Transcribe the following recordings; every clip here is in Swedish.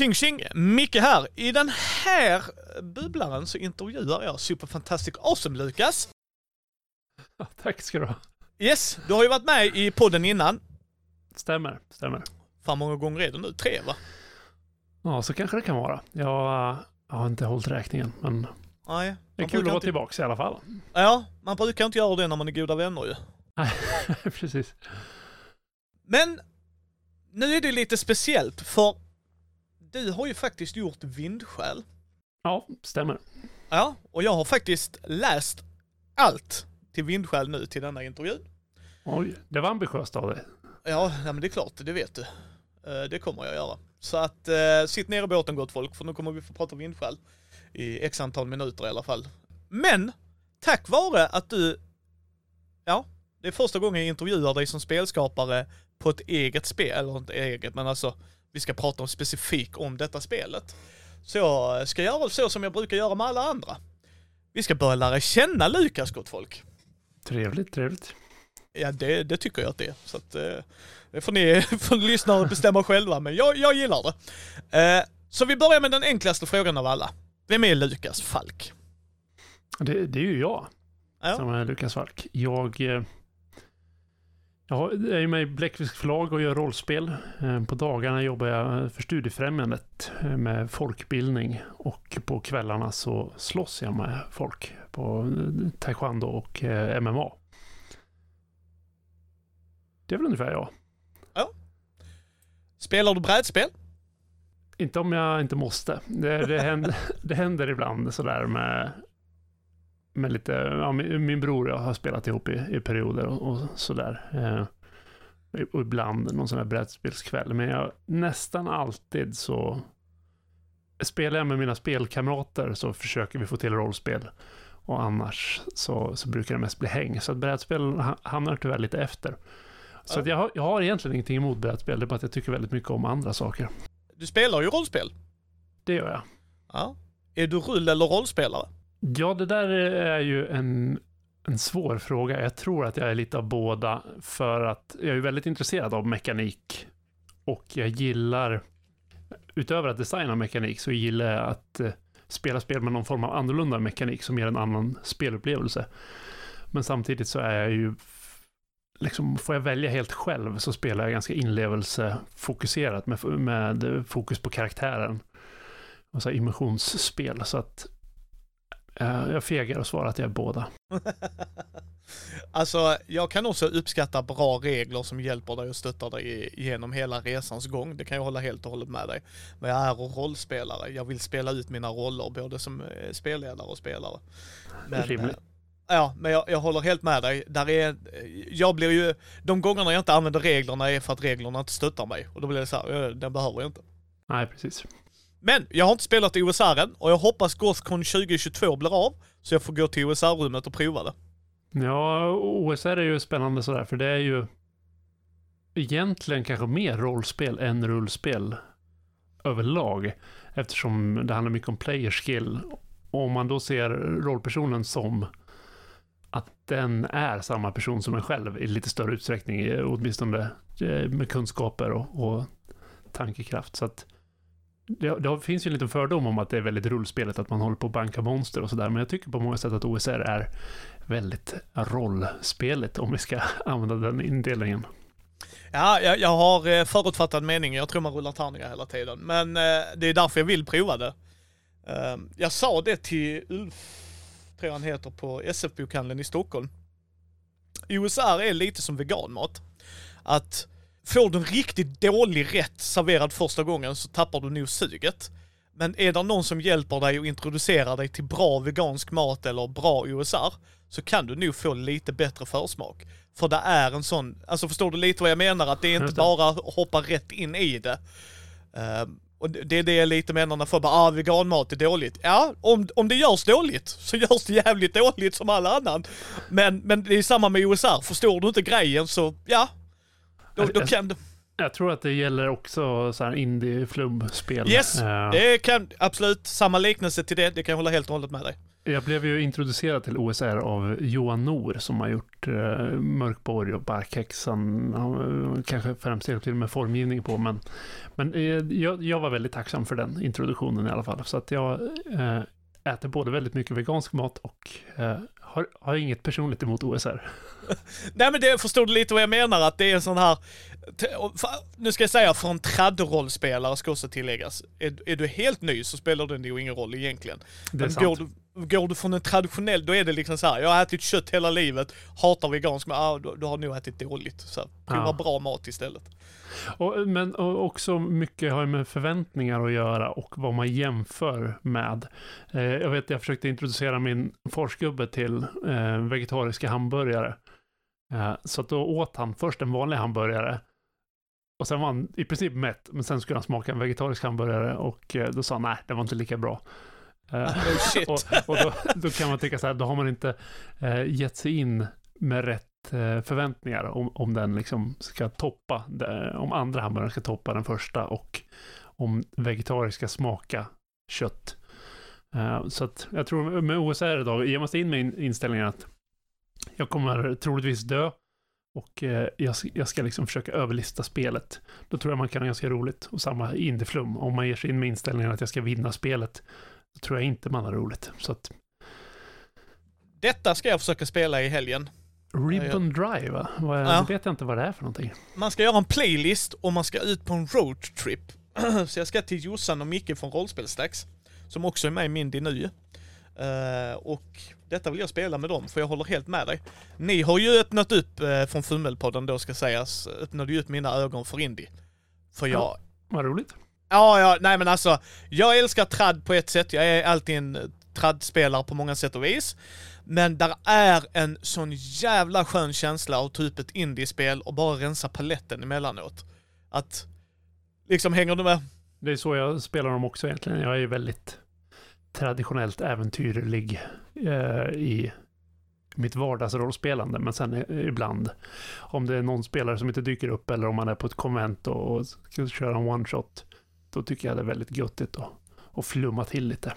Tjing tjing! Micke här. I den här bubblaren så intervjuar jag Super Fantastic Awesome Lukas. Tack ska du ha. Yes, du har ju varit med i podden innan. Stämmer, stämmer. Fan många gånger är det nu? Tre va? Ja, så kanske det kan vara. Jag, jag har inte hållit räkningen, men Nej. det är kul att vara inte- tillbaka i alla fall. Ja, man brukar inte göra det när man är goda vänner ju. Precis. Men nu är det lite speciellt för du har ju faktiskt gjort Vindskäl. Ja, stämmer. Ja, och jag har faktiskt läst allt till Vindskäl nu till denna intervju. Oj, det var ambitiöst av dig. Ja, ja men det är klart, det vet du. Eh, Det kommer jag göra. Så att eh, sitt ner i båten gott folk, för nu kommer vi få prata vindskäl i x antal minuter i alla fall. Men, tack vare att du, ja, det är första gången jag intervjuar dig som spelskapare på ett eget spel, eller inte eget, men alltså vi ska prata om specifikt om detta spelet. Så jag ska göra så som jag brukar göra med alla andra. Vi ska börja lära känna Lukas gott folk. Trevligt, trevligt. Ja, det, det tycker jag att det är. Så att, eh, det får ni får lyssna och bestämma själva, men jag, jag gillar det. Eh, så vi börjar med den enklaste frågan av alla. Vem är Lukas Falk? Det, det är ju jag Ja. som är Lukas Falk. Jag, jag är med i Bläckfisk förlag och gör rollspel. Eh, På dagarna jobbar jag för Studiefrämjandet eh, med folkbildning och på kvällarna så slåss jag med folk på eh, taekwondo och MMA. Det är väl ungefär jag. Spelar du brädspel? Inte om jag inte måste. Det, det, händer, det händer ibland sådär med, med lite, ja, min, min bror och jag har spelat ihop i, i perioder och, och sådär. Eh, och ibland någon sån här brädspelskväll. Men jag, nästan alltid så spelar jag med mina spelkamrater så försöker vi få till rollspel. Och annars så, så brukar det mest bli häng. Så att brädspel ha- hamnar tyvärr lite efter. Så jag, har, jag har egentligen ingenting emot brädspel. Det är bara att jag tycker väldigt mycket om andra saker. Du spelar ju rollspel. Det gör jag. Ja. Är du rull eller rollspelare? Ja, det där är ju en, en svår fråga. Jag tror att jag är lite av båda för att jag är väldigt intresserad av mekanik och jag gillar, utöver att designa mekanik, så gillar jag att eh, spela spel med någon form av annorlunda mekanik som ger en annan spelupplevelse. Men samtidigt så är jag ju, liksom, får jag välja helt själv så spelar jag ganska inlevelsefokuserat med, med fokus på karaktären. Och så här immersionsspel, så att jag fegar och svarar att jag är båda. alltså, jag kan också uppskatta bra regler som hjälper dig och stöttar dig genom hela resans gång. Det kan jag hålla helt och hållet med dig. Men jag är rollspelare. Jag vill spela ut mina roller både som eh, spelledare och spelare. Men, Rimligt. eh, Ja, men jag, jag håller helt med dig. Där är, jag blir ju, de gångerna jag inte använder reglerna är för att reglerna inte stöttar mig. Och då blir det så här, "Eh, den behöver jag inte. Nej, precis. Men jag har inte spelat OSR än och jag hoppas Gothcon 2022 blir av. Så jag får gå till OSR-rummet och prova det. Ja, OSR är ju spännande sådär, för det är ju egentligen kanske mer rollspel än rullspel överlag. Eftersom det handlar mycket om player skill. Och om man då ser rollpersonen som att den är samma person som en själv i lite större utsträckning, åtminstone eh, med kunskaper och, och tankekraft. Så att det, det finns ju en liten fördom om att det är väldigt rullspelet, att man håller på att banka monster och sådär. Men jag tycker på många sätt att OSR är väldigt rollspelet, om vi ska använda den indelningen. Ja, jag, jag har eh, förutfattad mening. Jag tror man rullar tärningar hela tiden. Men eh, det är därför jag vill prova det. Eh, jag sa det till Ulf, tror jag han heter, på SF-bokhandeln i Stockholm. OSR är lite som veganmat. Att får du en riktigt dålig rätt serverad första gången så tappar du nog suget. Men är det någon som hjälper dig och introducerar dig till bra vegansk mat eller bra OSR så kan du nog få lite bättre försmak. För det är en sån, alltså förstår du lite vad jag menar? Att det är inte bara hoppa rätt in i det. Ehm, och det det är det jag lite menar när folk bara ah, veganmat är dåligt. Ja, om, om det görs dåligt så görs det jävligt dåligt som alla annan. Men, men det är samma med OSR, förstår du inte grejen så ja. Då, då kan du... Jag tror att det gäller också så här indie-flubbspel. Yes, Eh, Det kan absolut, samma liknelse till det, det kan jag hålla helt och hållet med dig. Jag blev ju introducerad till OSR av Johan Nor som har gjort uh, Mörkborg och Barkhäxan. Eh, kanske främst hjälpt till med formgivning på, men, men eh, jag, jag var väldigt tacksam för den introduktionen i alla fall. Så att jag äter både väldigt mycket vegansk mat och har, har inget personligt emot OSR. Nej men det förstod du lite vad jag menar, att det är en sån här... Nu ska jag säga, för en traddrollspelare ska också tilläggas. Är, är du helt ny så spelar det nog ingen roll egentligen. Det är Men sant. går du, går du från en traditionell, då är det liksom så här. jag har ätit kött hela livet, hatar vegansk, men ah, du, du har nog ätit dåligt. Så prova Ja. bra mat istället. Och, men och också mycket har med förväntningar att göra och vad man jämför med. Eh, jag vet, jag försökte introducera min farsgubbe till eh, vegetariska hamburgare. Eh, så att då åt han först en vanlig hamburgare. Och sen var han i princip mätt, men sen skulle han smaka en vegetarisk hamburgare och eh, då sa han nej, det var inte lika bra. Eh, Oh, shit. och och då, då kan man tycka så här, då har man inte eh, gett sig in med rätt eh, förväntningar om, om den liksom ska toppa, om andra hamburgaren ska toppa den första och om vegetariska ska smaka kött. Så att jag tror med OSR idag, ger man sig in med in, inställningen att jag kommer troligtvis dö och eh, jag, ska- jag ska liksom försöka överlista spelet. Då tror jag man kan ha ganska roligt. Och samma indieflum, om man ger sig in med inställningen att jag ska vinna spelet, då tror jag inte man har roligt. Så att Detta ska jag försöka spela i helgen. Ribbon Drive, va? Vad, Ja. vet jag inte vad det är för någonting. Man ska göra en playlist och man ska ut på en roadtrip. Så jag ska till Jossan och Micke från Rollspelsdags, som också är med i Mindy nu. Eh, och detta vill jag spela med dem, för jag håller helt med dig. Ni har ju öppnat upp uh, från Fummelpodden då ska sägas, öppnade ju upp mina ögon för indie. För jag, Ja. Vad roligt. Ja, ja, nej men alltså. Jag älskar tradd på ett sätt. Jag är alltid en traddspelare på många sätt och vis. Men där är en sån jävla skön känsla av typ ett indiespel och bara rensa paletten emellanåt. Att, liksom hänger du med? Det är så jag spelar dem också egentligen. Jag är ju väldigt traditionellt äventyrlig eh, i mitt vardagsrollspelande. Men sen eh, ibland, om det är någon spelare som inte dyker upp eller om man är på ett konvent och, och ska köra en one-shot, då tycker jag det är väldigt göttigt att, att flumma till lite.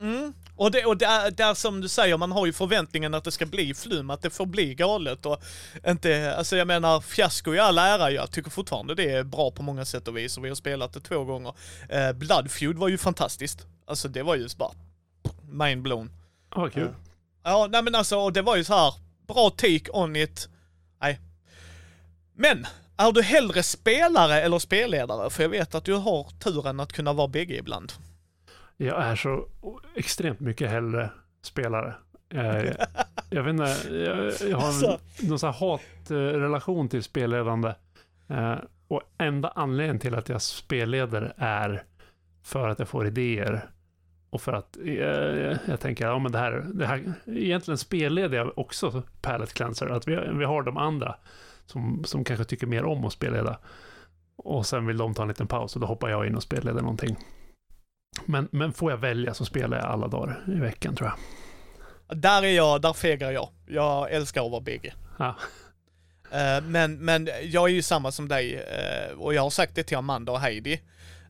Mm. Och, det, och där, där som du säger, man har ju förväntningen att det ska bli flum, att det får bli galet och inte, alltså jag menar fiasko i all ära, jag tycker fortfarande det är bra på många sätt och vis och vi har spelat det två gånger. Eh, Bloodfeud var ju fantastiskt. Alltså det var ju bara mind blown. Ja, vad kul. Ja, nej men alltså, och det var ju så här bra take on it. Nej. Men, är du hellre spelare eller spelledare? För jag vet att du har turen att kunna vara bägge ibland. Jag är så extremt mycket hellre spelare. Eh, jag vet inte, jag, jag har en, Alltså. någon sån här hatrelation till spelledande. Eh, och enda anledningen till att jag spelleder är för att jag får idéer. Och för att eh, jag tänker, ja men det här, det här, egentligen spelleder jag också Palette Cleanser. Att vi, vi har de andra som, som kanske tycker mer om att spelleda. Och sen vill de ta en liten paus och då hoppar jag in och spelleder någonting. Men, men får jag välja så spelar jag alla dagar i veckan tror jag. Där är jag, där fegar jag. Jag älskar att vara bägge. Ja. Eh, Men, men jag är ju samma som dig eh, och jag har sagt det till Amanda och Heidi.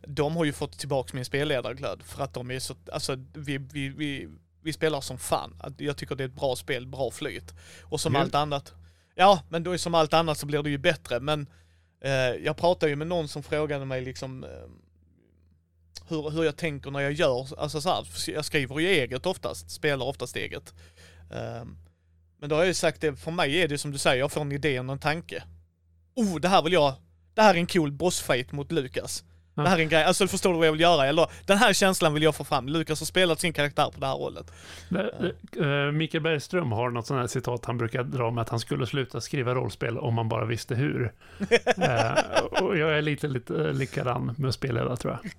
De har ju fått tillbaka min spelledarglöd för att de är så, alltså vi, vi, vi, vi spelar som fan. Jag tycker det är ett bra spel, bra flyt. Och som Kul. allt annat. Ja, men då är som allt annat så blir det ju bättre. Men eh, jag pratade ju med någon som frågade mig liksom eh, hur, hur jag tänker när jag gör, alltså så här, jag skriver ju eget oftast, spelar oftast eget. Ehm, men då har jag ju sagt det, för mig är det som du säger, jag får en idé och en tanke. Oh, det här vill jag, det här är en cool bossfight mot Lukas. Det här är en grej, alltså förstår du vad jag vill göra? Eller den här känslan vill jag få fram. Lukas har spelat sin karaktär på det här hållet. Eh, Mikael Bergström har något sånt här citat han brukar dra med att han skulle sluta skriva rollspel om man bara visste hur. Eh, och jag är lite, lite eh, likadan med att spelleda tror jag.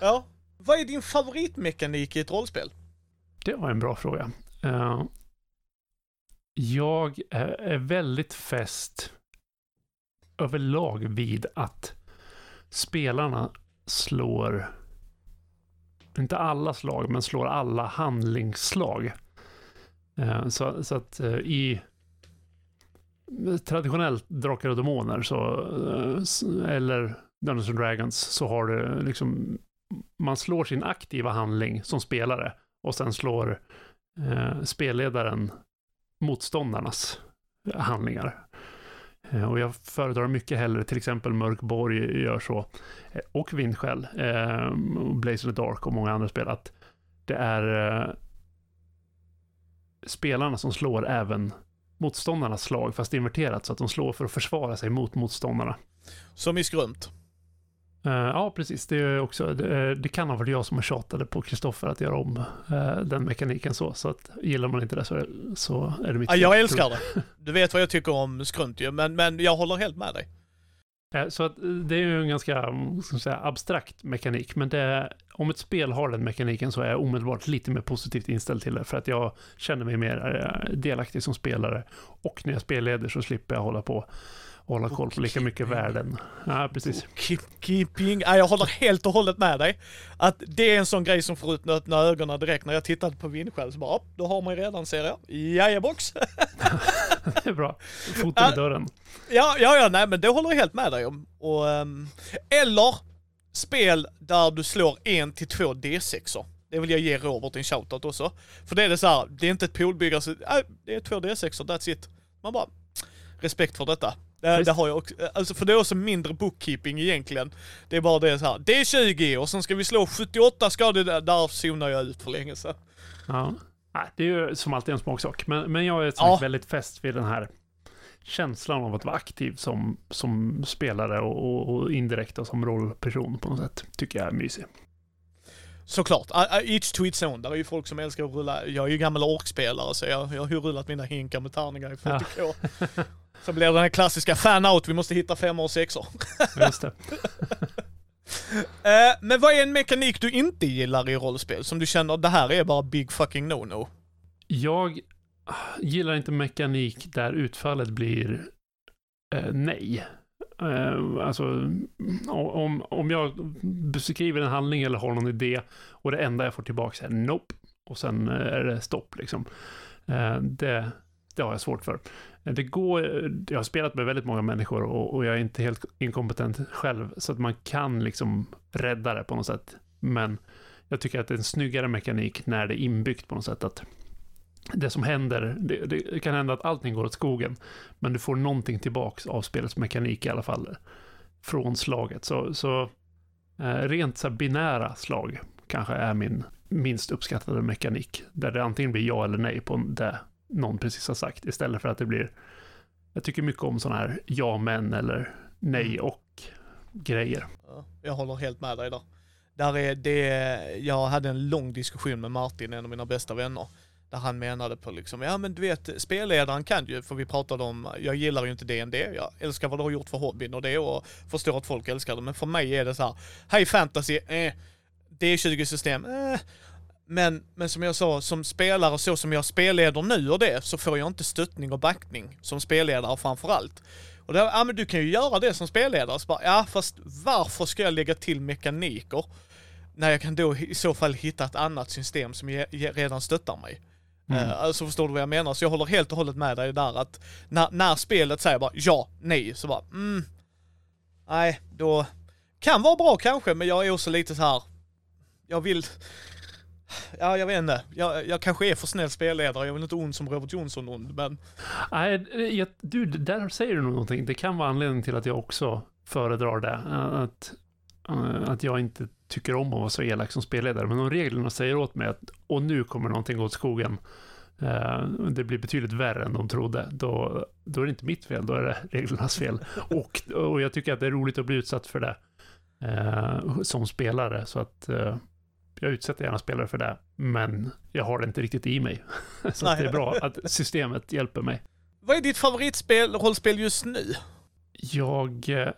Ja. Vad är din favoritmekanik i ett rollspel? Det var en bra fråga. Jag är väldigt fäst överlag vid att spelarna slår, inte alla slag, men slår alla handlingsslag. Eh, så, så att eh, i traditionellt Drakar och Demoner så, eh, eller Dungeons and Dragons så har du liksom, man slår sin aktiva handling som spelare och sen slår eh, spelledaren motståndarnas handlingar. Eh, och jag föredrar mycket hellre till exempel Mörkborg gör så, eh, och Vindskäll, eh, Blaze of the Dark och många andra spel, att det är eh, spelarna som slår även motståndarnas slag, fast inverterat, så att de slår för att försvara sig mot motståndarna. Som i skrumt. Uh, ja, precis. Det, är också, det, det, kan ha varit jag som tjatade på Kristoffer att göra om uh, den mekaniken så. Så att gillar man inte det så är, så är det mitt ja, Jag älskar det. Du vet vad jag tycker om skrunt ju, men, men jag håller helt med dig. Uh, så att det är ju en ganska ska säga, abstrakt mekanik, men det, om ett spel har den mekaniken så är jag omedelbart lite mer positivt inställd till det, för att jag känner mig mer delaktig som spelare. Och när jag spelleder så slipper jag hålla på hålla koll på lika mycket värden. Ja, precis. Keeping. Ja, jag håller helt och hållet med dig. Att det är en sån grej som får ut öppna ögonen direkt när jag tittade på Vindskäl så bara, då har man ju redan ser jag. Jajebox. det är bra. Foten i dörren. Ja, ja, ja, nej men det håller jag helt med dig om. Och, um, eller spel där du slår en till två D6or. Det vill jag ge Robert en shoutout också. För det är det så här, det är inte ett poolbyggare, det är två D6or, that's it. Man bara, respekt för detta. Det, det, har jag också, alltså för det är också mindre bookkeeping egentligen. Det är bara det så här. det är 20 och sen ska vi slå 78 skador, där, där zonar jag ut för länge sedan. Ja, det är ju som alltid en smaksak. Men, men jag är ja. väldigt fäst vid den här känslan av att vara aktiv som, som spelare och, och, och indirekt som rollperson på något sätt. Tycker jag är mysig. Såklart. Each to its own. Där är ju folk som älskar att rulla. Jag är ju gammal orkspelare så jag, jag har ju rullat mina hinkar med tärningar i 40k. Ja. Så blir det den klassiska fan-out, vi måste hitta femmor och sexor. Just det. uh, men vad är en mekanik du inte gillar i rollspel? Som du känner, det här är bara big fucking no-no? Jag gillar inte mekanik där utfallet blir uh, nej. Uh, alltså, om, om jag beskriver en handling eller har någon idé och det enda jag får tillbaka är nope. Och sen är det stopp liksom. Uh, det, det har jag svårt för. Det går, jag har spelat med väldigt många människor och, och, jag är inte helt inkompetent själv, så att man kan liksom rädda det på något sätt. Men jag tycker att det är en snyggare mekanik när det är inbyggt på något sätt. att det som händer, det, det kan hända att allting går åt skogen, men du får någonting tillbaks av spelets mekanik i alla fall från slaget. Så, så eh, rent så binära slag kanske är min minst uppskattade mekanik, där det antingen blir ja eller nej på det någon precis har sagt istället för att det blir jag tycker mycket om sådana här ja men eller nej mm. och grejer. Ja, jag håller helt med dig där. Där är det, jag hade en lång diskussion med Martin, en av mina bästa vänner, där han menade på liksom, ja men du vet, spelledaren kan ju, för vi pratade om, jag gillar ju inte DND, jag älskar vad du har gjort för hobbyn och det och förstår att folk älskar det, men för mig är det så här, hej fantasy, eh, D20-system, eh, men, men som jag sa, som spelare så som jag spelleder nu och det, så får jag inte stöttning och backning som spelledare framförallt. Och då, ja men du kan ju göra det som spelledare. Så bara, ja fast varför ska jag lägga till mekaniker? När jag kan då i så fall hitta ett annat system som je, je, redan stöttar mig. Mm. Uh, alltså förstår du vad jag menar? Så jag håller helt och hållet med dig där att när, när spelet säger bara ja, nej, så bara mm, nej, då kan vara bra kanske, men jag är också lite så här. jag vill, Ja, jag vet inte. Jag, jag kanske är för snäll spelledare. Jag vill inte ond som Robert Jonsson ond, men... Nej, jag, du, där säger du någonting. Det kan vara anledningen till att jag också föredrar det. Att, eh, att jag inte tycker om att vara så elak som spelledare. Men om reglerna säger åt mig att och nu kommer någonting åt skogen. Det blir betydligt värre än de trodde. Då, då är det inte mitt fel, då är det reglernas fel. Och, och jag tycker att det är roligt att bli utsatt för det som spelare. Så att jag utsätter gärna spelare för det, men jag har det inte riktigt i mig. Så det är bra att systemet hjälper mig. Vad är ditt favoritspel, rollspel just nu? Jag... Eh,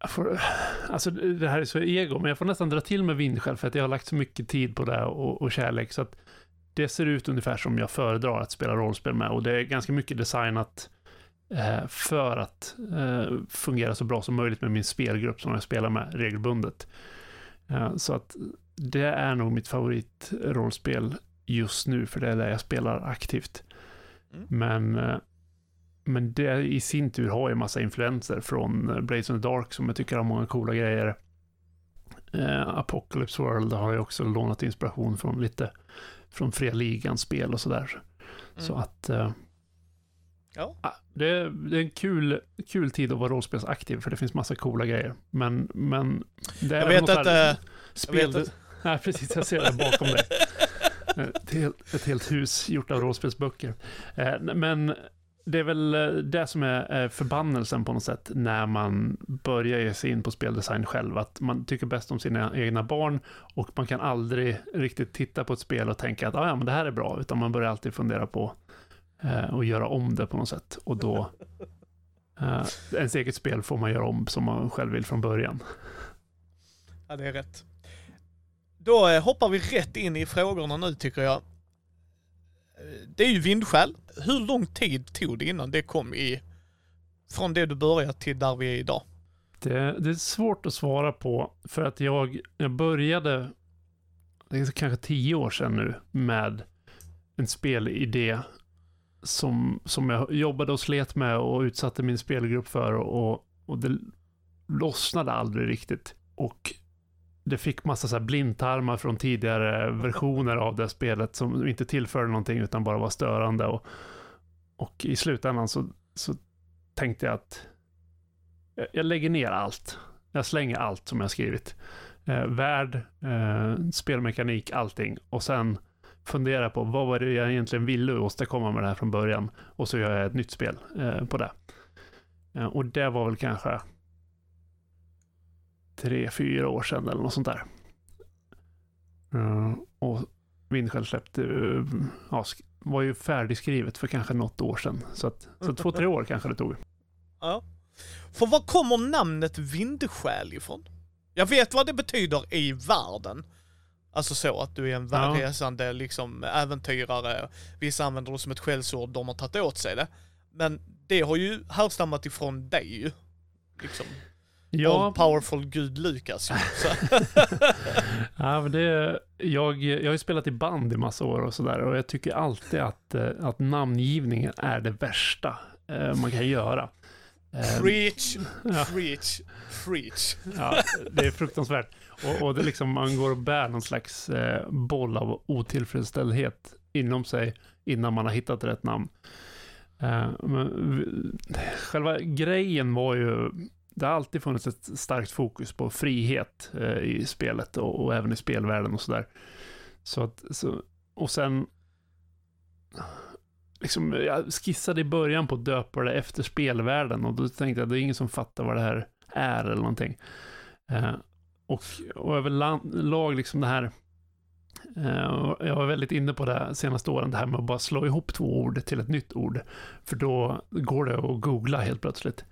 jag får, alltså det här är så ego, men jag får nästan dra till med vindskäl för att jag har lagt så mycket tid på det och, och kärlek. Så att det ser ut ungefär som jag föredrar att spela rollspel med och det är ganska mycket designat eh, för att eh, fungera så bra som möjligt med min spelgrupp som jag spelar med regelbundet. Så att det är nog mitt favoritrollspel just nu, för det är det jag spelar aktivt. Mm. Men, eh, men det i sin tur har ju massa influenser från eh, Blades in the Dark som jag tycker har många coola grejer. Eh, Apocalypse World har ju också lånat inspiration från lite från Fria Ligans spel och sådär. Mm. Så att eh, Ja. ah, det, är, det är en kul, kul tid att vara rollspelsaktiv för det finns massa coola grejer. Men, men det är Jag väl vet så här inte. Spel, Jag vet inte. Nej, precis. Jag ser det bakom dig. Ett helt, ett helt hus gjort av rollspelsböcker. Eh, men det är väl eh, det som är förbannelsen på något sätt när man börjar ge sig in på speldesign själv. Att man tycker bäst om sina egna barn och man kan aldrig riktigt titta på ett spel och tänka att ah, ja, men det här är bra. Utan man börjar alltid fundera på eh, att göra om det på något sätt. Och då, ens eget spel får man göra om som man själv vill från början. Ja, det är rätt. Då eh, hoppar vi rätt in i frågorna nu tycker jag. Eh, det är ju vindskäl. Hur lång tid tog det innan det kom i... Från det du började till där vi är idag? Det, det är svårt att svara på för att jag, jag började, det är kanske tio år sedan nu, med en spelidé som, som jag jobbade och slet med och utsatte min spelgrupp för och, och det lossnade aldrig riktigt. Och det fick massa så här blindtarmar från tidigare versioner av det spelet som inte tillförde någonting utan bara var störande. Och, och i slutändan så, så tänkte jag att jag- lägger ner allt. Jag slänger allt som jag skrivit. Eh, värld, eh, spelmekanik, allting. Och sen funderar på vad var det jag egentligen ville åstadkomma med det här från början. Och så gör jag ett nytt spel eh, på det. Eh, och det var väl kanske tre, fyra år sedan eller något sånt där. Eh, och Vindskäl släppte, ja, var ju färdigskrivet för kanske något år sedan. Så, att, så två, tre år kanske det tog. Ja. För var kommer namnet vindskäl ifrån? Jag vet vad det betyder i världen. Alltså så att du är en Ja. resande liksom äventyrare. Vissa använder det som ett skällsord, de har tagit åt sig det. Men det har ju härstammat ifrån dig ju. Liksom. All powerful gud Lukas ju. Så. ja, men det, jag, jag har ju spelat i band i massa år och sådär och jag tycker alltid att, eh, att namngivningen är det värsta eh, man kan göra. Eh, Preach, Ja. preach, preach. Ja, det är fruktansvärt. Och, och det liksom, man går och bär någon slags boll av otillfredsställdhet inom sig innan man har hittat rätt namn. Men, själva grejen var ju, det har alltid funnits ett starkt fokus på frihet eh, i spelet och, och även i spelvärlden och sådär. Så att, så, och sen liksom, jag skissade i början på att döpa det efter spelvärlden och då tänkte jag att det är ingen som fattar vad det här är eller någonting. Eh, och, och överlag liksom det här, eh, jag var väldigt inne på det senaste åren, det här med att bara slå ihop två ord till ett nytt ord. För då går det att googla helt plötsligt.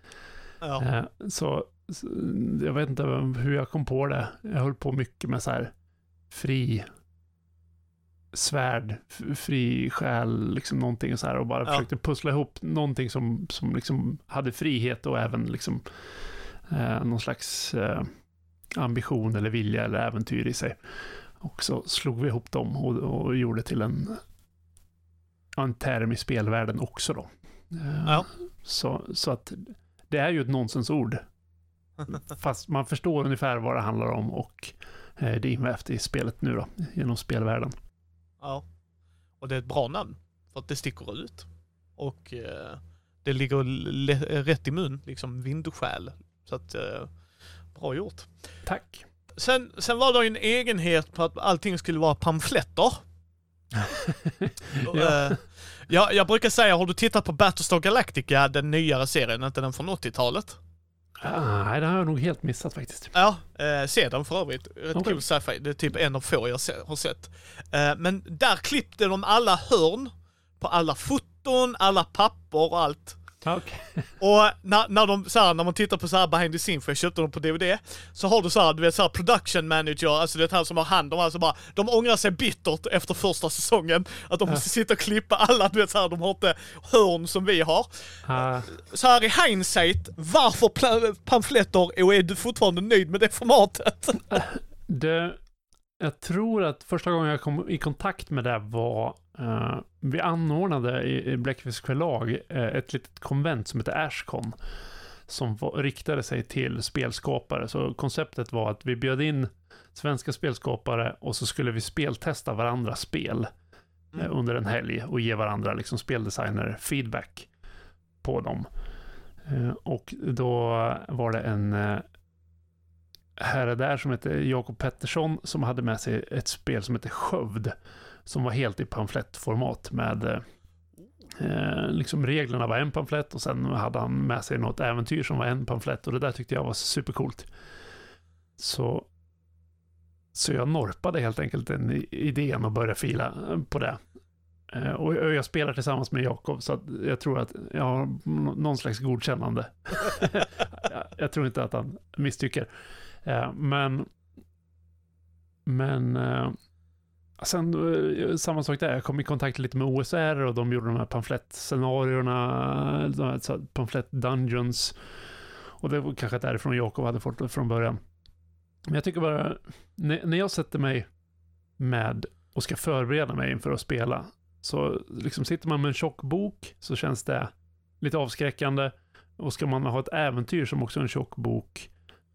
Ja. Eh, så, så jag vet inte hur jag kom på det. Jag höll på mycket med så här fri svärd, fri själ, liksom någonting så här och bara Ja. försökte pussla ihop någonting som, som liksom hade frihet och även liksom eh, någon slags eh, ambition eller vilja eller äventyr i sig. Och så slog vi ihop dem och, och gjorde till en, en term i spelvärlden också då. Eh, Ja. så, så att det är ju ett nonsensord. Fast man förstår ungefär vad det handlar om och eh, det är invävt i spelet nu då, genom spelvärlden. Ja. Och det är ett bra namn. För att det sticker ut. Och eh, det ligger rätt i mun, liksom vindskäl. Så att, eh, bra gjort. Tack. Sen, sen var det ju en egenhet på att allting skulle vara pamfletter. Ja. Eh, jag, jag brukar säga, har du tittat på Battlestar Galactica, den nyare serien, inte den från 80-talet? Ah, nej, det har jag nog helt missat faktiskt. Ja, eh, se den för övrigt. Rätt Okej. cool sci-fi. Det är typ en av få jag se, har sett. Eh, men där klippte de alla hörn på alla foton, alla papper och allt. Okej. Och när, när, de, så här, när man tittar på så här behind the scene, för jag köpte dem på DVD, så har du så här, du vet så här production manager, alltså det är han som har hand om alltså bara, de ångrar sig bittert efter första säsongen, att de måste sitta och klippa alla, du vet så här, de har inte hörn som vi har. Ah, Så här i hindsight, varför pamfletter och är du fortfarande nöjd med det formatet? det, jag tror att första gången jag kom i kontakt med det var Eh, vi anordnade i, i Bläckfisk förlag eh, ett litet konvent som heter Ashcon. Som var, riktade sig till spelskapare. Så konceptet var att vi bjöd in svenska spelskapare och så skulle vi speltesta varandras spel eh, Mm. under en helg och ge varandra liksom speldesigner feedback på dem. Och då var det en herre där som heter Jakob Pettersson som hade med sig ett spel som heter Skövd. Som var helt i pamflettformat med eh, liksom reglerna var en pamflett och sen hade han med sig något äventyr som var en pamflett och det där tyckte jag var supercoolt. Så, så jag norpade helt enkelt den idén och började fila på det. Eh, Och jag spelar tillsammans med Jakob så att jag tror att jag har någon slags godkännande. Jag- jag tror inte att han misstycker. Eh, Men, men eh, sen eh, samma sak där, jag kom i kontakt lite med OSR och de gjorde de här pamflettscenarierna, de här pamflett dungeons. Och det var kanske därifrån Jakob hade fått det från början. Men jag tycker bara, när när jag sätter mig med och ska förbereda mig inför att spela, så liksom sitter man med en tjock bok så känns det lite avskräckande. Och ska man ha ett äventyr som också är en tjock bok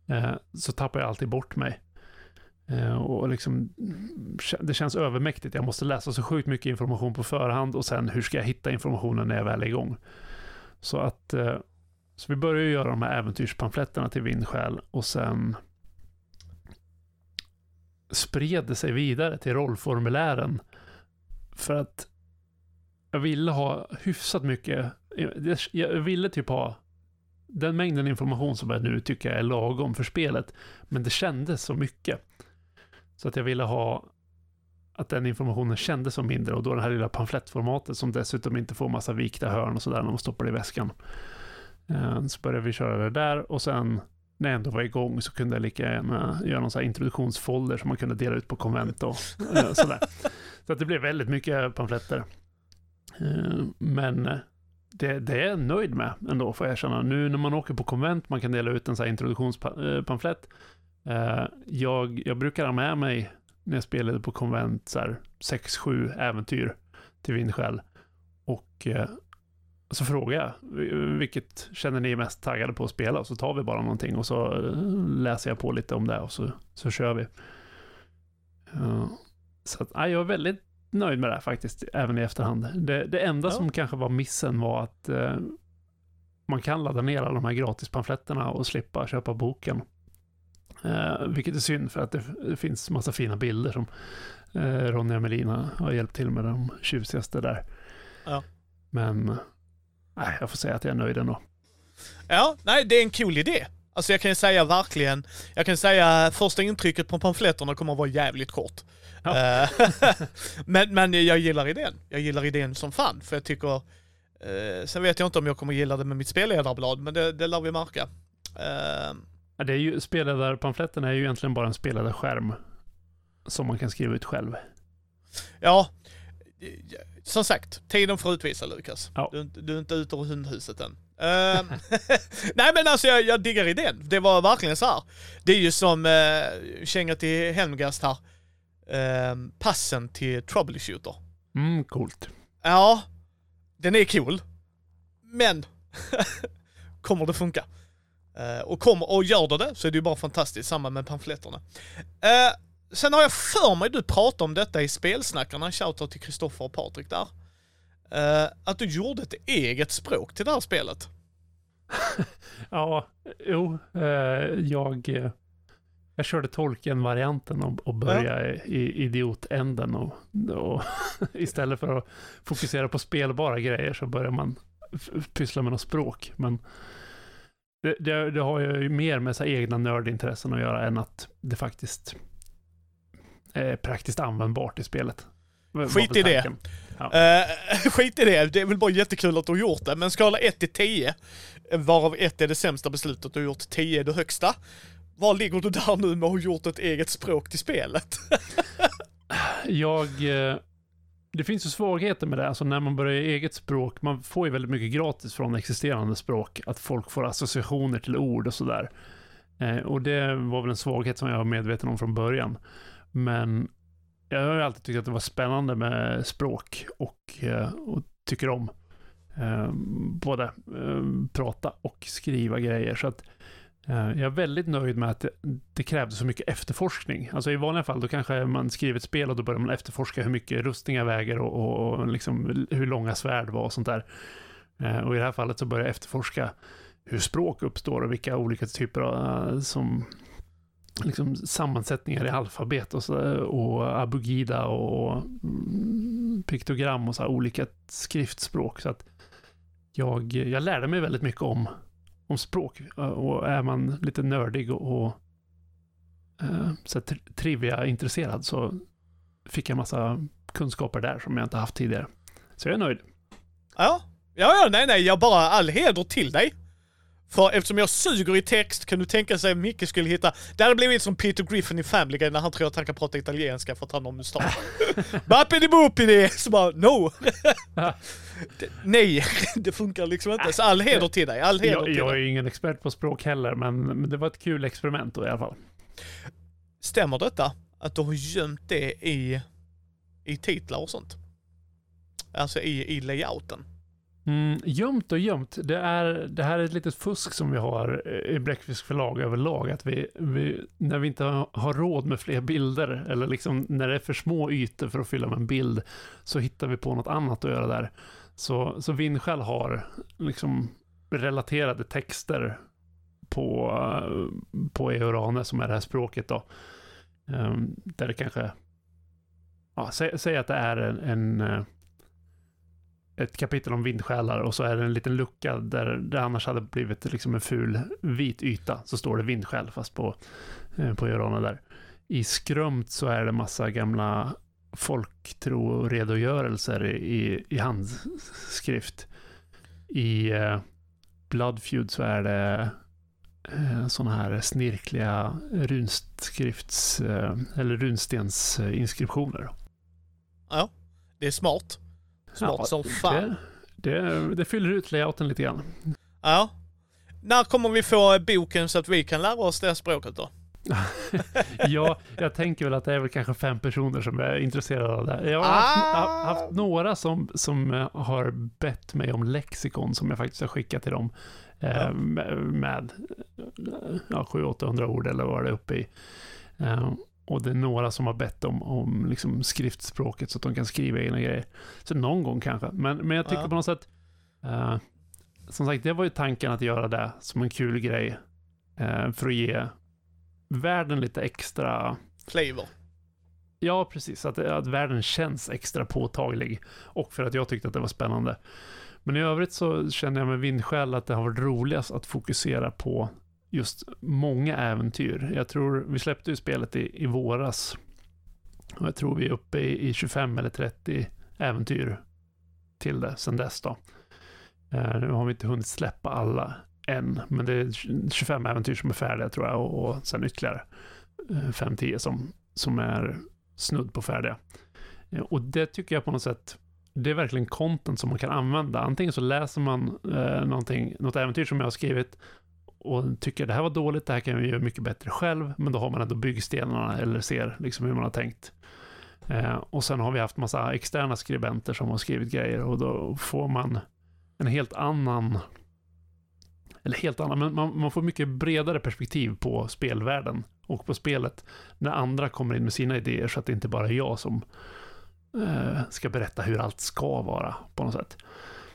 eh, så tappar jag alltid bort mig. Eh, och liksom, det känns övermäktigt. Jag måste läsa så sjukt mycket information på förhand och sen hur ska jag hitta informationen när jag väl är igång. Så att eh, så vi börjar göra de här äventyrspamfletterna till Vindskäl och sen spred det sig vidare till rollformulären. För att jag ville ha hyfsat mycket, eh, jag ville typ ha den mängden information som jag nu tycker är lagom för spelet. Men det kändes så mycket. Så att jag ville ha att den informationen kändes som mindre och då det här lilla pamflettformatet som dessutom inte får massa vikta hörn och sådär när man stoppar det i väskan. Eh, så började vi köra det där och sen när jag ändå var igång så kunde jag lika gärna göra någon sån här introduktionsfolder som man kunde dela ut på konvent och eh, sådär. Så att det blev väldigt mycket pamfletter. Eh, men det, det är jag nöjd med ändå får jag erkänna. Nu när man åker på konvent, man kan dela ut en sån här introduktionspamflett. Eh, Jag, jag brukar ha med mig när jag spelade på konvent så här 6-7 äventyr till Vindskäl. Och eh, så frågar jag, vilket känner ni är mest taggade på att spela? Och så tar vi bara någonting och så eh, läser jag på lite om det och så, så kör vi. Så att, ja, jag är väldigt nöjd med det här faktiskt, även i efterhand. Det, det enda Ja. som kanske var missen var att eh, man kan ladda ner alla de här gratispamfletterna och slippa köpa boken. Eh, vilket är synd för att det, det finns massa fina bilder som eh, Ronja och Melina har hjälpt till med de tjusigaste där. Ja. Men nej, jag får säga att jag är nöjd ändå. Ja, nej det är en cool idé. Alltså jag kan ju säga verkligen, jag kan säga första intrycket på pamfletterna kommer att vara jävligt kort. Ja. Eh, men, men jag gillar idén. Jag gillar idén som fan, för jag tycker... Eh, sen vet jag inte om jag kommer gilla det med mitt spelledarblad, men det, det lär vi märka. Eh, Ja, Det är ju, spelledarpamfletten är ju egentligen bara en spelledarskärm som man kan skriva ut själv. ja, som sagt, tiden får utvisa Lukas. Ja. Du, du är inte ute ur hundhuset än. Eh, nej men alltså jag, jag diggar idén. Det var verkligen så här. Det är ju som uh, känga till Helmgast här. Eh, passen till Troubleshooter. Mm, coolt. Ja, den är cool. Men kommer det funka? Eh, och, kommer, och gör det så är det ju bara fantastiskt, samma med pamfletterna. Eh, sen har jag för mig, du pratade om detta i spelsnackarna, shoutout till Kristoffer och Patrik där. Eh, att du gjorde ett eget språk till det här spelet. Ja, jo, jag, jag körde tolken-varianten och, och började i idiotänden och, och istället för att fokusera på spelbara grejer så börjar man pyssla med något språk. Men det, det, det har ju mer med så egna nördintressen att göra än att det faktiskt är praktiskt användbart i spelet. Skit i det. tanken. Eh, skit i det, det är väl bara jättekul att du har gjort det. Men skala 1 till 10, varav 1 är det sämsta beslutet, du har gjort 10 är det högsta. Var ligger du där nu med att ha gjort ett eget språk till spelet? Jag... Det finns ju svagheter med det, alltså när man börjar i eget språk, man får ju väldigt mycket gratis från existerande språk, att folk får associationer till ord och sådär. Eh, och det var väl en svaghet som jag var medveten om från början. Men jag har ju alltid tyckt att det var spännande med språk och, eh, och tycker om eh, både eh, prata och skriva grejer. Så att eh, Eh, jag är väldigt nöjd med att det, krävdes krävde så mycket efterforskning. Alltså i vanliga fall då kanske man skriver ett spel och då börjar man efterforska hur mycket rustningar väger och, och, och liksom hur långa svärd var och sånt där. Eh, och i det här fallet så börjar jag efterforska hur språk uppstår och vilka olika typer av, eh, som liksom sammansättningar i alfabet och, så, och abugida och mm, piktogram och så här olika skriftspråk. Så att jag, jag lärde mig väldigt mycket om, om språk eh, och är man lite nördig och, och eh, så trivia-intresserad så fick jag massa kunskaper där som jag inte haft tidigare. Så jag är nöjd. Ja, ja, ja, nej, nej, jag bara all heder till dig. För eftersom jag suger i text kan du tänka sig att Micke skulle hitta... Det hade blivit som Peter Griffin i Family Guy när han tror att han kan prata italienska för att han har mustasch. Bappidi boppidi! Så bara, no! det, nej, det funkar liksom inte. Så all heder till dig, all heder Jag, till jag är dig. ju ingen expert på språk heller, men, men det var ett kul experiment då i alla fall. Stämmer detta? Att du har gömt det i, i titlar och sånt? Alltså i, i layouten? Mm, gömt och gömt. Det, är, det här är ett litet fusk som vi har eh, i Bläckfisk förlag överlag. Att vi, vi, när vi inte har, råd med fler bilder, eller liksom när det är för små ytor för att fylla med en bild, så hittar vi på något annat att göra där. Så, så Vindskäl har liksom relaterade texter på, eh, på Eurane, som är det här språket då. Ehm, där det kanske, ja, säg, säg att det är en, en eh, ett kapitel om vindsjälar och så är det en liten lucka där det annars hade blivit liksom en ful vit yta. Så står det vindsjäl fast på, eh, på Jorana där. I skrömt så är det massa gamla folktro-redogörelser i, i handskrift. I eh, Bloodfeud så är det eh, sådana här snirkliga runskrifts eh, eller runstensinskriptioner. Ja, det är smart. Smart Ja, som fan. Det, det, det fyller ut layouten lite grann. Ja. När kommer vi få boken så att vi kan lära oss det språket då? ja, jag tänker väl att det är väl kanske fem personer som är intresserade av det. Jag har haft, Ah! ha- haft några som, som eh, har bett mig om lexikon som jag faktiskt har skickat till dem. Eh, Ja. med med eh, ja, 700-800 ord eller vad det är uppe i. Eh, och det är några som har bett om, om liksom skriftspråket så att de kan skriva egna grejer. Så någon gång kanske. Men, men jag tycker Ja. på något sätt, eh, som sagt, det var ju tanken att göra det som en kul grej. Eh, för att ge världen lite extra Flavor. Ja, precis. Att, att världen känns extra påtaglig. Och för att jag tyckte att det var spännande. Men i övrigt så känner jag med vindskäl att det har varit roligast att fokusera på just många äventyr. Jag tror, vi släppte ju spelet i, i våras. Och jag tror vi är uppe i, i 25 eller 30 äventyr till det sen dess då. Eh, nu har vi inte hunnit släppa alla än, men det är 25 äventyr som är färdiga tror jag och, och sen ytterligare eh, 5-10 som, som är snudd på färdiga. Eh, Och det tycker jag på något sätt, det är verkligen content som man kan använda. Antingen så läser man eh, någonting, något äventyr som jag har skrivit och tycker det här var dåligt, det här kan jag göra mycket bättre själv, men då har man ändå byggstenarna eller ser liksom hur man har tänkt. Eh, och sen har vi haft massa externa skribenter som har skrivit grejer och då får man en helt annan eller helt annan, men man, man får mycket bredare perspektiv på spelvärlden och på spelet när andra kommer in med sina idéer så att det inte bara är jag som eh, ska berätta hur allt ska vara på något sätt.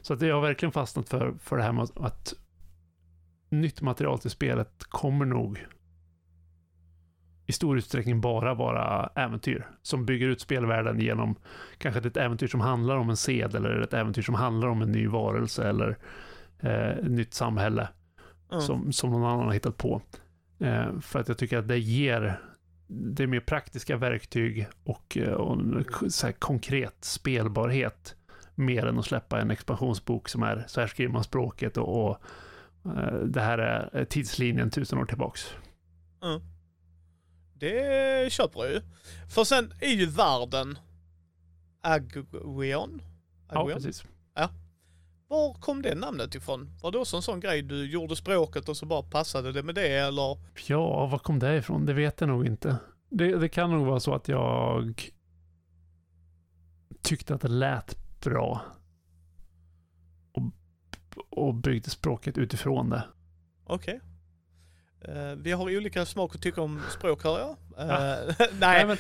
Så att jag har verkligen fastnat för, för det här med att, att nytt material till spelet kommer nog i stor utsträckning bara vara äventyr som bygger ut spelvärlden genom kanske ett äventyr som handlar om en sed eller ett äventyr som handlar om en ny varelse eller eh, ett nytt samhälle Mm. som, som någon annan har hittat på. Eh, för att jag tycker att det ger det är mer praktiska verktyg och, eh, och konkret spelbarhet mer än att släppa en expansionsbok som är så här skriver man språket och, och det här är tidslinjen tusen år tillbaks. Det köper jag ju. För sen är ju världen Agwion. Ja, precis. Var kom det namnet ifrån? Var det också en sån grej du gjorde språket och så bara passade det med det eller? Ja, var kom det ifrån? Det vet jag nog inte. Det, det kan nog vara så att jag tyckte att det lät bra. Och, byggde språket utifrån det. Okej. Eh, vi har olika smak och tycka om språk hör jag. Eh, Ja. nej, men,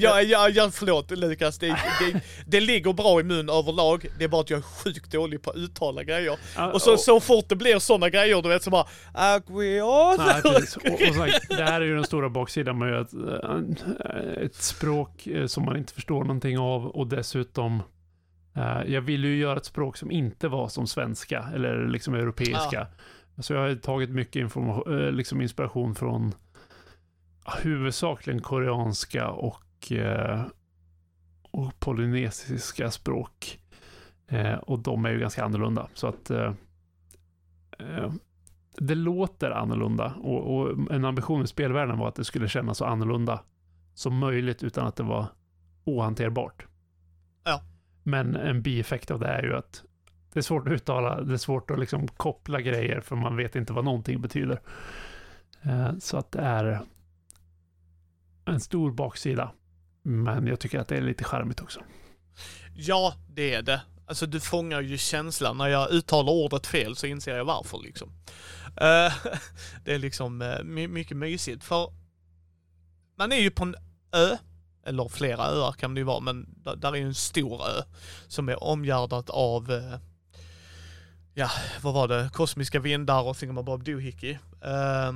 jag, jag, jag, förlåt Lukas. Det, det, det ligger bra i mun överlag. Det är bara att jag är sjukt dålig på att uttala grejer. Ja, Och så, och- så fort det blir sådana grejer, du vet så bara Agrion. Nej, precis. Och, och så, det här är ju den stora baksidan med att eh, ett språk eh, som man inte förstår någonting av och dessutom eh, jag ville ju göra ett språk som inte var som svenska eller liksom europeiska. Så jag har tagit mycket eh, liksom inspiration från ja, huvudsakligen koreanska och, eh, och polynesiska språk. Eh, och de är ju ganska annorlunda. Så att eh, eh, det låter annorlunda och, och en ambition i spelvärlden var att det skulle kännas så annorlunda som möjligt utan att det var ohanterbart. Ja. Men en bieffekt av det är ju att det är svårt att uttala, det är svårt att liksom koppla grejer för man vet inte vad någonting betyder. Eh, så att det är en stor baksida. Men jag tycker att det är lite charmigt också. Ja, det är det. Alltså du fångar ju känslan. När jag uttalar ordet fel så inser jag varför liksom. Eh, det är liksom eh, mycket mysigt för man är ju på en ö, eller flera öar kan det ju vara, men där, är ju en stor ö som är omgärdat av eh, ja, vad var det, kosmiska vindar och Thingamabob Doohickey. Eh,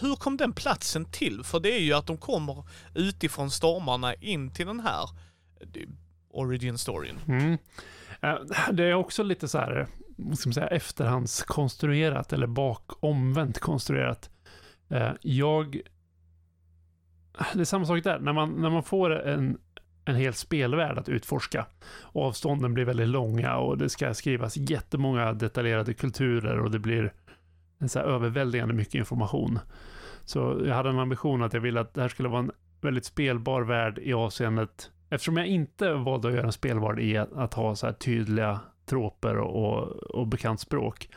hur kom den platsen till? För det är ju att de kommer utifrån stormarna in till den här eh, origin storyn. Mm. Eh, det är också lite så här, vad ska man säga, efterhandskonstruerat eller bakomvänt konstruerat. Eh, jag... Det är samma sak där, när man, när man får en, en hel spelvärld att utforska och avstånden blir väldigt långa och det ska skrivas jättemånga detaljerade kulturer och det blir en så här överväldigande mycket information. Så jag hade en ambition att jag ville att det här skulle vara en väldigt spelbar värld i avseendet Eftersom jag inte valde att göra en spelvärld i att, att ha så här tydliga troper och, och bekant språk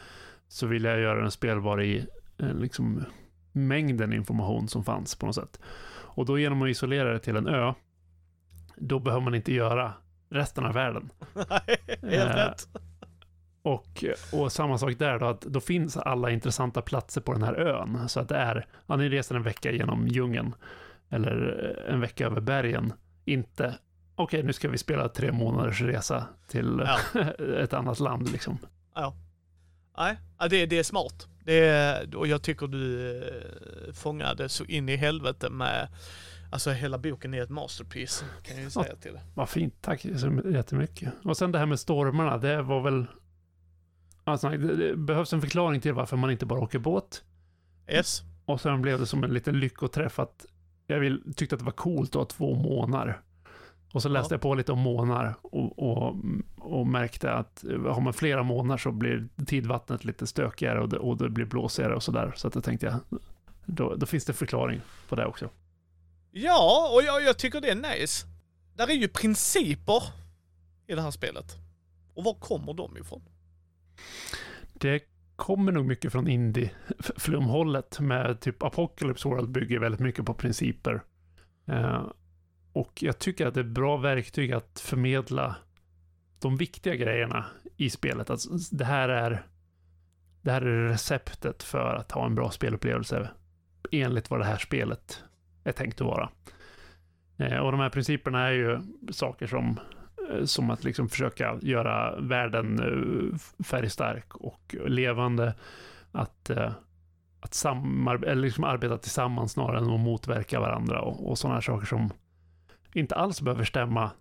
så ville jag göra en spelbar i eh, liksom mängden information som fanns på något sätt. Och då genom att isolera det till en ö, då behöver man inte göra resten av världen. Helt Eh, rätt. Och, och samma sak där då, att då finns alla intressanta platser på den här ön. Så att det är, ja, ni reser en vecka genom djungeln eller eh, en vecka över bergen. Inte, okej nu ska vi spela tre månaders resa till Ja. ett annat land liksom. Nej, det, det är smart. Det är, och jag tycker du eh, fångade så in i helvete med, alltså hela boken är ett masterpiece, kan jag ju säga till det. Vad fint, tack så jättemycket. Och sen det här med stormarna, det var väl... Alltså, det, det behövs en förklaring till varför man inte bara åker båt. Yes. Och sen blev det som en liten lyckoträff att jag vill, tyckte att det var coolt att ha två månar. Och så läste Ja. jag på lite om månar och, och, och märkte att har man flera månar så blir tidvattnet lite stökigare och det, och det blir blåsigare och sådär. Så att då tänkte jag, då, då finns det förklaring på det också. Ja, och jag, jag tycker det är nice. Där är ju principer i det här spelet. Och var kommer de ifrån? Det kommer nog mycket från indie-flumhållet med typ Apocalypse World bygger väldigt mycket på principer. Och jag tycker att det är ett bra verktyg att förmedla de viktiga grejerna i spelet. Alltså, det här är det här är receptet för att ha en bra spelupplevelse enligt vad det här spelet är tänkt att vara. Eh, och de här principerna är ju saker som eh, som att liksom försöka göra världen eh, färgstark och levande. Att, att samar- eller liksom arbeta tillsammans snarare än att motverka varandra och, och sådana här saker som inte alls behöver stämma.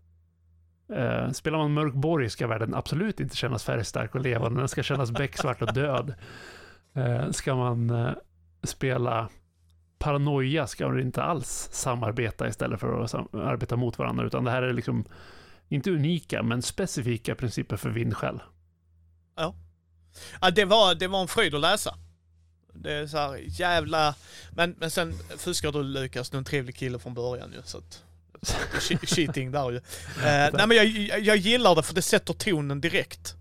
Eh, spelar man Mörk Borg ska världen absolut inte kännas färgstark och levande. Den ska kännas becksvart och död. Eh, ska man eh, spela Paranoia ska man inte alls samarbeta istället för att sam- arbeta mot varandra. Utan det här är liksom inte unika, men specifika principer för vindskäl. Ja, det var, det var en fröjd att läsa. Det är så här jävla... Men, men sen fuskar du Lukas, du är en trevlig kille från början ju. Så att, cheating där ju. Eh, nej men jag, jag, gillar det för det sätter tonen direkt.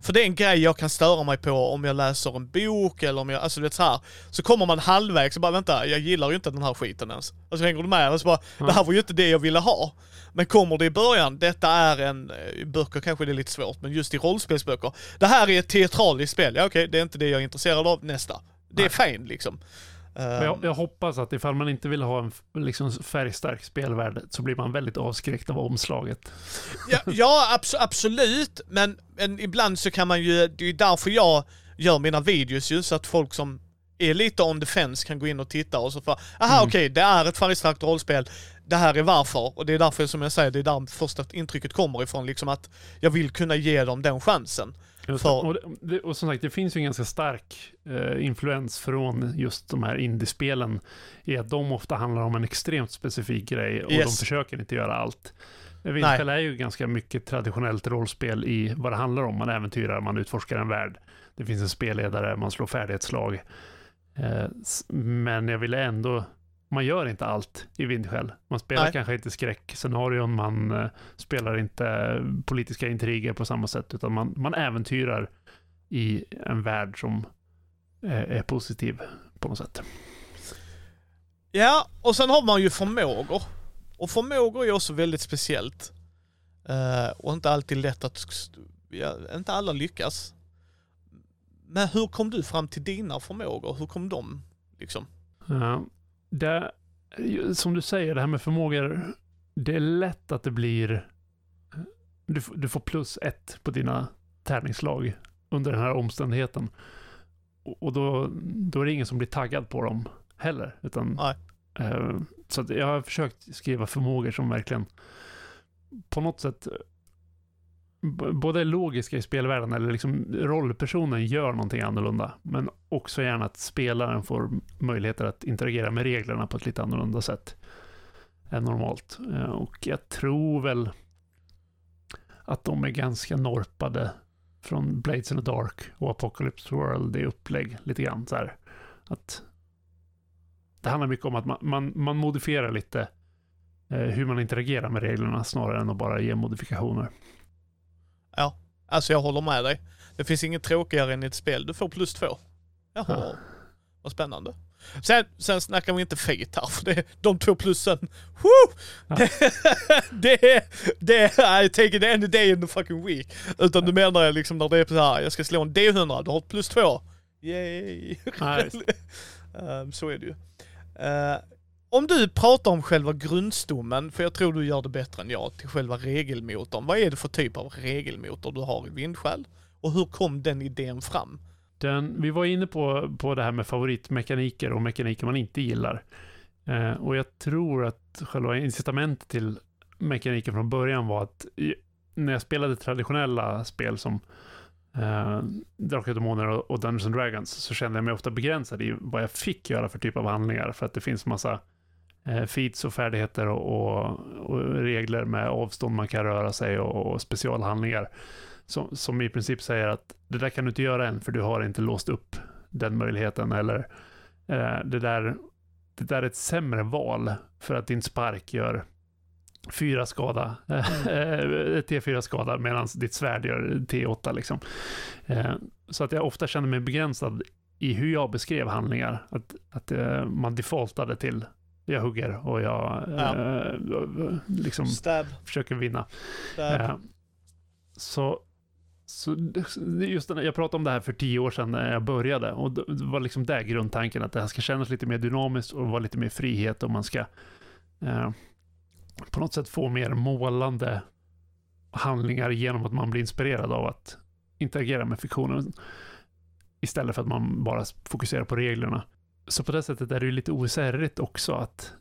För det är en grej jag kan störa mig på om jag läser en bok eller om jag, alltså det är så här. Så kommer man halvvägs och bara vänta, jag gillar ju inte den här skiten ens. Alltså hänger du med? Alltså bara, Ja. det här var ju inte det jag ville ha. Men kommer det i början, detta är en, eh, i böcker kanske det är lite svårt, men just i rollspelsböcker. Det här är ett teatraliskt spel, ja okej, det är inte det jag är intresserad av, nästa. Det är fine liksom. Men Jag, jag hoppas att ifall man inte vill ha en liksom, färgstark spelvärld så blir man väldigt avskräckt av omslaget. Ja, ja abs- absolut. Men, men ibland så kan man ju, det är därför jag gör mina videos ju, så att folk som är lite on the fence kan gå in och titta och så för, aha Mm. okej, det är ett färgstarkt rollspel, det här är varför. Och det är därför som jag säger, det är där första intrycket kommer ifrån, liksom att jag vill kunna ge dem den chansen. För-. Och, det, och som sagt, det finns ju en ganska stark eh, influens från just de här indiespelen i att de ofta handlar om en extremt specifik grej och de Yes. försöker inte göra allt. Vindfäll är ju ganska mycket traditionellt rollspel i vad det handlar om. Man äventyrar, man utforskar en värld. Det finns en spelledare, man slår färdighetsslag. Eh, men jag ville ändå, man gör inte allt i Vindskäl. Man spelar Nej. kanske inte skräckscenarion, man eh, spelar inte politiska intriger på samma sätt, utan man, man äventyrar i en värld som eh, är positiv på något sätt. Ja, och sen har man ju förmågor. Och förmågor är också väldigt speciellt. Eh, och inte alltid lätt att, ja, inte alla lyckas. Men hur kom du fram till dina förmågor? Hur kom de? Liksom? Ja, det, som du säger, det här med förmågor, det är lätt att det blir... Du, du får plus ett på dina tärningslag under den här omständigheten. Och, och då, då är det ingen som blir taggad på dem heller. Utan, eh, så jag har försökt skriva förmågor som verkligen på något sätt både är logiska i spelvärlden eller liksom rollpersonen gör någonting annorlunda. Men också gärna att spelaren får möjligheter att interagera med reglerna på ett lite annorlunda sätt än normalt. Eh, och jag tror väl att de är ganska norpade från Blades in the Dark och Apocalypse World i upplägg lite grann så här. Att det handlar mycket om att man, man, man modifierar lite eh, hur man interagerar med reglerna snarare än att bara ge modifikationer. Alltså jag håller med dig. Det finns inget tråkigare än ett spel. Du får plus två. Jaha, Ja. vad spännande. Sen, sen snackar vi inte fint här, för det, de två plussen, woo! Ja. Det, är, det är, I take it any day in the fucking week. Utan du menar jag liksom när det är så här, jag ska slå en D100, du har ett plus två. Yay! Ja, just Ehm, så är det ju. Eh, om du pratar om själva grundstommen, för jag tror du gör det bättre än jag, till själva regelmotorn. Vad är det för typ av regelmotor du har i Vindskäl? Och hur kom den idén fram? Den, vi var inne på, på det här med favoritmekaniker och mekaniker man inte gillar. Eh, och jag tror att själva incitamentet till mekaniken från början var att i, när jag spelade traditionella spel som eh, Drakar och Demoner och, och Dungeons and Dragons så kände jag mig ofta begränsad i vad jag fick göra för typ av handlingar. För att det finns massa eh, feats och färdigheter och, och, och regler med avstånd man kan röra sig och, och specialhandlingar som, som i princip säger att det där kan du inte göra än för du har inte låst upp den möjligheten eller eh, det, där, det där är ett sämre val för att din spark gör fyra skada, eh, T4 skada medan ditt svärd gör T8 liksom. Eh, så att jag ofta känner mig begränsad i hur jag beskrev handlingar. Att, att eh, man defaultade till jag hugger och jag Ja. eh, liksom Stab, försöker vinna. Eh, så, så just den, jag pratade om det här för tio år sedan när jag började och det var liksom där grundtanken att det här ska kännas lite mer dynamiskt och vara lite mer frihet och man ska eh, på något sätt få mer målande handlingar genom att man blir inspirerad av att interagera med fiktionen istället för att man bara fokuserar på reglerna. Så på det sättet är det ju lite OSR-igt också att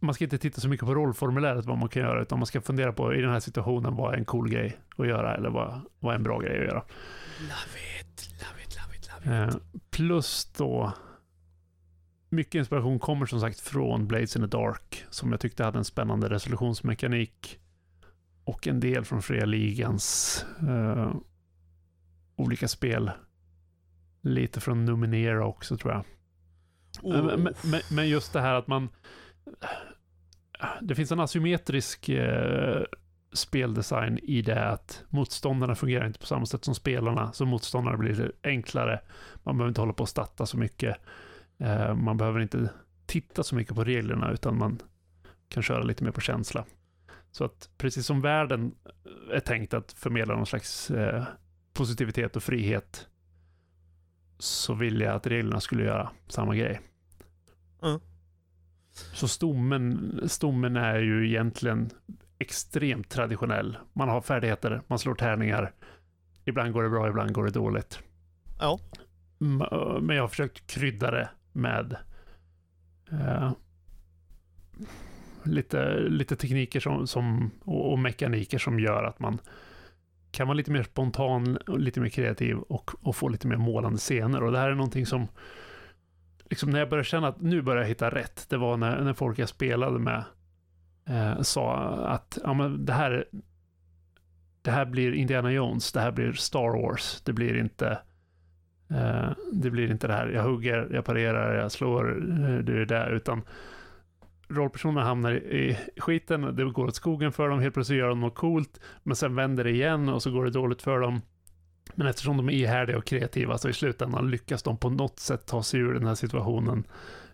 man ska inte titta så mycket på rollformuläret vad man kan göra utan man ska fundera på i den här situationen vad är en cool grej att göra eller vad, vad är en bra grej att göra. Love it, love it, love it, love it. Eh, plus då mycket inspiration kommer som sagt från Blades in the Dark som jag tyckte hade en spännande resolutionsmekanik och en del från Fria Ligans eh, olika spel. Lite från Numenera också tror jag. Oh. Men, men, men just det här att man... Det finns en asymmetrisk eh, speldesign i det att motståndarna fungerar inte på samma sätt som spelarna, så motståndarna blir enklare. Man behöver inte hålla på och statta så mycket. Eh, man behöver inte titta så mycket på reglerna, utan man kan köra lite mer på känsla. Så att precis som världen eh, är tänkt att förmedla någon slags eh, positivitet och frihet, så vill jag att reglerna skulle göra samma grej. Mm. Så stommen, stommen är ju egentligen extremt traditionell. Man har färdigheter, man slår tärningar. Ibland går det bra, ibland går det dåligt. Ja. Men jag har försökt krydda det med eh, lite, lite tekniker som, som, och, och mekaniker som gör att man kan vara lite mer spontan, och lite mer kreativ och, och få lite mer målande scener. Och det här är någonting som, liksom när jag började känna att nu börjar jag hitta rätt, det var när, när folk jag spelade med eh, sa att ja, men det, här, det här blir Indiana Jones, det här blir Star Wars, det blir inte eh, det blir inte det här, jag hugger, jag parerar, jag slår, eh, det är det, utan rollpersonerna hamnar i skiten, det går åt skogen för dem, helt plötsligt gör de något coolt, men sen vänder det igen och så går det dåligt för dem. Men eftersom de är ihärdiga och kreativa så i slutändan lyckas de på något sätt ta sig ur den här situationen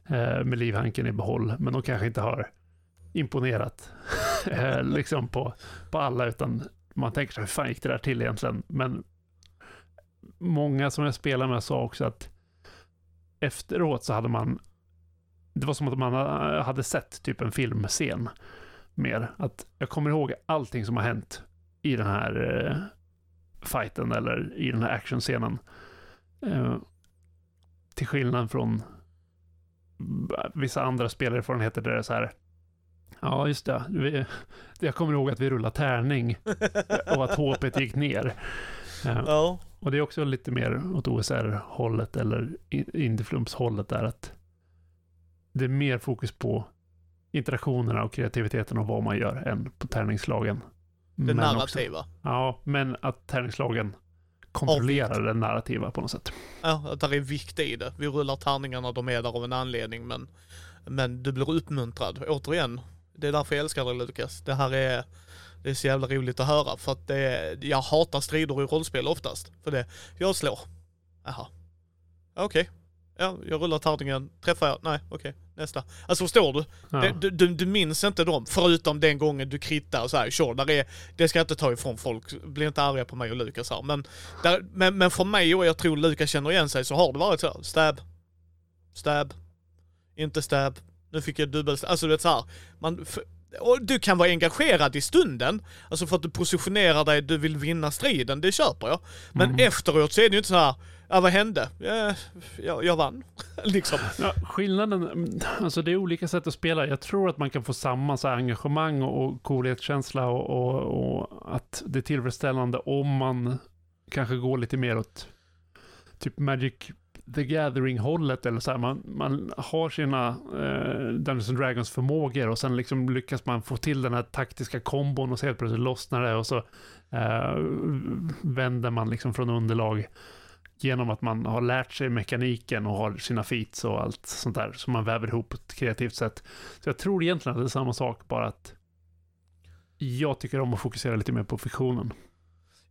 eh, med livhanken i behåll. Men de kanske inte har imponerat eh, liksom på, på alla, utan man tänker sig hur fan gick det där till egentligen? Men många som jag spelar med sa också att efteråt så hade man det var som att man hade sett typ en filmscen mer. Att jag kommer ihåg allting som har hänt i den här eh, fighten eller i den här actionscenen. Eh, till skillnad från vissa andra spelerfarenheter där det är så här. Ja, just det. Vi, jag kommer ihåg att vi rullade tärning och att HP gick ner. Eh, Ja. och det är också lite mer åt OSR-hållet eller Indieflumps-hållet där att det är mer fokus på interaktionerna och kreativiteten och vad man gör än på tärningslagen. Det Men också- narrativa. ja, men att tärningslagen kontrollerar det narrativa på något sätt. Ja, att det är vikt i det. Vi rullar tärningarna, de är där av en anledning men, men du blir uppmuntrad. Återigen, det är därför jag älskar det Lukas. Det här är, det är så jävla roligt att höra för att det är, jag hatar strider i rollspel oftast. För det, jag slår. Jaha. Okej. Ja, jag rullar tärningen, träffar jag? Nej, okej. Nästa. Alltså förstår du? Ja. Du, du? Du minns inte dem, förutom den gången du krittar och så här. Sure, där är, det ska jag inte ta ifrån folk. Bli inte arga på mig och Lukas här. Men, där, men, men för mig, och jag tror Lukas känner igen sig, så har det varit så här. Stab. Stab. Inte stab. Nu fick jag dubbel Alltså du vet så här. Man, och du kan vara engagerad i stunden, alltså för att du positionerar dig, du vill vinna striden, det köper jag. Men Mm. efteråt så är det ju inte så här, ja vad hände? Ja, jag, jag vann. liksom. Ja, skillnaden, alltså det är olika sätt att spela. Jag tror att man kan få samma så engagemang och, och coolhetskänsla och, och, och att det är tillfredsställande om man kanske går lite mer åt typ Magic the Gathering-hållet eller så här. Man, man har sina eh, Dungeons and Dragons förmågor och sen liksom lyckas man få till den här taktiska kombon och så helt plötsligt lossnar det och så eh, vänder man liksom från underlag genom att man har lärt sig mekaniken och har sina feats och allt sånt där som man väver ihop på ett kreativt sätt. Så jag tror egentligen att det är samma sak, bara att jag tycker om att fokusera lite mer på fiktionen.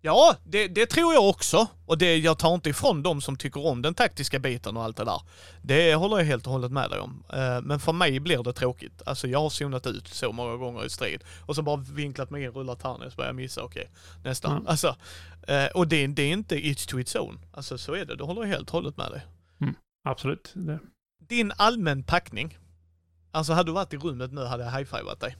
Ja, det, det tror jag också. Och det, jag tar inte ifrån dem som tycker om den taktiska biten och allt det där. Det håller jag helt och hållet med dig om. Eh, Men för mig blir det tråkigt. Alltså jag har zonat ut så många gånger i strid. Och så bara vinklat mig in, rullat tärning, så börjar jag missa, okej. Nästa. Mm. Alltså, eh, och det, det är inte each to its own. Alltså så är det, det håller jag helt och hållet med dig. Absolut. Det. Din allmän packning. Alltså hade du varit i rummet nu hade jag high-fivat dig.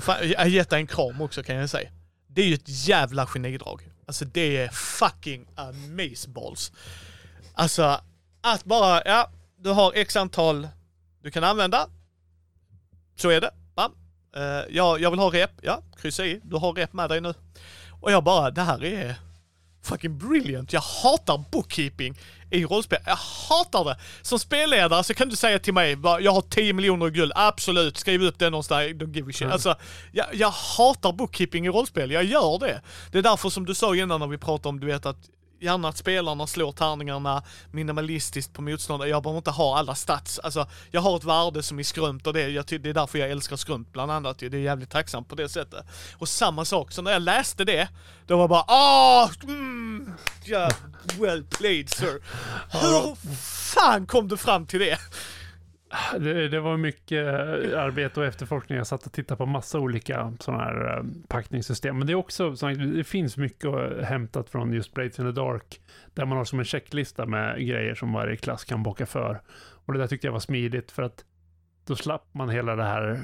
Fa- Jag har gett dig en kram också kan jag säga. Det är ju ett jävla genidrag. Alltså det är fucking amazeballs. Alltså att bara, ja, du har x antal du kan använda. Så är det. Bam. Eh, uh, ja, jag vill ha rep. Ja, kryssa i. Du har rep med dig nu. Och jag bara, det här är fucking brilliant. Jag hatar bookkeeping i rollspel. Jag hatar det. Som spelledare så kan du säga till mig, jag har 10 miljoner guld. Absolut, skriv upp det någonstans. Don't give a shit. Mm. Alltså, jag, jag hatar bookkeeping i rollspel. Jag gör det. Det är därför som du sa innan när vi pratade om, du vet att gärna att spelarna slår tärningarna minimalistiskt på motståndare. Jag behöver inte ha alla stats. Alltså, jag har ett värde som är skrumt och det, jag, det är därför jag älskar skrumt bland annat. Det är jävligt tacksamt på det sättet. Och samma sak, så när jag läste det, då var jag bara ah, mm, yeah, well played sir. Hur fan kom du fram till det? Det, det var mycket arbete och efterforskning. Jag satt och tittade på massa olika sådana här eh, packningssystem. Men det är också, så det finns mycket hämtat från just Blades in the Dark. Där man har som en checklista med grejer som varje klass kan bocka för. Och det där tyckte jag var smidigt för att då slapp man hela det här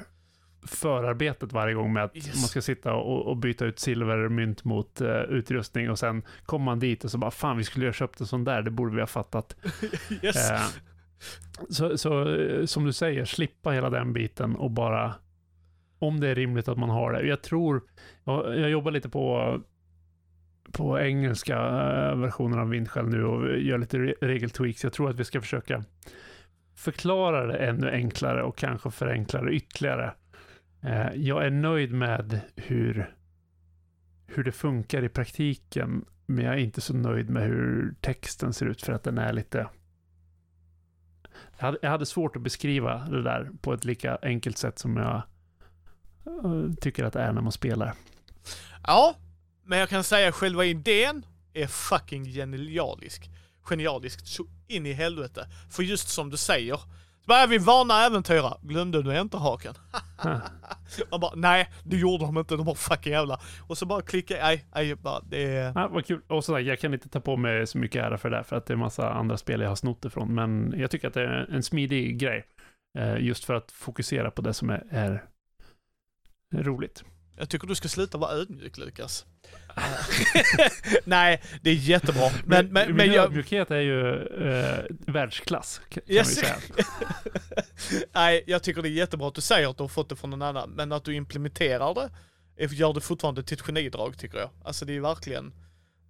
förarbetet varje gång med att Yes. man ska sitta och, och byta ut silvermynt mot uh, utrustning och sen kommer man dit och så bara fan vi skulle ju ha köpt en sån där, det borde vi ha fattat. Yes. Eh, så, så eh, som du säger, slippa hela den biten och bara om det är rimligt att man har det. Jag tror, jag, jag jobbar lite på på engelska eh, versionen av Vindskäl nu och gör lite re- regeltweaks. Jag tror att vi ska försöka förklara det ännu enklare och kanske förenkla det ytterligare. Eh, jag är nöjd med hur, hur det funkar i praktiken, men jag är inte så nöjd med hur texten ser ut för att den är lite jag hade, jag hade svårt att beskriva det där på ett lika enkelt sätt som jag eh, tycker att det är när man spelar. Ja, men jag kan säga själva idén är fucking genialisk. Genialisk så in i helvete. För just som du säger, så bara, vi varnar äventyrare. Glömde du enterhaken? Man bara, nej det gjorde de inte, de var fucking jävla. Och så bara klicka, nej, nej, bara det. Ja, vad kul. Och sådär, jag kan inte ta på mig så mycket ära för det, för att det är massa andra spel jag har snott ifrån. Men jag tycker att det är en smidig grej. eh, Just för att fokusera på det som är, är roligt. Jag tycker du ska sluta vara ödmjuk Lukas. nej, det är jättebra. Men, men, men Min jag... ödmjukhet är ju eh, världsklass, kan Yes. vi säga. Nej, jag tycker det är jättebra att du säger att du har fått det från någon annan, men att du implementerar det gör det fortfarande till ett genidrag tycker jag. Alltså det är verkligen,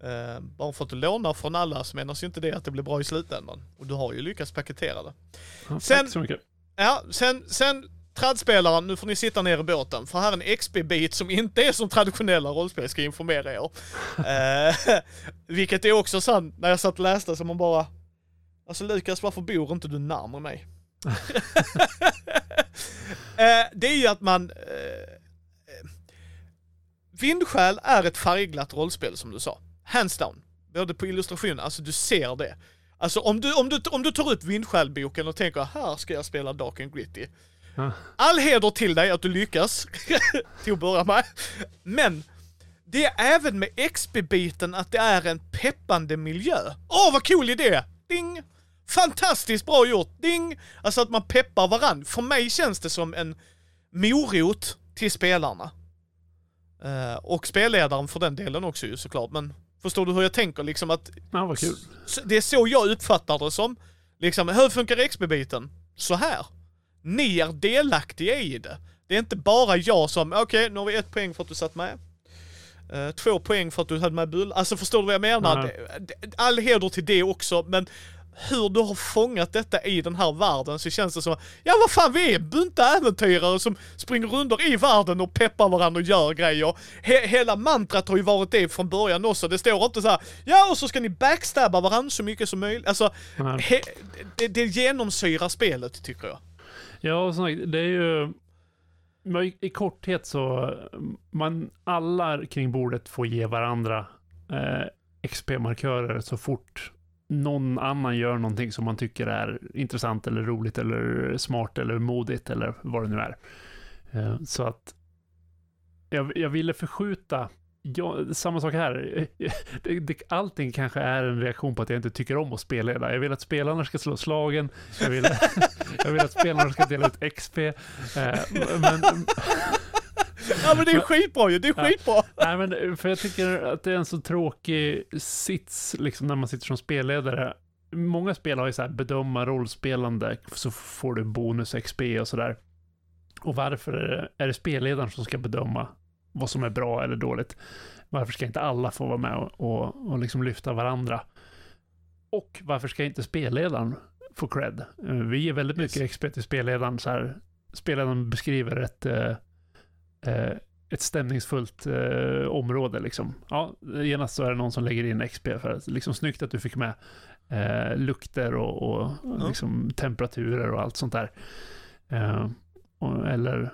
eh, bara för att du lånar från alla så menas ju inte det att det blir bra i slutändan. Och du har ju lyckats paketera det. Ja, Sen- Tack så mycket. Ja, sen, sen tradspelaren, nu får ni sitta ner i båten, för här är en XP-bit som inte är som traditionella rollspel, ska jag informera er. Eh, vilket är också sant, när jag satt och läste så man bara, alltså Lukas varför bor inte du närmare mig? eh, det är ju att man, eh, Vindskäl är ett färgglatt rollspel som du sa, hands down. Både på illustrationen, alltså du ser det. Alltså om du, om du, om du tar upp Vindskäl-boken och tänker här ska jag spela Dark and Gritty. All heder till dig att du lyckas, till att börja med. Men det är även med XP-biten att det är en peppande miljö. Åh vad cool idé! Ding! Fantastiskt bra gjort! Ding! Alltså att man peppar varann. För mig känns det som en morot till spelarna. Eh, och spelledaren för den delen också ju såklart, men förstår du hur jag tänker liksom att Ja, vad kul. det är så jag uppfattar det som. Liksom, hur funkar XP-biten? Så här. Ni är delaktiga i det. Det är inte bara jag som, okej nu har vi ett poäng för att du satt med. Eh, två poäng för att du hade med bull. Alltså förstår du vad jag menar? Det- All heder till det också, men hur du har fångat detta i den här världen så känns det som, ja vad fan vi är bunta äventyrare som springer runt i världen och peppar varandra och gör grejer. He hela mantrat har ju varit det från början också. Det står inte så här, ja och så ska ni backstabba varandra så mycket som möjligt. Alltså, det, det genomsyrar spelet tycker jag. Ja, och som sagt, det är ju... I i korthet så, man, alla kring bordet får ge varandra eh, XP-markörer så fort någon annan gör någonting som man tycker är intressant eller roligt eller smart eller modigt eller vad det nu är. Eh, så att jag, jag ville förskjuta Ja, samma sak här. Det, det, allting kanske är en reaktion på att jag inte tycker om att spelleda. Jag vill att spelarna ska slå slagen. Jag vill, jag vill att spelarna ska dela ut XP. Eh, men, Ja men det är skitbra ju, det är Ja. skitbra! nej, men för jag tycker att det är en så tråkig sits liksom när man sitter som spelledare. Många spel har ju så här bedöma rollspelande så får du bonus XP och sådär. Och varför är det, är det spelledaren som ska bedöma vad som är bra eller dåligt? Varför ska inte alla få vara med och, och, och liksom lyfta varandra? Och varför ska inte spelledaren få cred? Eh, Vi ger väldigt mycket Yes. XP till spelledaren. Så här, spelledaren beskriver ett, eh, eh, ett stämningsfullt eh, område liksom. Ja, genast så är det någon som lägger in XP för att liksom snyggt att du fick med eh, lukter och, och Ja. liksom temperaturer och allt sånt där. Eh, och, eller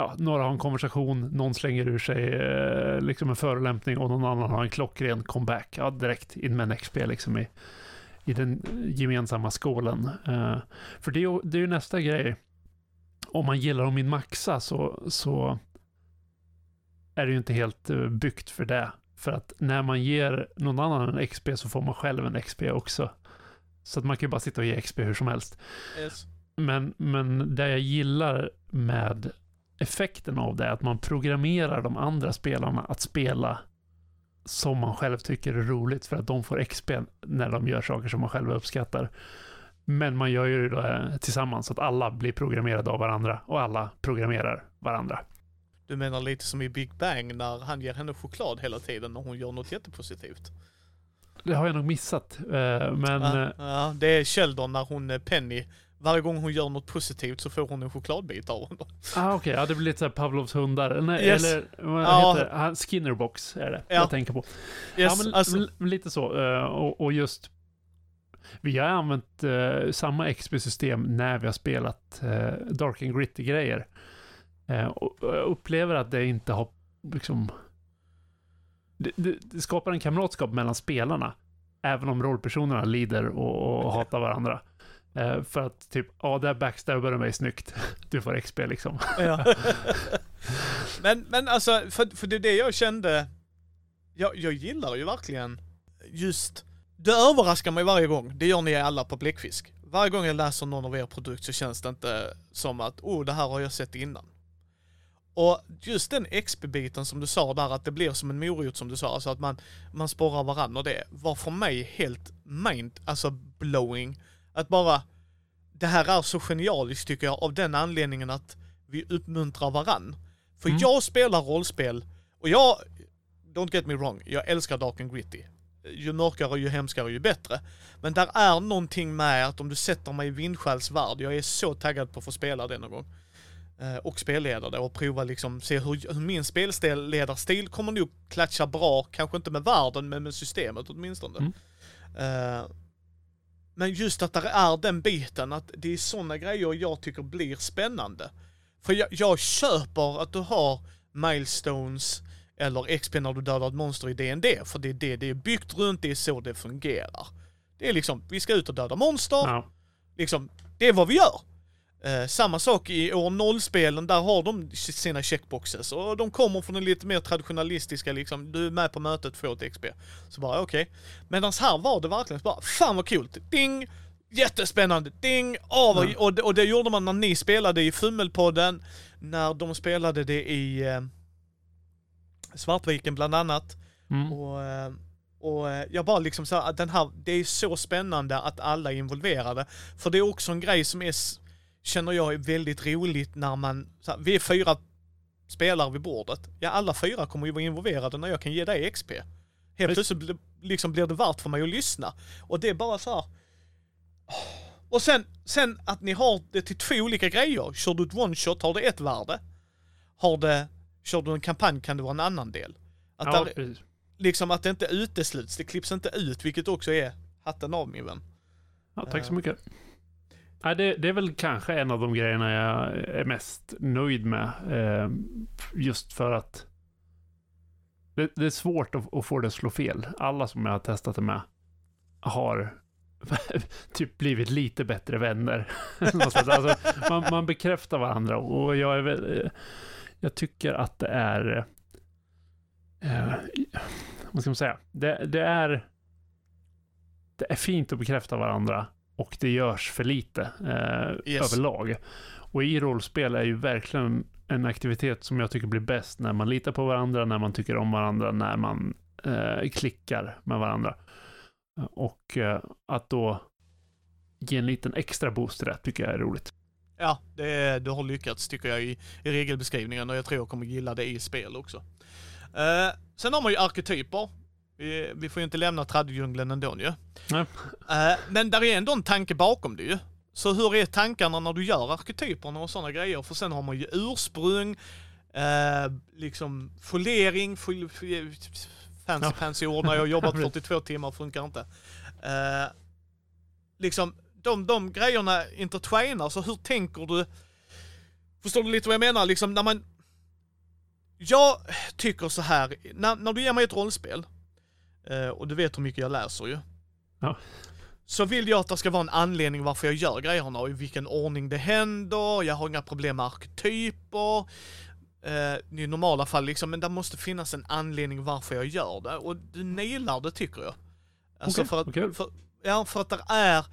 ja, några har en konversation, någon slänger ur sig eh, liksom en förolämpning och någon annan har en klockren comeback. Ja, direkt in med en XP liksom i, i den gemensamma skålen. Eh, för det är, ju, det är ju nästa grej. Om man gillar att min maxa så, så är det ju inte helt eh, byggt för det. För att när man ger någon annan en XP så får man själv en XP också. Så att man kan ju bara sitta och ge XP hur som helst. Yes. Men, men det jag gillar med effekten av det är att man programmerar de andra spelarna att spela som man själv tycker är roligt för att de får XP när de gör saker som man själv uppskattar. Men man gör ju det tillsammans så att alla blir programmerade av varandra och alla programmerar varandra. Du menar lite som i Big Bang när han ger henne choklad hela tiden när hon gör något jättepositivt? Det har jag nog missat, eh, men Ja, eh, ja, det är Sheldon när hon, eh, Penny, varje gång hon gör något positivt så får hon en chokladbit av honom. ah, okej, ja, det blir lite såhär Pavlovs hundar. Nej, Yes. eller vad Ja. heter det? Han- Skinnerbox är det Ja. jag tänker på. Yes, ja, men alltså, lite så. eh, Och, och just, vi har använt eh, samma XP-system när vi har spelat eh, Dark and Gritty-grejer. Och, och jag upplever att det inte har, liksom, det, det, det skapar en kamratskap mellan spelarna. Även om rollpersonerna lider och, och hatar varandra. Eh, för att typ, ja, där backstabbar du mig snyggt. Du får XP liksom. Ja. men, men alltså, för, för det är det jag kände. Jag, jag gillar ju verkligen just, det överraskar mig varje gång. Det gör ni alla på Bläckfisk. Varje gång jag läser någon av er produkt så känns det inte som att, oh, det här har jag sett innan. Och just den XP-biten som du sa där, att det blir som en morot som du sa, alltså att man, man sporrar varandra och det var för mig helt mind, alltså blowing. Att bara, det här är så genialiskt tycker jag av den anledningen att vi uppmuntrar varann. För Mm. jag spelar rollspel och jag, don't get me wrong, jag älskar Dark and Gritty. Ju mörkare, ju hemskare, ju bättre. Men där är någonting med att om du sätter mig i Vindskäls värld, jag är så taggad på att få spela det någon gång. Eh, och spelleda det och prova liksom, se hur, hur min spelledarstil kommer nog klatscha bra, kanske inte med världen, men med systemet åtminstone. Mm. Eh, men just att det är den biten, att det är sådana grejer jag tycker blir spännande. För jag, jag köper att du har milestones eller XP när du dödar ett monster i D&D för det är det det är byggt runt, det är så det fungerar. Det är liksom, vi ska ut och döda monster, Ja. liksom, det är vad vi gör. Eh, samma sak i år 0-spelen, där har de sina checkboxes och de kommer från den lite mer traditionalistiska liksom, du är med på mötet, får ett XP. Så bara okej. Okay. Medan här var det verkligen så bara, fan vad kul, ding! Jättespännande, ding! Vad, Mm. och, det- och det gjorde man när ni spelade i Fummelpodden, när de spelade det i eh, Svartviken bland annat. Mm. Och, eh, och eh, jag bara liksom så här, att den här, det är så spännande att alla är involverade. För det är också en grej som är, känner jag är väldigt roligt när man, här, vi är fyra spelare vid bordet. Ja, alla fyra kommer ju vara involverade när jag kan ge dig XP. Helt Visst. plötsligt liksom blir det värt för mig att lyssna. Och det är bara så här. Och sen, sen att ni har det till två olika grejer. Kör du ett one shot har det ett värde. Har det, kör du en kampanj kan det vara en annan del. Att Ja, där, precis. liksom att det inte utesluts, det klipps inte ut, vilket också är hatten av min vän. Ja, tack så Eh. mycket. Ja, det, det är väl kanske en av de grejerna jag är mest nöjd med. Eh, just för att det, det är svårt att, att få det att slå fel. Alla som jag har testat det med har typ blivit lite bättre vänner. Alltså, man, man bekräftar varandra och jag är väl, eh, jag tycker att det är eh, vad ska man säga? Det, det är det är fint att bekräfta varandra och det görs för lite eh, Yes. överlag. Och i rollspel är ju verkligen en aktivitet som jag tycker blir bäst när man litar på varandra, när man tycker om varandra, när man eh, klickar med varandra. Och eh, att då ge en liten extra boost till det tycker jag är roligt. Ja, det du har lyckats tycker jag i, i regelbeskrivningen och jag tror jag kommer gilla det i spel också. Eh, sen har man ju arketyper. Vi, vi får ju inte lämna traddjungeln ändå ju. Nej. Eh, men där är ändå en tanke bakom det ju. Så hur är tankarna när du gör arketyperna och sådana grejer? För sen har man ju ursprung, Eh, liksom folering, fol, fancy Ja. fancy ord när jag har jobbat Precis. 42 timmar funkar inte. Eh, liksom de, de grejerna intertwinar, så hur tänker du? Förstår du lite vad jag menar? Liksom när man... Jag tycker så här, när, när du ger mig ett rollspel, eh, och du vet hur mycket jag läser ju. Ja. Så vill jag att det ska vara en anledning varför jag gör grejerna och i vilken ordning det händer, jag har inga problem med arketyper. Eh, I normala fall liksom, men det måste finnas en anledning varför jag gör det och du nailar det tycker jag. Alltså Okej, för att, kul. för, ja för att det är...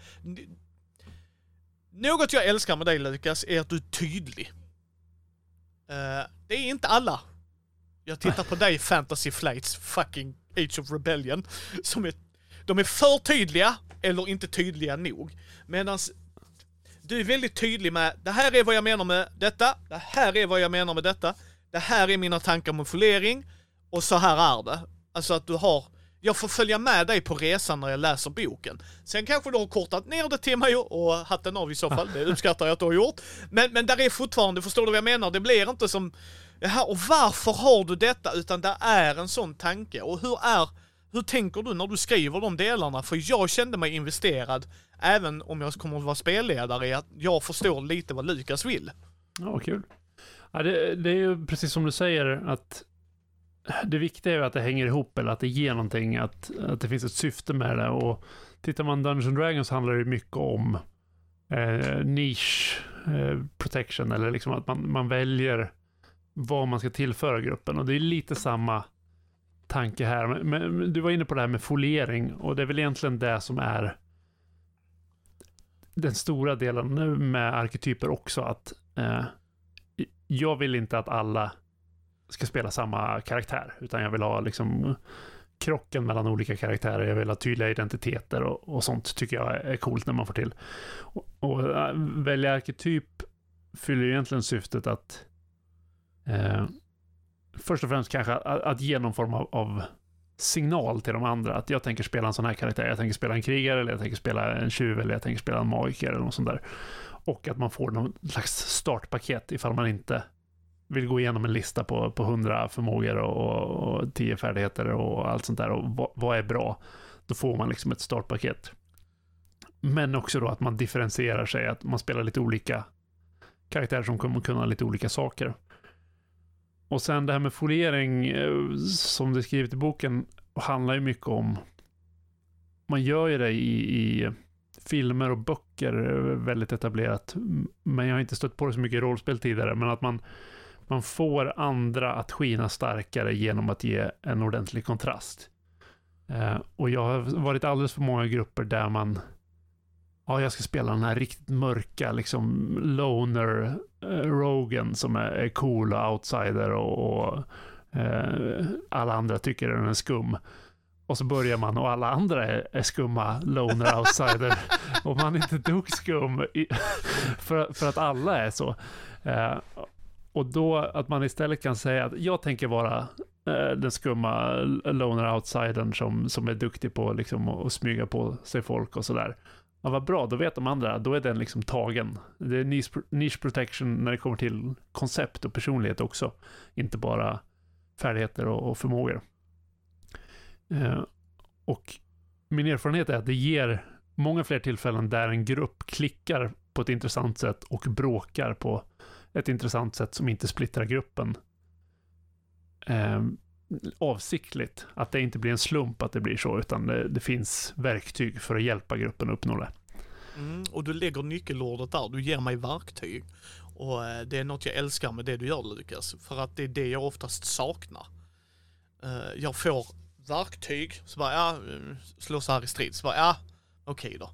Något jag älskar med dig Lukas är att du är tydlig. Eh, det är inte alla. Jag tittar på dig Fantasy Flights fucking Age of Rebellion. Som är, de är för tydliga eller inte tydliga nog. Medan du är väldigt tydlig med det här är vad jag menar med detta, det här är vad jag menar med detta, det här är mina tankar om folering och så här är det. Alltså att du har, jag får följa med dig på resan när jag läser boken. Sen kanske du har kortat ner det till mig och hatten av i så fall, det uppskattar jag att du har gjort. Men, men där är fortfarande, förstår du vad jag menar? Det blir inte som, jaha och varför har du detta? Utan det är en sån tanke. Och hur är, hur tänker du när du skriver de delarna? För jag kände mig investerad, även om jag kommer att vara spelledare, i att jag förstår lite vad Lukas vill. Ja, vad kul. Ja, det, det är ju precis som du säger att det viktiga är ju att det hänger ihop eller att det ger någonting, att, att det finns ett syfte med det. Och tittar man Dungeons Dragons handlar det mycket om eh, niche eh, protection eller liksom att man, man väljer vad man ska tillföra gruppen. Och det är lite samma tanke här. Men, men du var inne på det här med foliering och det är väl egentligen det som är den stora delen med arketyper också. att eh, Jag vill inte att alla ska spela samma karaktär, utan jag vill ha liksom krocken mellan olika karaktärer. Jag vill ha tydliga identiteter och, och sånt tycker jag är coolt när man får till. Och, och eh, välja arketyp fyller ju egentligen syftet att eh, först och främst kanske att, att ge någon form av, av signal till de andra. Att jag tänker spela en sån här karaktär. Jag tänker spela en krigare, eller jag tänker spela en tjuv, eller jag tänker spela en magiker eller något sånt där. Och att man får någon slags startpaket ifall man inte vill gå igenom en lista på, på 100 förmågor och, och 10 färdigheter och allt sånt där. Och vad, vad är bra? Då får man liksom ett startpaket. Men också då att man differentierar sig, att man spelar lite olika karaktärer som kommer kunna lite olika saker. Och sen det här med foliering, eh, som det är skrivet i boken, handlar ju mycket om... Man gör ju det i, i filmer och böcker, eh, väldigt etablerat. Men jag har inte stött på det så mycket i rollspel tidigare, men att man, man får andra att skina starkare genom att ge en ordentlig kontrast. Eh, och jag har varit alldeles för många grupper där man Ja, jag ska spela den här riktigt mörka, liksom loner Rogan som är, är cool och outsider och, och eh, alla andra tycker den är skum. Och så börjar man och alla andra är, är skumma loner outsider och man är inte dugg skum i, för, för att alla är så. Eh, och då att man istället kan säga att jag tänker vara eh, den skumma loner outsidern som, som är duktig på liksom, att smyga på sig folk och sådär. Ja, vad bra, då vet de andra, då är den liksom tagen. Det är niche, protection när det kommer till koncept och personlighet också. Inte bara färdigheter och, och förmågor. Eh, och min erfarenhet är att det ger många fler tillfällen där en grupp klickar på ett intressant sätt och bråkar på ett intressant sätt som inte splittrar gruppen. Eh, avsiktligt. Att det inte blir en slump att det blir så, utan det, det finns verktyg för att hjälpa gruppen att uppnå det. Mm, och du lägger nyckelordet där, du ger mig verktyg. Och eh, det är något jag älskar med det du gör Lukas, för att det är det jag oftast saknar. Eh, jag får verktyg, så bara ja, eh, slå så här i strid, så bara ja, okej då.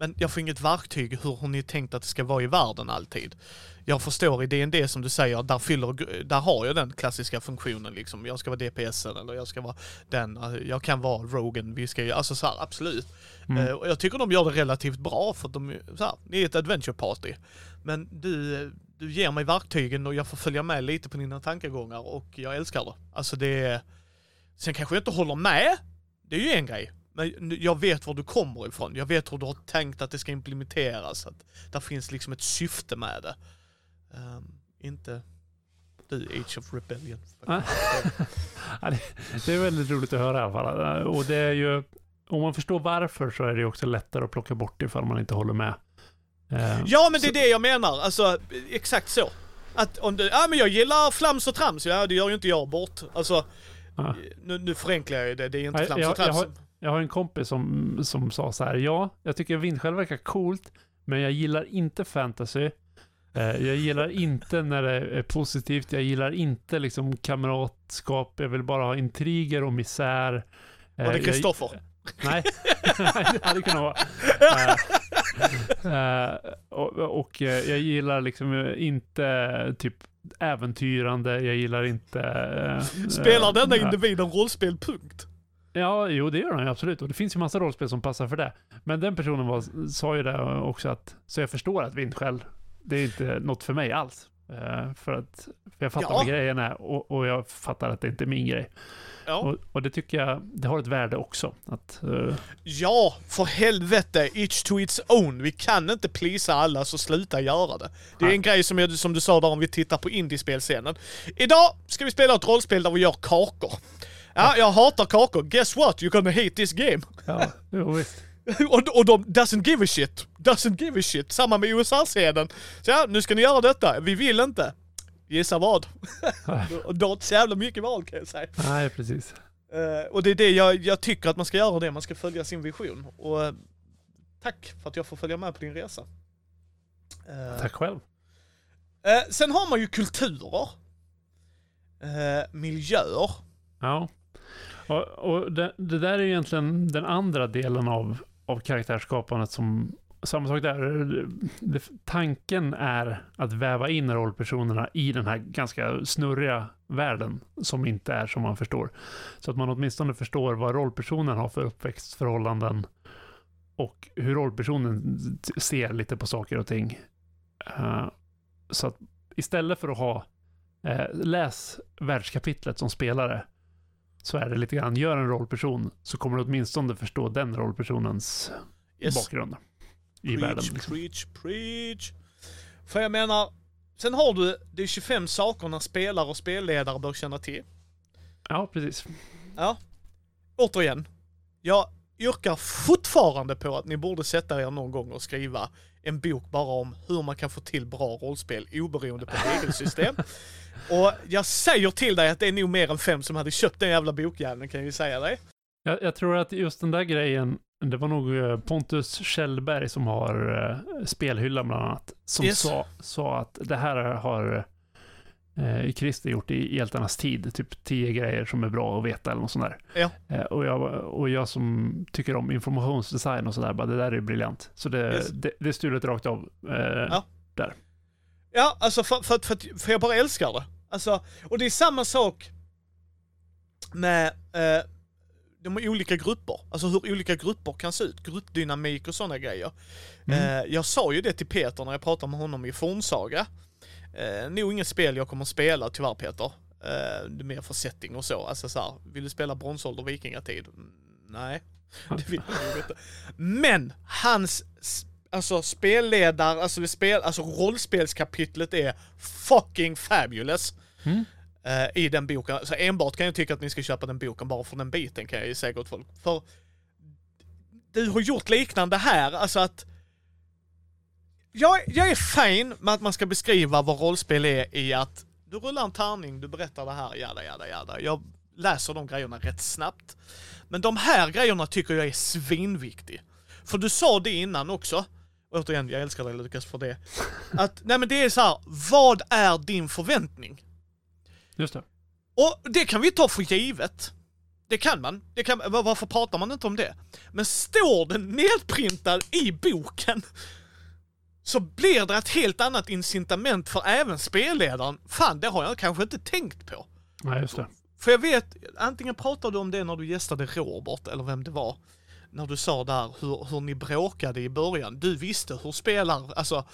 Men jag får inget verktyg hur har ni tänkt att det ska vara i världen alltid. Jag förstår i D&D som du säger, där, fyller, där har jag den klassiska funktionen liksom. Jag ska vara DPSen eller jag ska vara den, eh, jag kan vara Rogan, vi ska ju, alltså så här, absolut. Mm. Eh, och jag tycker de gör det relativt bra för att de, är- så här, ni är ett adventure party. Men du, du ger mig verktygen och jag får följa med lite på dina tankegångar och jag älskar det. Alltså det är... Sen kanske jag inte håller med, det är ju en grej. Men jag vet var du kommer ifrån, jag vet hur du har tänkt att det ska implementeras. Att där finns liksom ett syfte med det. Ehm, inte... Du, Age of Rebellion. Ja. Det, är väldigt roligt att höra i alla fall. Och det är ju, om man förstår varför så är det också lättare att plocka bort det ifall man inte håller med. Eh, Ja men det är så- det jag menar, alltså exakt så. Att om du, ja men jag gillar flams och trams, ja det gör ju inte jag bort. Alltså, nu, nu förenklar jag ju det, det är inte flams jag- och trams. jag har- Jag har en kompis som, som sa så här, ja, jag tycker vindskäl verkar coolt, men jag gillar inte fantasy. Eh, jag gillar inte när det är positivt, jag gillar inte liksom kamratskap, jag vill bara ha intriger och misär. Eh, och det jag- Kristoffer. Nej, det hade kunnat vara. Eh, eh, och och eh, jag gillar liksom inte typ äventyrande, jag gillar inte... eh, Spelar denna eh, individen rollspel, punkt. Ja, jo det gör han ju absolut. Och det finns ju massa rollspel som passar för det. Men den personen var, sa ju det också att, så jag förstår att vindskäl, det är inte något för mig alls. Eh, för att, för jag fattar Ja. vad grejen är och, och jag fattar att det inte är min grej. Ja. Och, och det tycker jag, det har ett värde också. Att, eh, ja, för helvete, each to its own. Vi kan inte plisa alla, så sluta göra det. Det är Nej. en grej som, jag, som du sa där om vi tittar på indiespelscenen. Idag ska vi spela ett rollspel där vi gör kakor. Ja, jag hatar kakor. Guess what? You're gonna hate this game. ja, jo, visst. och, och de doesn't give a shit. Doesn't give a shit. Samma med USA-scenen. Så ja, nu ska ni göra detta. Vi vill inte. Gissa vad? då har inte så jävla mycket val kan jag säga. Nej, precis. Eh, och det är det jag, jag tycker att man ska göra det. Man ska följa sin vision. Och eh, tack för att jag får följa med på din resa. Eh, Tack själv. sen har man ju kulturer. Miljöer. Ja. Och, och det, det där är egentligen den andra delen av, av karaktärsskapandet som samma sak där. Det, tanken är att väva in rollpersonerna i den här ganska snurriga världen som inte är som man förstår. Så att man åtminstone förstår vad rollpersonen har för uppväxtförhållanden och hur rollpersonen ser lite på saker och ting. Uh, så att istället för att ha uh, läs världskapitlet som spelare så är det lite grann, gör en rollperson så kommer du åtminstone förstå den rollpersonens Yes. bakgrund i preach, världen. Liksom. preach, preach. För jag menar, sen har du de 25 sakerna spelare och spelledare bör känna till. Ja, precis. Ja. Återigen, jag yrkar fortfarande på att ni borde sätta er någon gång och skriva en bok bara om hur man kan få till bra rollspel oberoende på regelsystem. och jag säger till dig att det är nog mer än fem som hade köpt den jävla bokjäveln kan jag ju säga dig. Jag, jag tror att just den där grejen, det var nog eh, Pontus Kjellberg som har eh, spelhyllan bland annat, som Yes. sa, sa att det här har eh, Christer gjort i Hjältarnas tid, typ tio grejer som är bra att veta eller något sånt där. Ja. Eh, och, jag, och jag som tycker om informationsdesign och sådär, bara det där är briljant. Så det, Yes. det, det är stulet rakt av. Eh, Ja. Ja, alltså för, för, för, för jag bara älskar det. Alltså, och det är samma sak med eh, de olika grupper. Alltså hur olika grupper kan se ut. Gruppdynamik och sådana grejer. Mm. Eh, jag sa ju det till Peter när jag pratade med honom i Fornsaga. Eh, nog inget spel jag kommer spela tyvärr Peter. Eh, det är mer för setting och så. Alltså så här, vill du spela bronsålder vikingatid? Mm, Nej, det vill jag nog inte. Men hans alltså spelledare, alltså, spel, alltså rollspelskapitlet är fucking fabulous. Mm. eh, I den boken. Så enbart kan jag tycka att ni ska köpa den boken bara för den biten kan jag ju säga gott folk. För du har gjort liknande här, alltså att jag, jag är fin med att man ska beskriva vad rollspel är i att du rullar en tärning, du berättar det här, jada jada jada. Jag läser de grejerna rätt snabbt. Men de här grejerna tycker jag är svinviktig. För du sa det innan också, återigen, jag älskar dig Lukas för det. Att, nej men det är så här, vad är din förväntning? Just det. Och det kan vi ta för givet. Det kan man. Det kan, var- varför pratar man inte om det? Men står den nedprintad i boken så blir det ett helt annat incitament för även spelledaren. Fan, det har jag kanske inte tänkt på. Nej, just det. För jag vet, antingen pratade du om det när du gästade Robert, eller vem det var. När du sa där hur, hur ni bråkade i början. Du visste hur spelar, alltså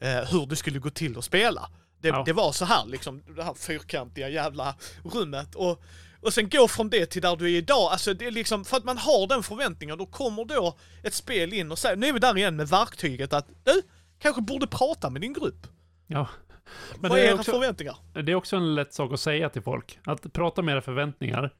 eh, hur det skulle gå till att spela. Det, Ja. det var så här liksom, det här fyrkantiga jävla rummet. Och, och sen gå från det till där du är idag. Alltså det är liksom, för att man har den förväntningen, då kommer då ett spel in och säger, nu är vi där igen med verktyget att du kanske borde prata med din grupp. Ja. Men Vad det är är, era också, förväntningar? det är också en lätt sak att säga till folk. Att prata om era förväntningar.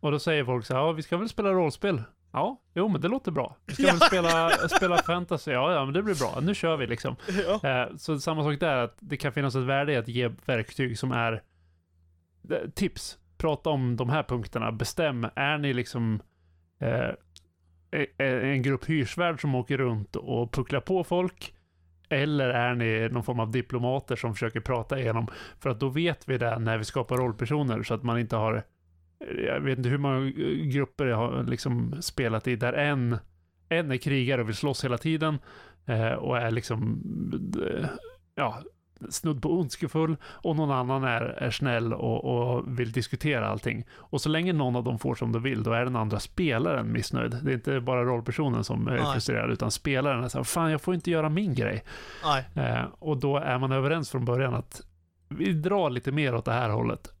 Och då säger folk så här, ja vi ska väl spela rollspel? Ja, jo men det låter bra. Vi ska Ja. väl spela, spela fantasy? Ja, ja men det blir bra. Nu kör vi liksom. Ja. Eh, Så samma sak där, att det kan finnas ett värde i att ge verktyg som är eh, tips. Prata om de här punkterna. Bestäm, är ni liksom eh, e- e- en grupp hyrsvärd som åker runt och pucklar på folk? Eller är ni någon form av diplomater som försöker prata igenom? För att då vet vi det när vi skapar rollpersoner så att man inte har jag vet inte hur många grupper jag har liksom spelat i där en, en är krigare och vill slåss hela tiden eh, och är liksom eh, ja, snudd på ondskefull och någon annan är, är snäll och, och vill diskutera allting. Och så länge någon av dem får som de vill, då är den andra spelaren missnöjd. Det är inte bara rollpersonen som är Nej. frustrerad, utan spelaren är så här, fan jag får inte göra min grej. Eh, och då är man överens från början att vi drar lite mer åt det här hållet.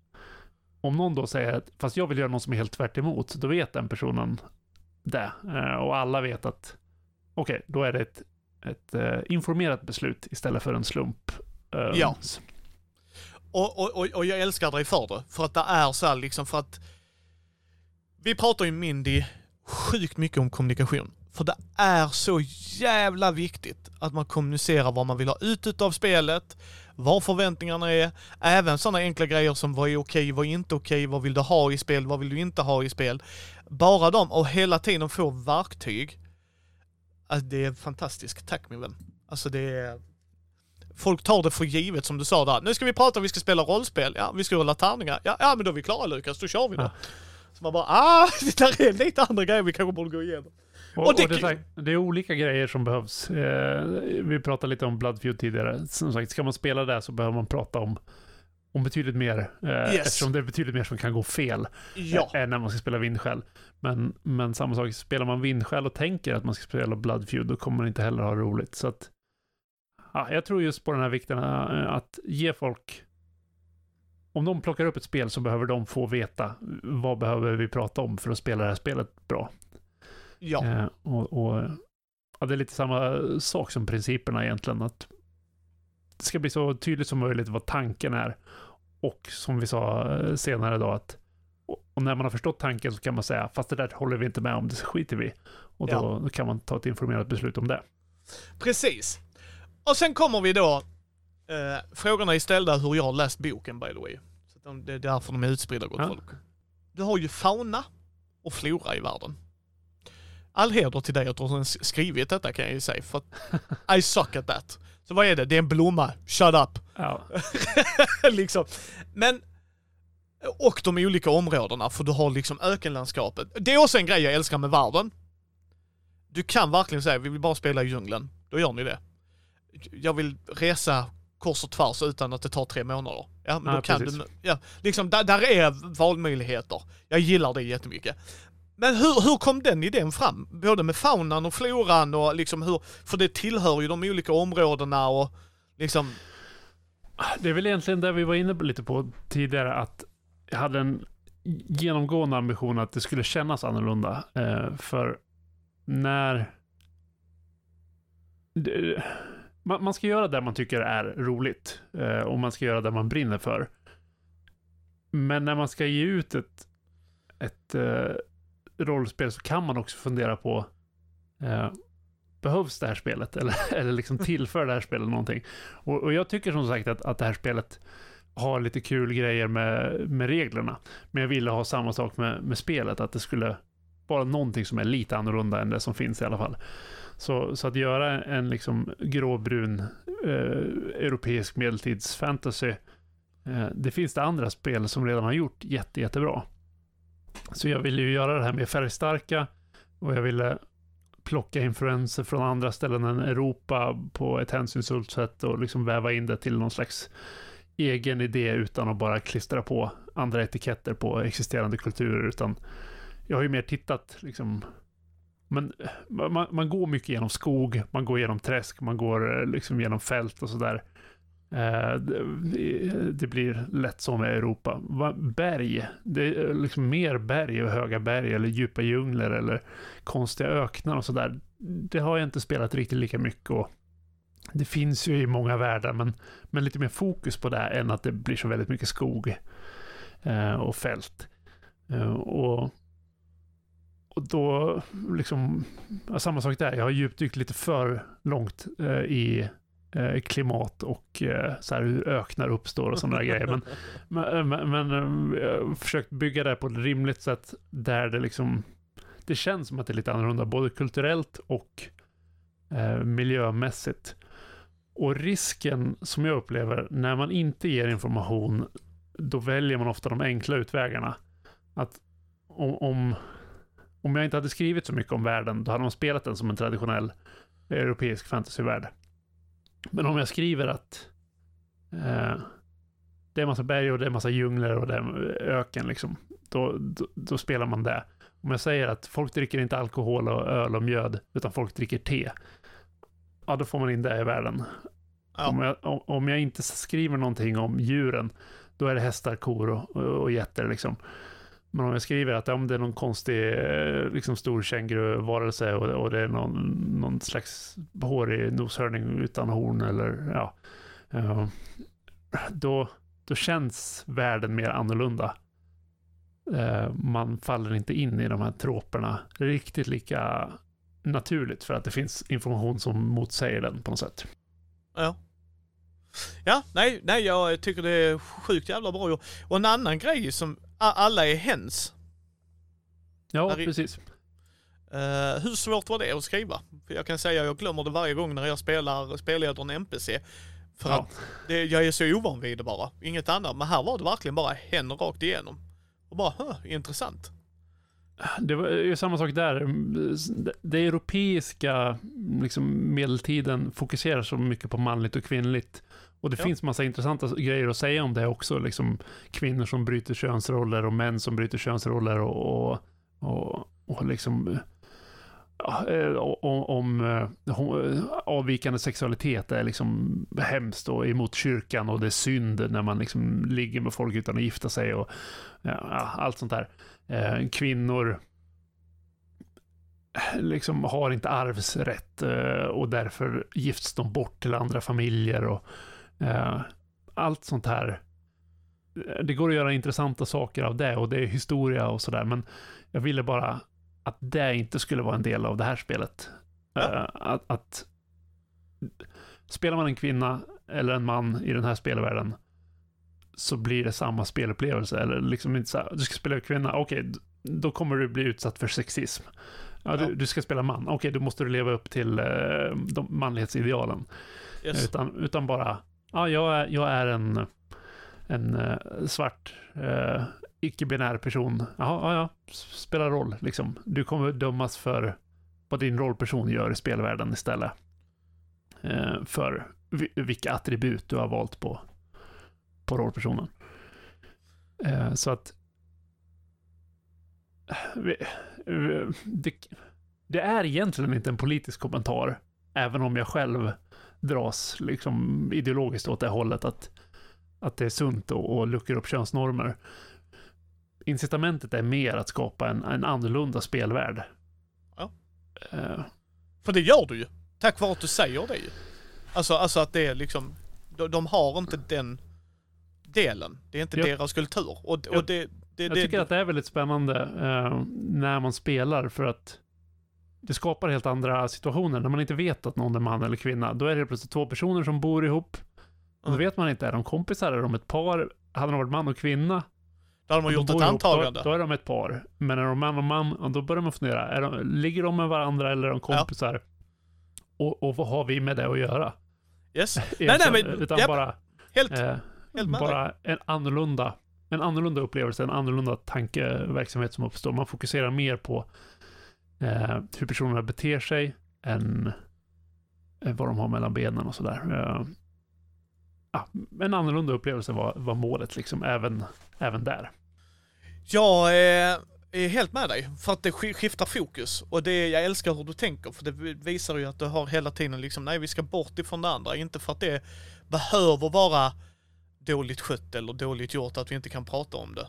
Om någon då säger att fast jag vill göra något som är helt tvärt emot, då vet den personen det. Eh, och alla vet att okej, då är det ett, ett eh, informerat beslut istället för en slump. Eh, Ja. Och, och, och, jag älskar dig för det. För att det är så här liksom för att vi pratar ju Mindy sjukt mycket om kommunikation. För det är så jävla viktigt att man kommunicerar vad man vill ha ut utav spelet, vad förväntningarna är, även sådana enkla grejer som vad är okej, vad är inte okej, vad vill du ha i spel, vad vill du inte ha i spel. Bara de och hela tiden få verktyg. Alltså det är fantastiskt, tack min vän. Alltså det är... Folk tar det för givet som du sa där. Nu ska vi prata, vi ska spela rollspel. Ja, vi ska rulla tärningar. Ja, ja men då är vi klara Lukas, då kör vi då. Ja. Så man bara, ah, det där är lite andra grejer vi kanske borde gå igenom. Och, Och och det- det, är det är olika grejer som behövs. Eh, vi pratade lite om Bloodfeud tidigare. Som sagt, ska man spela det så behöver man prata om, om betydligt mer. Eh, Yes. Eftersom det är betydligt mer som kan gå fel. Ja, än när man ska spela vindskäl. Men, men samma sak, spelar man vindskäl och tänker att man ska spela Bloodfeud, då kommer man inte heller ha roligt. Så att, ja, jag tror just på den här vikten eh, att ge folk, om de plockar upp ett spel så behöver de få veta vad behöver vi prata om för att spela det här spelet bra. ja, Eh, och, och ja, det är lite samma sak som principerna egentligen. Att det ska bli så tydligt som möjligt vad tanken är. Och som vi sa eh, senare då att och när man har förstått tanken så kan man säga fast det där håller vi inte med om, det skiter vi i." Och då, Ja. då kan man ta ett informerat beslut om det. precis. Och sen kommer vi då, eh, frågorna är ställda hur jag har läst boken by the way. Så de, det är därför de är utspridda gott Ja. folk. Du har ju fauna och flora i världen. All heder till dig att du har skrivit detta kan jag ju säga, för I suck at that. Så vad är det? Det är en blomma. Shut up. Ja, liksom. Men, och de olika områdena, för du har liksom ökenlandskapet. Det är också en grej jag älskar med världen. Du kan verkligen säga, vi vill bara spela i djungeln. Då gör ni det. Jag vill resa kors och tvärs utan att det tar tre månader. Ja, men Ja, då kan precis. du... Ja, liksom, där, där är valmöjligheter. Jag gillar det jättemycket. Men hur, hur kom den idén fram? Både med faunan och floran och liksom hur... För det tillhör ju de olika områdena och liksom... det är väl egentligen det vi var inne på lite på tidigare att jag hade en genomgående ambition att det skulle kännas annorlunda. Eh, för när... Det, man, man ska göra det man tycker är roligt eh, och man ska göra det man brinner för. Men när man ska ge ut ett, ett eh, rollspel så kan man också fundera på eh, behövs det här spelet? Eller, eller liksom tillför det här spelet någonting? Och, och jag tycker som sagt att, att det här spelet har lite kul grejer med, med reglerna. Men jag ville ha samma sak med, med spelet, att det skulle vara någonting som är lite annorlunda än det som finns i alla fall. Så, så att göra en liksom gråbrun eh, europeisk medeltidsfantasy, eh, det finns det andra spel som redan har gjort jätte, jättebra. Så jag ville ju göra det här med färgstarka och jag ville plocka influenser från andra ställen än Europa på ett hänsynsfullt sätt och liksom väva in det till någon slags egen idé utan att bara klistra på andra etiketter på existerande kulturer utan jag har ju mer tittat liksom men man, man går mycket genom skog, man går genom träsk, man går eh, liksom genom fält och sådär. Eh, det, blir lätt så med Europa. Berg, det är eh, liksom mer berg och höga berg eller djupa djungler eller konstiga öknar och sådär. Det har jag inte spelat riktigt lika mycket och det finns ju i många världar, men, men lite mer fokus på det än att det blir så väldigt mycket skog och fält. Och, och då, liksom, ja, samma sak där, jag har djupdykt lite för långt eh, i eh, klimat och eh, så här hur öknar uppstår och sådana grejer. Men, men, men, men eh, jag har försökt bygga det på ett rimligt sätt där det liksom, det känns som att det är lite annorlunda, både kulturellt och eh, miljömässigt. Och risken som jag upplever när man inte ger information, då väljer man ofta de enkla utvägarna. Att om, om, om jag inte hade skrivit så mycket om världen, då hade man spelat den som en traditionell europeisk fantasyvärld. Men om jag skriver att eh, det är massa berg och det är massa djungler och det är öken, liksom, då, då, då, spelar man det. Om jag säger att folk dricker inte alkohol och öl och mjöd, utan folk dricker te, ja, då får man in det i världen. Ja. Om, jag, om jag inte skriver någonting om djuren, då är det hästar, kor och, och getter liksom. Men om jag skriver att om det är någon konstig, eh, liksom stor känguruvarelse och, och det är någon, någon slags hårig noshörning utan horn eller ja. Eh, då, då känns världen mer annorlunda. Eh, man faller inte in i de här troperna riktigt lika naturligt för att det finns information som motsäger den på något sätt. Ja. Ja, nej, nej, jag tycker det är sjukt jävla bra Och en annan grej som alla är hens. Ja, är, precis. Uh, hur svårt var det att skriva? För jag kan säga att jag glömmer det varje gång när jag spelar spelledaren NPC. För ja. att det, jag är så ovan vid det bara. Inget annat. Men här var det verkligen bara hen rakt igenom. Och bara, huh, intressant. Det var ju samma sak där. Det europeiska liksom, medeltiden fokuserar så mycket på manligt och kvinnligt. Och det ja. finns massa intressanta grejer att säga om det också. Liksom, kvinnor som bryter könsroller och män som bryter könsroller och, och, och, och liksom eh, om, om eh, avvikande sexualitet är liksom hemskt och emot kyrkan och det är synd när man liksom ligger med folk utan att gifta sig och ja, allt sånt där. Eh, kvinnor liksom har inte arvsrätt och därför gifts de bort till andra familjer och allt sånt här. Det går att göra intressanta saker av det och det är historia och sådär, men jag ville bara att det inte skulle vara en del av det här spelet. Ja. Eh, att, att spelar man en kvinna eller en man i den här spelvärlden så blir det samma spelupplevelse. Eller liksom inte så här, du ska spela kvinna, okej, okay, då kommer du bli utsatt för sexism. Ja, ja. Du, du, ska spela man, okej, okay, då måste du leva upp till eh, de manlighetsidealen. Yes. Utan, utan bara, ja, jag är, jag är en, en eh, svart eh, icke-binär person. Jaha, ja, ja, spelar roll liksom. Du kommer dömas för vad din rollperson gör i spelvärlden istället. Eh, för vilka attribut du har valt på, på rollpersonen. Eh, så att det, det, är egentligen inte en politisk kommentar, även om jag själv dras liksom ideologiskt åt det hållet att, att det är sunt att luckra upp könsnormer. Incitamentet är mer att skapa en, en annorlunda spelvärld. Ja. Uh. För det gör du ju. Tack vare att du säger det ju. Alltså, alltså att det är liksom, de, de har inte den delen. Det är inte jag, deras kultur. Och, och jag, det, det, jag tycker att det är väldigt spännande uh, när man spelar för att det skapar helt andra situationer. När man inte vet att någon är man eller kvinna, då är det plötsligt två personer som bor ihop. Och då vet man inte, är de kompisar, är de ett par? Hade de varit man och kvinna? Då hade man gjort ett antagande. Då, då, är de ett par. Men är de man och man, då börjar man fundera. Är de, ligger de med varandra eller är de kompisar? Ja. Och, och vad har vi med det att göra? Yes. nej, nej, men... Utan yep. bara... Helt, eh, helt Bara en annorlunda, en annorlunda upplevelse, en annorlunda tankeverksamhet som uppstår. Man fokuserar mer på eh, hur personerna beter sig än eh, vad de har mellan benen och sådär. Eh, ja, en annorlunda upplevelse var, var målet liksom, även, även där. Eh, jag är, är helt med dig, för att det skiftar fokus. Och det, jag älskar hur du tänker, för det visar ju att du har hela tiden liksom, nej vi ska bort ifrån det andra. Inte för att det behöver vara dåligt skött eller dåligt gjort, att vi inte kan prata om det.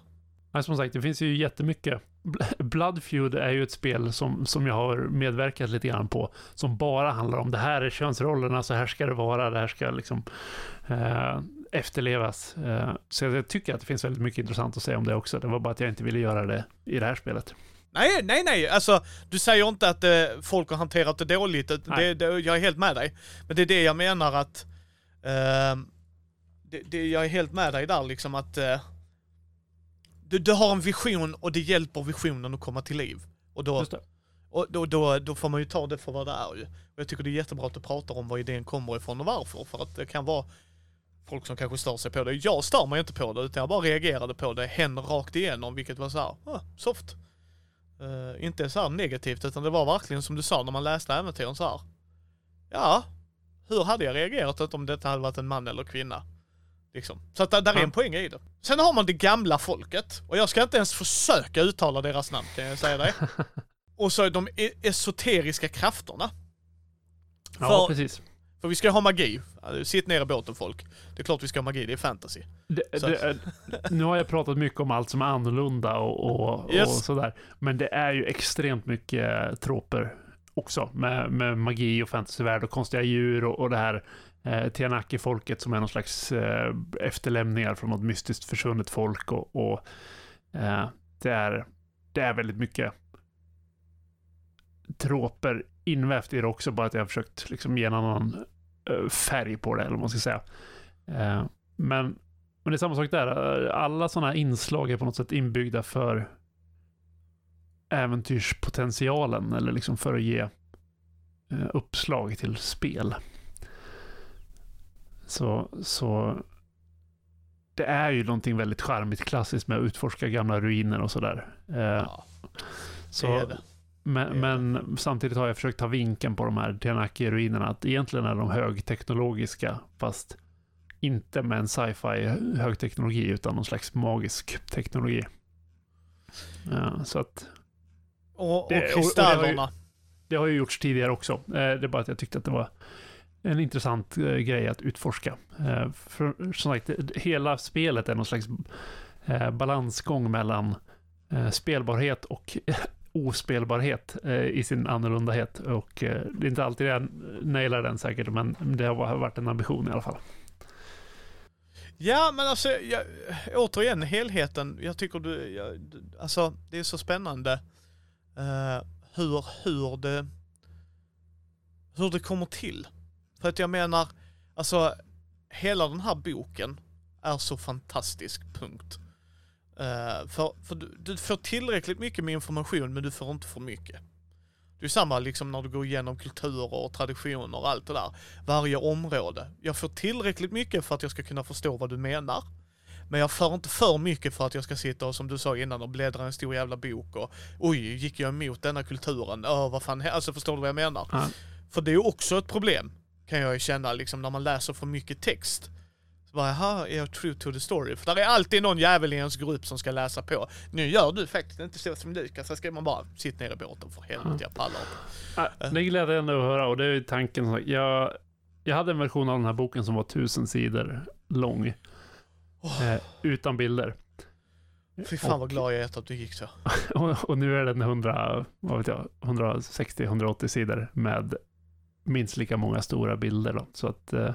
Ja, som sagt, det finns ju jättemycket. Bl- Bloodfeud är ju ett spel som, som jag har medverkat lite grann på, som bara handlar om det här är könsrollerna, så här ska det vara, det här ska liksom eh, efterlevas. Eh, så jag tycker att det finns väldigt mycket intressant att säga om det också. Det var bara att jag inte ville göra det i det här spelet. Nej, nej, nej. Alltså, du säger inte att eh, folk har hanterat det dåligt. Det, Nej. det, jag är helt med dig. Men det är det jag menar att... Eh, det, det, jag är helt med dig där liksom att... Du, du har en vision och det hjälper visionen att komma till liv. Och då, och då, då, då får man ju ta det för vad det är ju. Och jag tycker det är jättebra att du pratar om var idén kommer ifrån och varför. För att det kan vara folk som kanske stör sig på det. Jag stör mig inte på det, utan jag bara reagerade på det. Hen rakt igenom, vilket var så här, ah, soft. Eh, inte så här negativt, utan det var verkligen som du sa när man läste äventyren så här. Ja, hur hade jag reagerat om detta hade varit en man eller kvinna? Liksom. Så att där, där är en poäng i det. Sen har man det gamla folket, och jag ska inte ens försöka uttala deras namn kan jag säga dig. Och så de e- esoteriska krafterna. Ja, För- precis. För vi ska ha magi. Sitt ner i båten folk. Det är klart vi ska ha magi, det är fantasy. Det, det, är- nu har jag pratat mycket om allt som är annorlunda och, och, Yes. och sådär. Men det är ju extremt mycket troper också med, med magi och fantasyvärld och konstiga djur och, och det här eh, Tianaki-folket som är någon slags eh, efterlämningar från något mystiskt försvunnet folk och, och eh, det, är, det är väldigt mycket troper invävt i det också, bara att jag har försökt liksom ge en annan eh, färg på det, eller vad man ska säga. Eh, men, men det är samma sak där. Alla sådana här inslag är på något sätt inbyggda för äventyrspotentialen eller liksom för att ge eh, uppslag till spel. Så, så det är ju någonting väldigt charmigt klassiskt med att utforska gamla ruiner och sådär. Eh, Ja, så, det är det. men, Det är men samtidigt har jag försökt ta vinkeln på de här Tianaki-ruinerna att egentligen är de högteknologiska fast inte med en sci-fi högteknologi utan någon slags magisk teknologi. Ja, så att Och, och Det- och- det har ju- kristallerna. det har ju gjorts tidigare också. Eh, Det är bara att jag tyckte att det var en intressant eh, grej att utforska. Eh, För som sagt, hela spelet är någon slags eh, balansgång mellan eh, spelbarhet och ospelbarhet eh, i sin annorlundahet. Och eh, det är inte alltid jag nailar den säkert, men det har varit en ambition i alla fall. Ja, men alltså, jag, återigen helheten. Jag tycker du, jag, du- alltså det är så spännande eh, hur, hur det, hur det kommer till. För att jag menar, alltså hela den här boken är så fantastisk, punkt. Eh, för för du, du får tillräckligt mycket med information, men du får inte för mycket. Det är samma liksom när du går igenom kulturer och traditioner och allt det där. Varje område. Jag får tillräckligt mycket för att jag ska kunna förstå vad du menar. Men jag får inte för mycket för att jag ska sitta och som du sa innan och bläddra i en stor jävla bok och oj, gick jag emot denna kulturen? Åh, vad fan, alltså förstår du vad jag menar? Ja. För det är också ett problem, kan jag ju känna, liksom när man läser för mycket text. Så bara, jaha, är jag true to the story? För där är alltid någon jävel i ens grupp som ska läsa på. Nu gör du faktiskt inte så som Lukas, så ska man bara sitta ner i båten för helvete, jag pallar inte. Ja, Det är glädjande att höra och det är ju tanken. Jag, jag hade en version av den här boken som var tusen sidor lång. Eh, utan bilder. Fy fan vad glad jag är att du gick så. Och, och nu är den 100, vad vet jag, 160-180 sidor med minst lika många stora bilder. Då. Så att eh,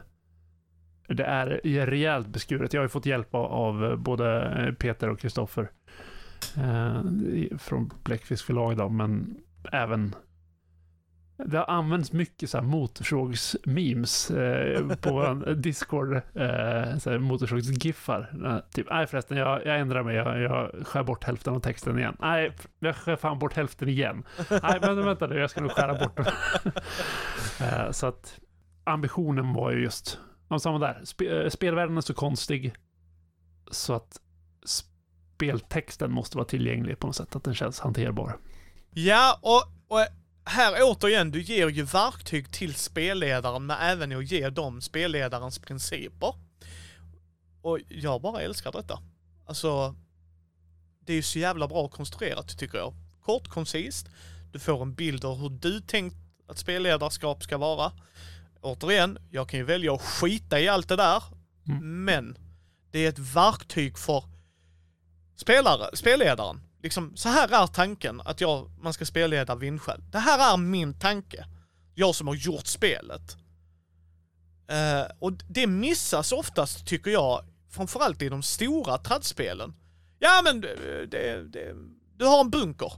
det är rejält beskuret. Jag har ju fått hjälp av, av eh, både eh, Peter och Kristoffer eh, från Bläckfisk förlag men även det har använts mycket så här motorsågs-memes eh, på vår Discord. Eh, så här motorsågs-giffar. Eh, typ, nej förresten, jag, jag ändrar mig. Jag, jag skär bort hälften av texten igen. Nej, jag skär fan bort hälften igen. Nej, men vänta nu, jag ska nog skära bort den. eh, så att ambitionen var ju just, ja, samma där. Spe, eh, spelvärlden är så konstig så att speltexten måste vara tillgänglig på något sätt, att den känns hanterbar. Ja, och, och här återigen, du ger ju verktyg till spelledaren men även att ge dem spelledarens principer. Och jag bara älskar detta. Alltså, det är ju så jävla bra konstruerat tycker jag. Kort, koncist, du får en bild av hur du tänkt att spelledarskap ska vara. Återigen, jag kan ju välja att skita i allt det där, Mm. men det är ett verktyg för spelare, spelledaren. Liksom, så här är tanken att jag, man ska spelleda Vindskäl. Det här är min tanke. Jag som har gjort spelet. Eh, och det missas oftast, tycker jag, framförallt i de stora tradspelen. Ja men det, det, det, du har en bunker.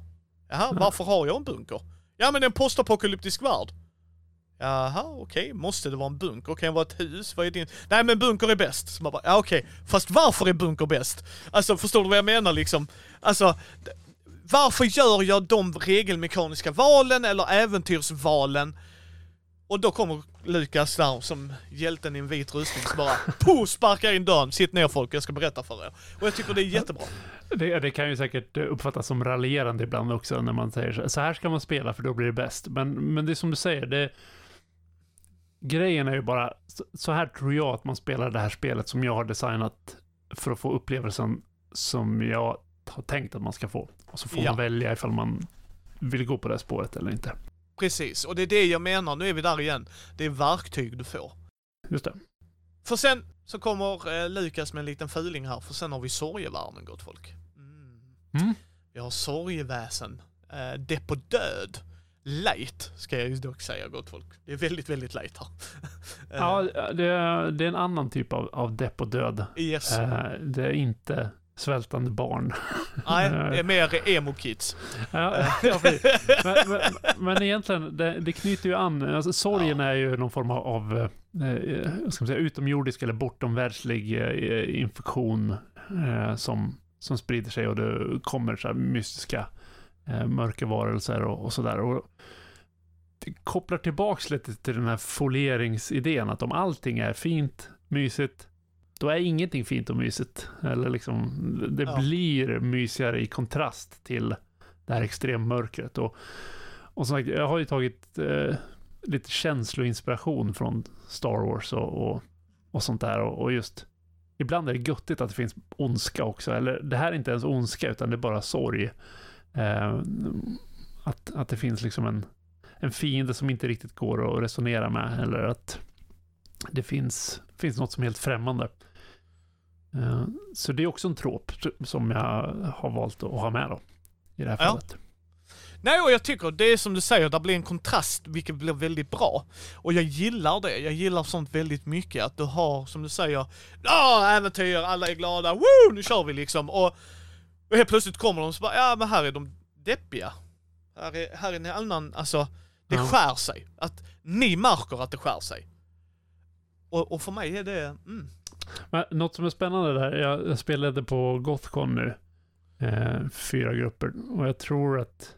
Jaha, varför har jag en bunker? Ja men det är en postapokalyptisk värld. Jaha, okej. Måste det vara en bunker? Kan det vara ett hus? Vad är din? Nej men bunker är bäst. Så man bara, ja okej. Fast varför är bunker bäst? Alltså förstår du vad jag menar liksom? Alltså, varför gör jag de regelmekaniska valen eller äventyrsvalen? Och då kommer Lukas där som hjälten i en vit rustning som bara po, sparkar in dörren. Sitt ner folk, jag ska berätta för er. Och jag tycker det är jättebra. Det, det kan ju säkert uppfattas som raljerande ibland också när man säger så- så här ska man spela för då blir det bäst. Men, men det är som du säger, det, grejen är ju bara, så, här tror jag att man spelar det här spelet som jag har designat för att få upplevelsen som jag har tänkt att man ska få. Och så får Ja. man välja ifall man vill gå på det spåret eller inte. Precis, och det är det jag menar. Nu är vi där igen. Det är verktyg du får. Just det. För sen så kommer eh, Lukas med en liten fuling här, för sen har vi sorgevärlden gott folk. Mm. Mm. Vi har sorgeväsen. Eh, depp och död. Light, ska jag ju dock säga gott folk. Det är väldigt, väldigt light här. Eh, Ja, det, är- det är en annan typ av, av depp och död. Yes. Eh, det är inte svältande barn. Nej, det är mer emo-kids. Ja, ja, precis. men, men, men egentligen, det, det knyter ju an. Alltså, sorgen är ju någon form av, av eh, ska man säga, utomjordisk eller bortomvärldslig eh, infektion eh, som, som sprider sig och det kommer så mystiska eh, mörka varelser och, och sådär. Och kopplar tillbaks lite till den här folieringsidén att om allting är fint, mysigt, då är ingenting fint och mysigt. Eller liksom, det Ja. blir mysigare i kontrast till det här extremmörkret. Och, och som sagt, jag har ju tagit eh, lite känsloinspiration från Star Wars och, och, och sånt där. Och, och just, ibland är det göttigt att det finns ondska också. Eller det här är inte ens ondska, utan det är bara sorg. Eh, att, att det finns liksom en, en fiende som inte riktigt går att resonera med. Eller att det finns, finns något som är helt främmande. Eh, Så det är också en trop som jag har valt att ha med då. I det här Ja. fallet. Nej, och jag tycker det är som du säger, det blir en kontrast vilket blir väldigt bra. Och jag gillar det, jag gillar sånt väldigt mycket. Att du har, som du säger, ja äventyr, alla är glada, woo, nu kör vi liksom. Och, och helt plötsligt kommer de så bara, ja men här är de deppiga. Här är, här är en annan, alltså, det Ja. skär sig. Att ni märker att det skär sig. Och, och för mig är det, mm, Men något som är spännande där, jag, spelade på Gothcon nu. Eh, fyra grupper. Och jag tror att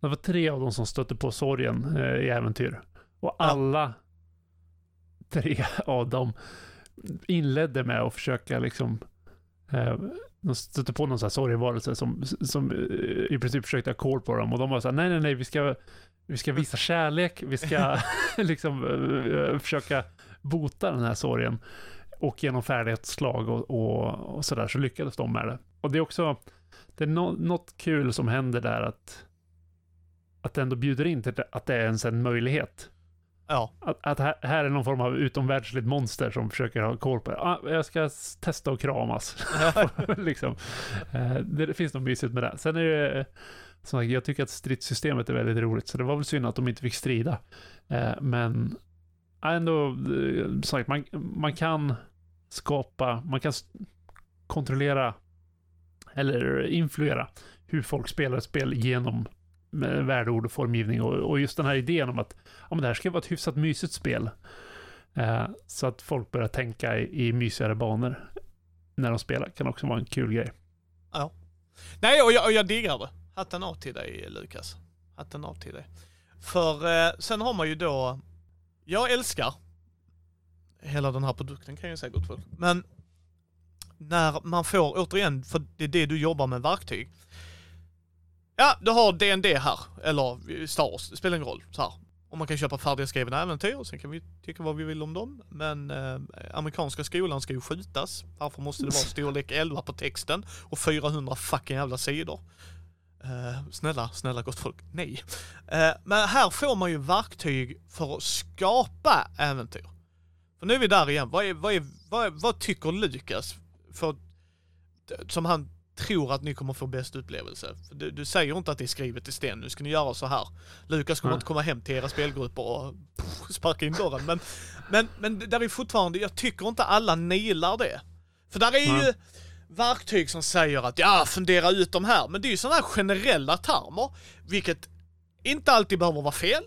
det var tre av dem som stötte på sorgen eh, i äventyr. Och alla tre av dem inledde med att försöka liksom eh, de stötte på någon sån här sorgevarelse som, som eh, i princip försökte ha koll på dem och de var så här, nej nej nej vi ska vi ska visa kärlek, vi ska liksom eh, försöka bota den här sorgen. Och genom färdighetsslag och, och, och sådär så lyckades de med det. Och det är också, det är no, något kul som händer där att, att det ändå bjuder in till att det är ens en möjlighet. Ja. Att, att här, här är någon form av utomvärldsligt monster som försöker ha koll på det. Ah, jag ska testa att kramas. liksom. Eh, det, det finns något mysigt med det. Sen är det, som sagt, jag tycker att stridssystemet är väldigt roligt, så det var väl synd att de inte fick strida. Eh, men ändå, eh, som sagt, man, man kan skapa, man kan kontrollera eller influera hur folk spelar ett spel genom eh, värdeord och formgivning och, och just den här idén om att ja, men det här ska vara ett hyfsat mysigt spel. Eh, så att folk börjar tänka i, i mysigare banor när de spelar kan också vara en kul grej. Ja. Nej, och jag, och jag diggar det. Hatten av till dig Lukas. Hatten av till dig. För eh, sen har man ju då, jag älskar hela den här produkten kan jag säga gott folk. Men när man får, återigen, för det är det du jobbar med verktyg. Ja, du har D&D här, eller Star Wars, det spelar ingen roll. Så här. Och man kan köpa färdigskrivna äventyr, sen kan vi tycka vad vi vill om dem. Men eh, amerikanska skolan ska ju skjutas. Därför måste det vara storlek 11 på texten och 400 fucking jävla sidor. Eh, snälla, snälla gott folk, nej. Eh, men här får man ju verktyg för att skapa äventyr. För nu är vi där igen, vad, är, vad, är, vad, är, vad tycker Lukas? För som han tror att ni kommer få bäst upplevelse. Du, du säger inte att det är skrivet i sten, nu ska ni göra så här. Lukas kommer Nej. inte komma hem till era spelgrupper och pff, sparka in dörren. Men, men, men där är fortfarande, jag tycker inte alla nilar det. För där är ju Nej. verktyg som säger att ja, fundera ut de här. Men det är ju sådana här generella termer, vilket inte alltid behöver vara fel.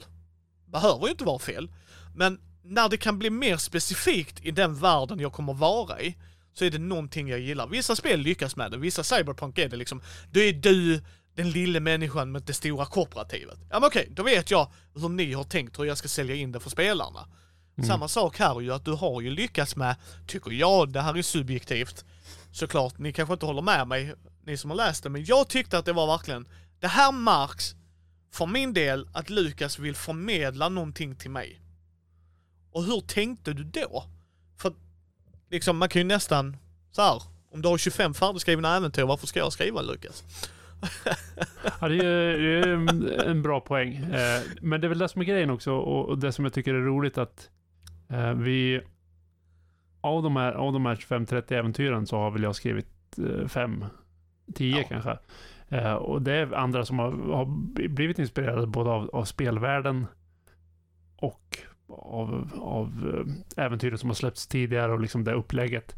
Behöver ju inte vara fel. Men när det kan bli mer specifikt i den världen jag kommer vara i, så är det någonting jag gillar. Vissa spel lyckas med det, vissa cyberpunk är det liksom, då är du den lilla människan med det stora korporativet. Ja men okej, då vet jag hur ni har tänkt hur jag ska sälja in det för spelarna. Samma sak här är ju att du har ju lyckats med, tycker jag, det här är subjektivt, såklart, ni kanske inte håller med mig, ni som har läst det, men jag tyckte att det var verkligen, det här märks för min del att Lukas vill förmedla någonting till mig. Och hur tänkte du då? Liksom man kan ju nästan, så här, om du har 25 färdigskrivna äventyr, varför ska jag skriva Lukas? Ja, det är, det är en- bra poäng. Eh, Men det är väl det som är grejen också och det som jag tycker är roligt att eh, vi av de här, av de här 25-30 äventyren så har väl jag skrivit 5, 10 Ja. kanske. Eh, Och det är andra som har, har blivit inspirerade både av, av spelvärlden och av, av eh, äventyren som har släppts tidigare och liksom det upplägget.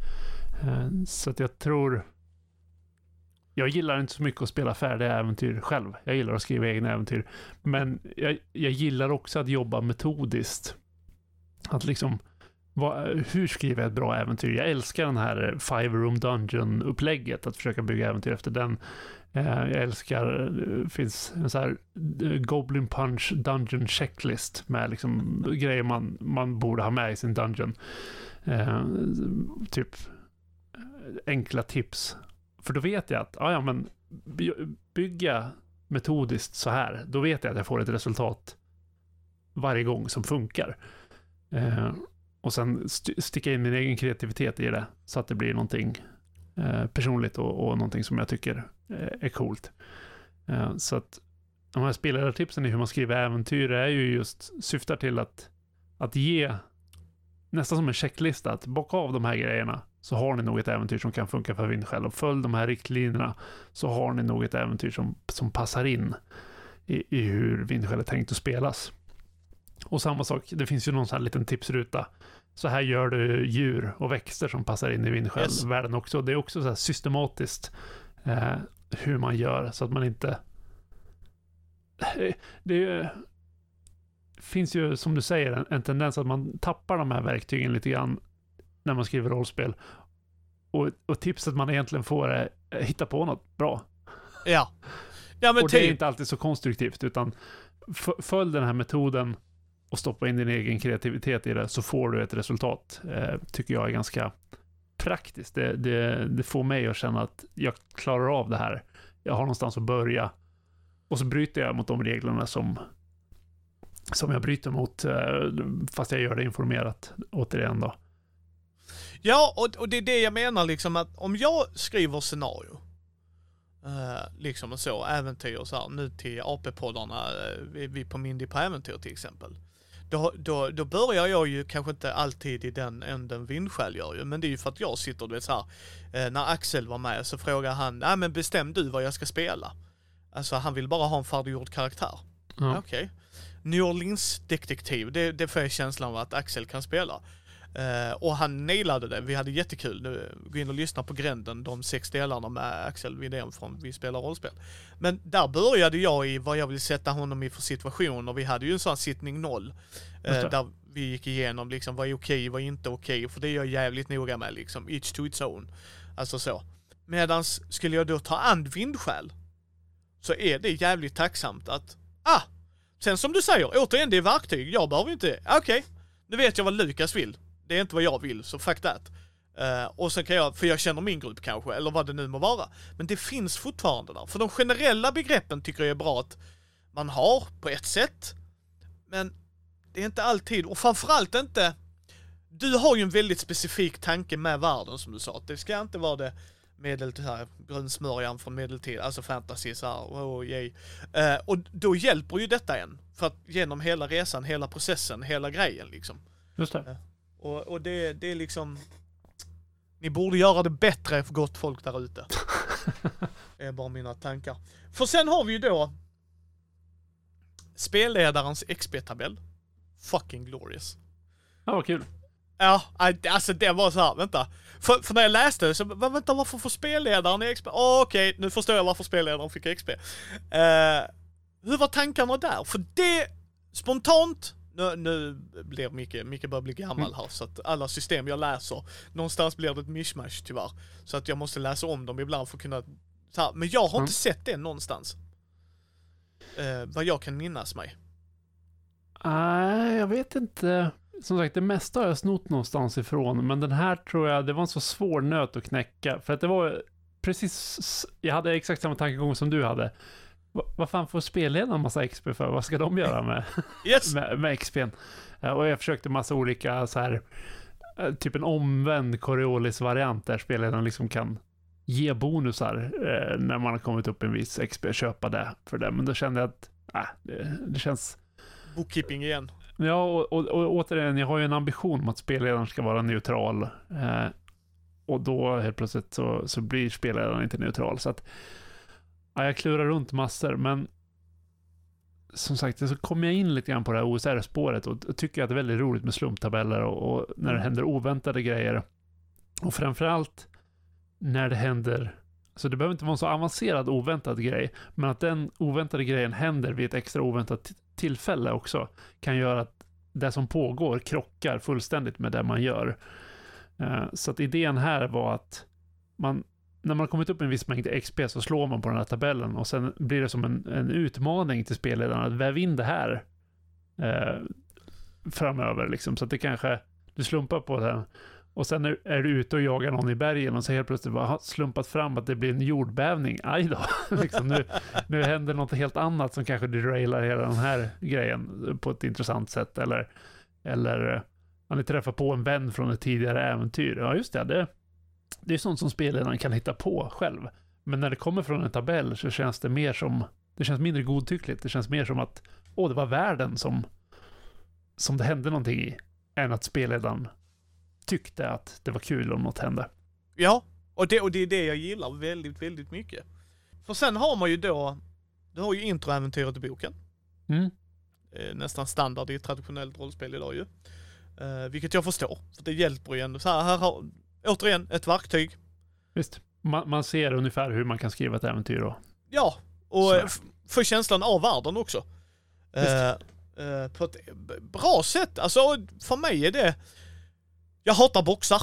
Eh, så att jag tror jag gillar inte så mycket att spela färdiga äventyr själv. Jag gillar att skriva egna äventyr. Men jag, jag gillar också att jobba metodiskt. Att liksom, vad, hur skriver jag ett bra äventyr? Jag älskar den här Five Room Dungeon-upplägget, att försöka bygga äventyr efter den. Eh, jag älskar, det finns en sån här eh, Goblin Punch Dungeon Checklist med liksom grejer man, man borde ha med i sin dungeon. Eh, typ enkla tips för då vet jag att, ja, ja men bygga metodiskt så här, då vet jag att jag får ett resultat varje gång som funkar. Eh, och sen st- sticka in min egen kreativitet i det, så att det blir någonting eh, personligt och, och någonting som jag tycker är coolt. Eh, så att de här spelartipsen i hur man skriver äventyr är ju just, syftar till att, att ge nästan som en checklista, att bocka av de här grejerna så har ni nog ett äventyr som kan funka för Vindskäl och följ de här riktlinjerna så har ni nog ett äventyr som, som passar in i, i hur Vindskäl är tänkt att spelas. Och samma sak, det finns ju någon sån här liten tipsruta. Så här gör du djur och växter som passar in i Yes. Vindskäl-världen också. Det är också så här systematiskt eh, hur man gör så att man inte... Det är ju finns ju, som du säger, en, en tendens att man tappar de här verktygen lite grann när man skriver rollspel. Och, och tipset man egentligen får är eh, hitta på något bra. Ja. Ja men och det är typ, inte alltid så konstruktivt, utan följ den här metoden och stoppa in din egen kreativitet i det, så får du ett resultat. Eh, tycker jag är ganska praktiskt. Det, det, det får mig att känna att jag klarar av det här. Jag har någonstans att börja. Och så bryter jag mot de reglerna som, som jag bryter mot, eh, fast jag gör det informerat återigen då. ja och, och det är det jag menar liksom att om jag skriver scenario, eh, liksom och så, äventyr och så här, nu till AP-poddarna, eh, vi, vi på Mindy på äventyr till exempel. Då, då, då börjar jag ju kanske inte alltid i den änden Vindskäl gör ju, men det är ju för att jag sitter, du vet så här, eh, när Axel var med så frågar han, nej men bestäm du vad jag ska spela. Alltså han vill bara ha en färdiggjord karaktär. Ja. Okej. New Orleans detektiv, det, det får jag känslan av att Axel kan spela. Eh, och han nailade det, vi hade jättekul. Nu, gå in och lyssna på Gränden, de sex delarna med Axel Widén från Vi spelar rollspel. Men där började jag i vad jag vill sätta honom i för situation och vi hade ju en sån sittning noll. Det. där vi gick igenom liksom vad är okej, vad är inte okej, för det är jag jävligt noga med liksom. Each to its own. Alltså så. Medans skulle jag då ta and vindskäl så är det jävligt tacksamt att, ah! Sen som du säger, återigen det är verktyg, jag behöver inte, okej, nu vet jag vad Lukas vill. Det är inte vad jag vill, så fuck that. Eh, och sen kan jag, för jag känner min grupp kanske, eller vad det nu må vara. Men det finns fortfarande där. För de generella begreppen tycker jag är bra att man har på ett sätt. Men det är inte alltid, och framförallt inte, du har ju en väldigt specifik tanke med världen som du sa. att Det ska inte vara det medeltid här, grönsmörjan från medeltid, alltså fantasy så här, oh, yay. Eh, och då hjälper ju detta en. För att genom hela resan, hela processen, hela grejen liksom. Just det. Och, och det, det är liksom... Ni borde göra det bättre för gott folk där ute. Det är bara mina tankar. För sen har vi ju då spelledarens XP-tabell. Fucking glorious. Ja, vad kul. Ja, alltså det var så här, vänta. För, för när jag läste det så, "Va- vänta varför får spelledaren XP? Åh, Okej, nu förstår jag varför spelledaren fick XP. Eh, hur var tankarna där? För det, spontant, nu, nu blir Micke, Micke börjar bli gammal här så att alla system jag läser, någonstans blir det ett mishmash tyvärr. Så att jag måste läsa om dem ibland för att kunna, så här, men jag har Mm. inte sett det någonstans. Eh, vad jag kan minnas mig. Nej, jag vet inte. Som sagt, det mesta har jag snott någonstans ifrån, men den här tror jag, det var en så svår nöt att knäcka. För att det var precis, jag hade exakt samma tankegång som du hade. Va, vad fan får spelledarna massa XP för? Vad ska de göra med, Yes! med, med XP'n? Eh, Och jag försökte massa olika så här, eh, typ en omvänd Coriolis-variant där spelledaren liksom kan ge bonusar eh, när man har kommit upp en viss XP, köpa det för det. Men då kände jag att, äh, det, det känns Bookkeeping igen. Ja, och, och, och återigen, jag har ju en ambition om att spelledaren ska vara neutral. Eh, och då helt plötsligt så, så blir spelledaren inte neutral. Så att, ja, jag klurar runt massor, men som sagt, så kommer jag in lite grann på det här OSR-spåret och, tycker att det är väldigt roligt med slumptabeller och, och när det händer oväntade grejer. Och framförallt när det händer, så det behöver inte vara en så avancerad oväntad grej, men att den oväntade grejen händer vid ett extra oväntat tillfälle också kan göra att det som pågår krockar fullständigt med det man gör. Eh, Så att idén här var att man, när man har kommit upp en viss mängd XP så slår man på den här tabellen och sen blir det som en, en utmaning till spelledaren att väv in det här eh, framöver liksom. Så att det kanske, du slumpar på den och sen är, är du ute och jagar någon i bergen och så helt plötsligt bara slumpat fram att det blir en jordbävning. Aj då! liksom nu, nu händer något helt annat som kanske derailar hela den här grejen på ett intressant sätt. Eller, eller eh, Ja, ni träffar på en vän från ett tidigare äventyr. Ja, just det. Det, det är sånt som spelledaren kan hitta på själv. Men när det kommer från en tabell så känns det mer som, det känns mindre godtyckligt. Det känns mer som att, åh, det var världen som, som det hände någonting i. Än att spelledaren tyckte att det var kul om något hände. Ja, och det, och det är det jag gillar väldigt, väldigt mycket. För sen har man ju då, du har ju introäventyret i boken. Mm. Eh, nästan standard i ett traditionellt rollspel idag ju. Eh, vilket jag förstår, för det hjälper ju ändå. Så här, här har, återigen, ett verktyg. Visst. Man, man ser ungefär hur man kan skriva ett äventyr och Ja, och eh, f- få känslan av världen också. Eh, eh, på ett bra sätt. Alltså för mig är det, jag hatar boxar.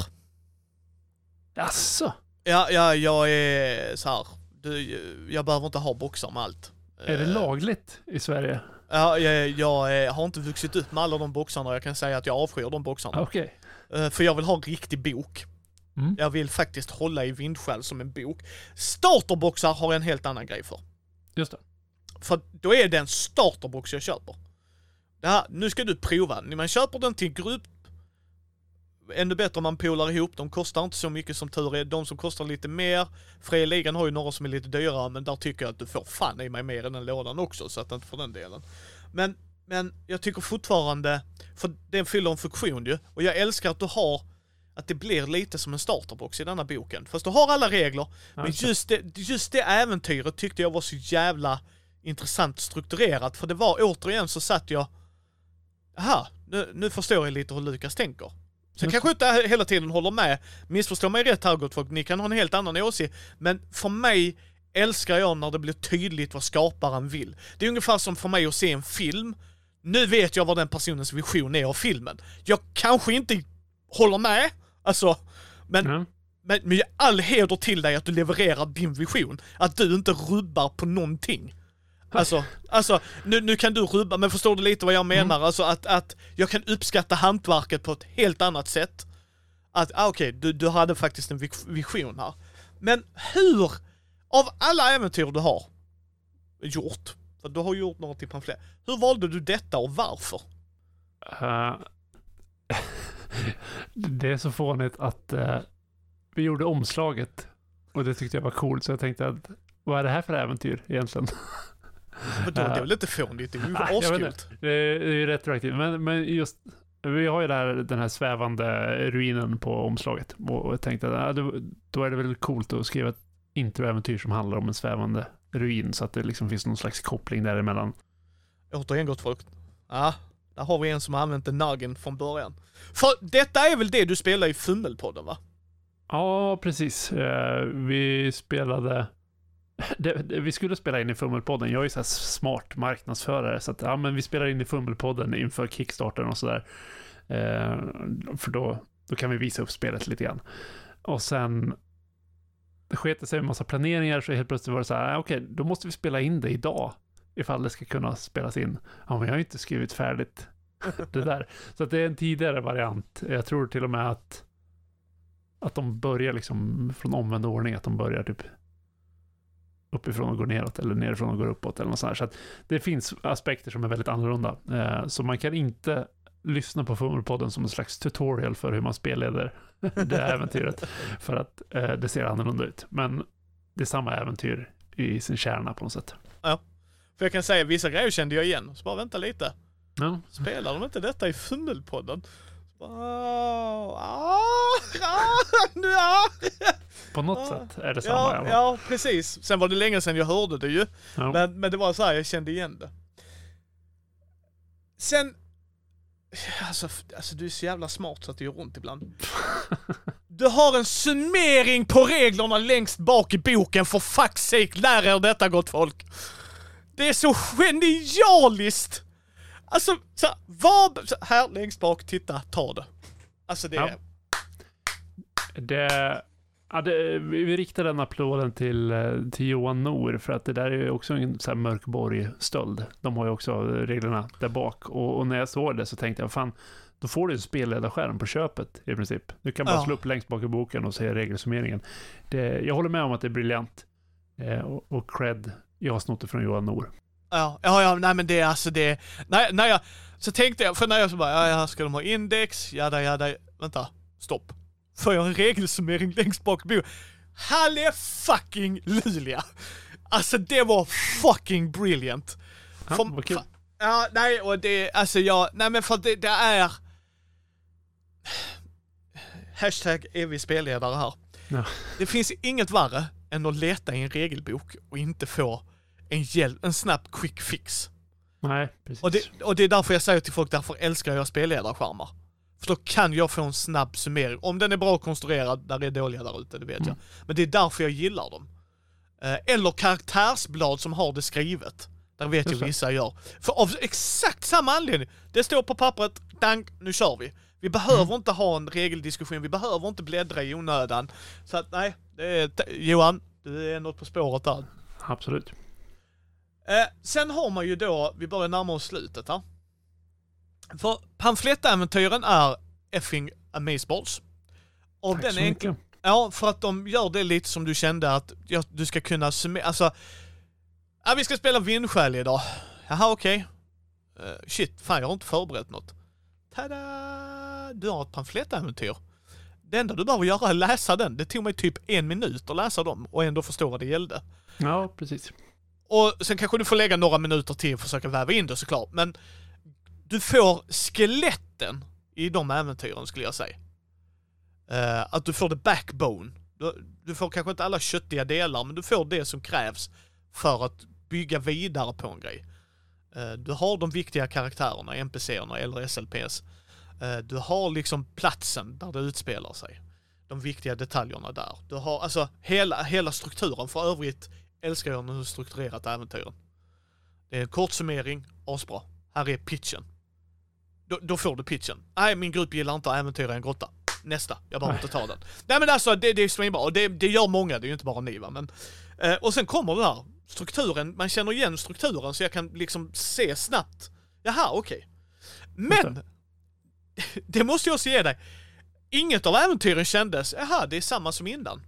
Jaså? Ja, ja, jag är så här. Du, jag behöver inte ha boxar med allt. Är det Eh, lagligt i Sverige? Ja, jag, jag eh, har inte vuxit upp med alla de boxarna jag kan säga att jag avskyr de boxarna. Okej. Eh, För jag vill ha en riktig bok. Mm. Jag vill faktiskt hålla i vindskäl som en bok. Starterboxar har jag en helt annan grej för. Just det. För då är det en starterbox jag köper. Det här, nu ska du prova. Man köper den till grupp. Ännu bättre om man polar ihop. De kostar inte så mycket som tur är. De som kostar lite mer. Fria ligan har ju några som är lite dyrare men där tycker jag att du får fan i mig mer än den lådan också så att inte för den delen. Men, men jag tycker fortfarande, för den fyller en funktion ju. Och jag älskar att du har att det blir lite som en starterbox i denna boken. Fast du har alla regler, men just det. just det, just det äventyret tyckte jag var så jävla intressant strukturerat. För det var återigen så satt jag, aha, nu, nu förstår jag lite hur Lukas tänker. Sen kanske inte hela tiden håller med, missförstå mig rätt här gott folk, ni kan ha en helt annan åsikt. Men för mig älskar jag när det blir tydligt vad skaparen vill. Det är ungefär som för mig att se en film. Nu vet jag vad den personens vision är av filmen. Jag kanske inte håller med, alltså, men Ja. men, men all heder till dig att du levererar din vision. Att du inte rubbar på någonting. Alltså, alltså nu, nu kan du rubba, men förstår du lite vad jag menar? Alltså att, att jag kan uppskatta hantverket på ett helt annat sätt. Att, ah, okej, du, du hade faktiskt en vision här. Men hur, av alla äventyr du har gjort, för du har gjort några till pamflet, hur valde du detta och varför? Eh, det är så fånigt att eh, vi gjorde omslaget och det tyckte jag var coolt så jag tänkte att vad är det här för äventyr egentligen? För då, det är väl inte fånigt, det är ju Ah. Det är, ju retroaktivt, men, men just vi har ju där, den här svävande ruinen på omslaget. Och jag tänkte att då är det väl coolt att skriva ett introäventyr som handlar om en svävande ruin. Så att det liksom finns någon slags koppling däremellan. Återigen gott folk. Ja, där har vi en som har använt en nuggen från början. För detta är väl det du spelar i Fummelpodden va? Ja, precis. Eh, vi spelade... Det, det, vi skulle spela in i Fummelpodden. Jag är ju såhär smart marknadsförare, så att ja, men vi spelar in i Fummelpodden inför Kickstarten och sådär. Eh, för då, då kan vi visa upp spelet lite grann. Och sen det sket sig en massa planeringar, så helt plötsligt var det så här, ah, okej, okay, då måste vi spela in det idag, ifall det ska kunna spelas in. Ja, men jag har inte skrivit färdigt det där. Så att det är en tidigare variant. Jag tror till och med att att de börjar liksom från omvänd ordning, att de börjar typ uppifrån och går neråt eller nerifrån och går uppåt eller något sånt här. Så att det finns aspekter som är väldigt annorlunda. Eh, så man kan inte lyssna på Fummelpodden som en slags tutorial för hur man spelleder det äventyret. För att eh, det ser annorlunda ut. Men det är samma äventyr i sin kärna på något sätt. Ja. För jag kan säga, vissa grejer kände jag igen. Så bara vänta lite. Ja. Spelar de inte detta i Fummelpodden? Oh, ah, ah, På något ah, sätt är det samma. Ja, ja, precis. Sen var det länge sedan jag hörde det ju. Ja. Men, men det var så här, jag kände igen det. Sen... Alltså, alltså du är så jävla smart så att det gör ont ibland. Du har en summering på reglerna längst bak i boken, för fuck's sake, lär er detta gott folk. Det är så genialiskt! Alltså, så, vad, så, här längst bak, titta, ta det. Alltså det ja. Det, ja, det, vi riktar den applåden till, eh, till Johan Nor för att det där är ju också en så här mörkborg-stöld. De har ju också reglerna där bak och, och, när jag såg det så tänkte jag, fan, då får du en spelledarskärm på köpet i princip. Du kan bara ja. slå upp längst bak i boken och se regelsummeringen. Det, jag håller med om att det är briljant. Eh, och, och cred, jag har snott det från Johan Nor. Ja, ja, ja, nej men det är alltså det, när, när jag, så tänkte jag, för när jag så bara, ja, ska de ha index, jada jada, vänta, stopp. Får jag en regelsummering längst bak på Halle fucking Lulia! Alltså det var fucking brilliant. Ja, för, vad kul. ja, nej och det, alltså jag, nej men för det, det är... Hashtag evig spelledare här. Ja. Det finns inget värre än att leta i en regelbok och inte få en, hjälp, en snabb quick fix. Nej, precis. Och det, och det är därför jag säger till folk, därför älskar jag spelledarskärmar. För då kan jag få en snabb summering. Om den är bra konstruerad, där är dåliga där ute, det vet mm. jag. Men det är därför jag gillar dem. Eh, eller karaktärsblad som har det skrivet. Där vet jag vissa gör. För av exakt samma anledning. Det står på pappret, dank, nu kör vi. Vi behöver mm. inte ha en regeldiskussion, vi behöver inte bläddra i onödan. Så att nej, det är, Johan, du är något på spåret där. Absolut. Eh, sen har man ju då, vi börjar närma oss slutet här. För pamflettäventyren är effing amazeballs. Av Tack den så mycket. Ja, för att de gör det lite som du kände att ja, du ska kunna summera, alltså... Ja, vi ska spela vindskäl idag. Jaha, okej. Okay. Uh, eh, shit, fan jag har inte förberett något. Tada! Du har ett pamflettäventyr. Det enda du behöver göra är läsa den. Det tog mig typ en minut att läsa dem och ändå förstå vad det gällde. Ja, precis. Och sen kanske du får lägga några minuter till och försöka väva in det såklart, men du får skeletten i de äventyren skulle jag säga. Uh, att du får the backbone. Du, du, får kanske inte alla köttiga delar, men du får det som krävs för att bygga vidare på en grej. Uh, du har de viktiga karaktärerna, NPCerna eller SLPs. Eh, du har liksom platsen där det utspelar sig. De viktiga detaljerna där. Du har alltså hela, hela strukturen. För övrigt älskar jag när du strukturerat äventyren. Det är en kort summering, asbra. Här är pitchen. Då, då, får du pitchen. Nej, min grupp gillar inte att äventyra en grotta. Nästa, jag behöver inte ta den. Nej men alltså, det, det är svinbra. Och det, det gör många, det är ju inte bara ni va. Men, eh, och sen kommer det här, strukturen, man känner igen strukturen så jag kan liksom se snabbt. Jaha, okej. Okay. Men! det måste jag också ge dig. Inget av äventyren kändes, jaha, det är samma som innan.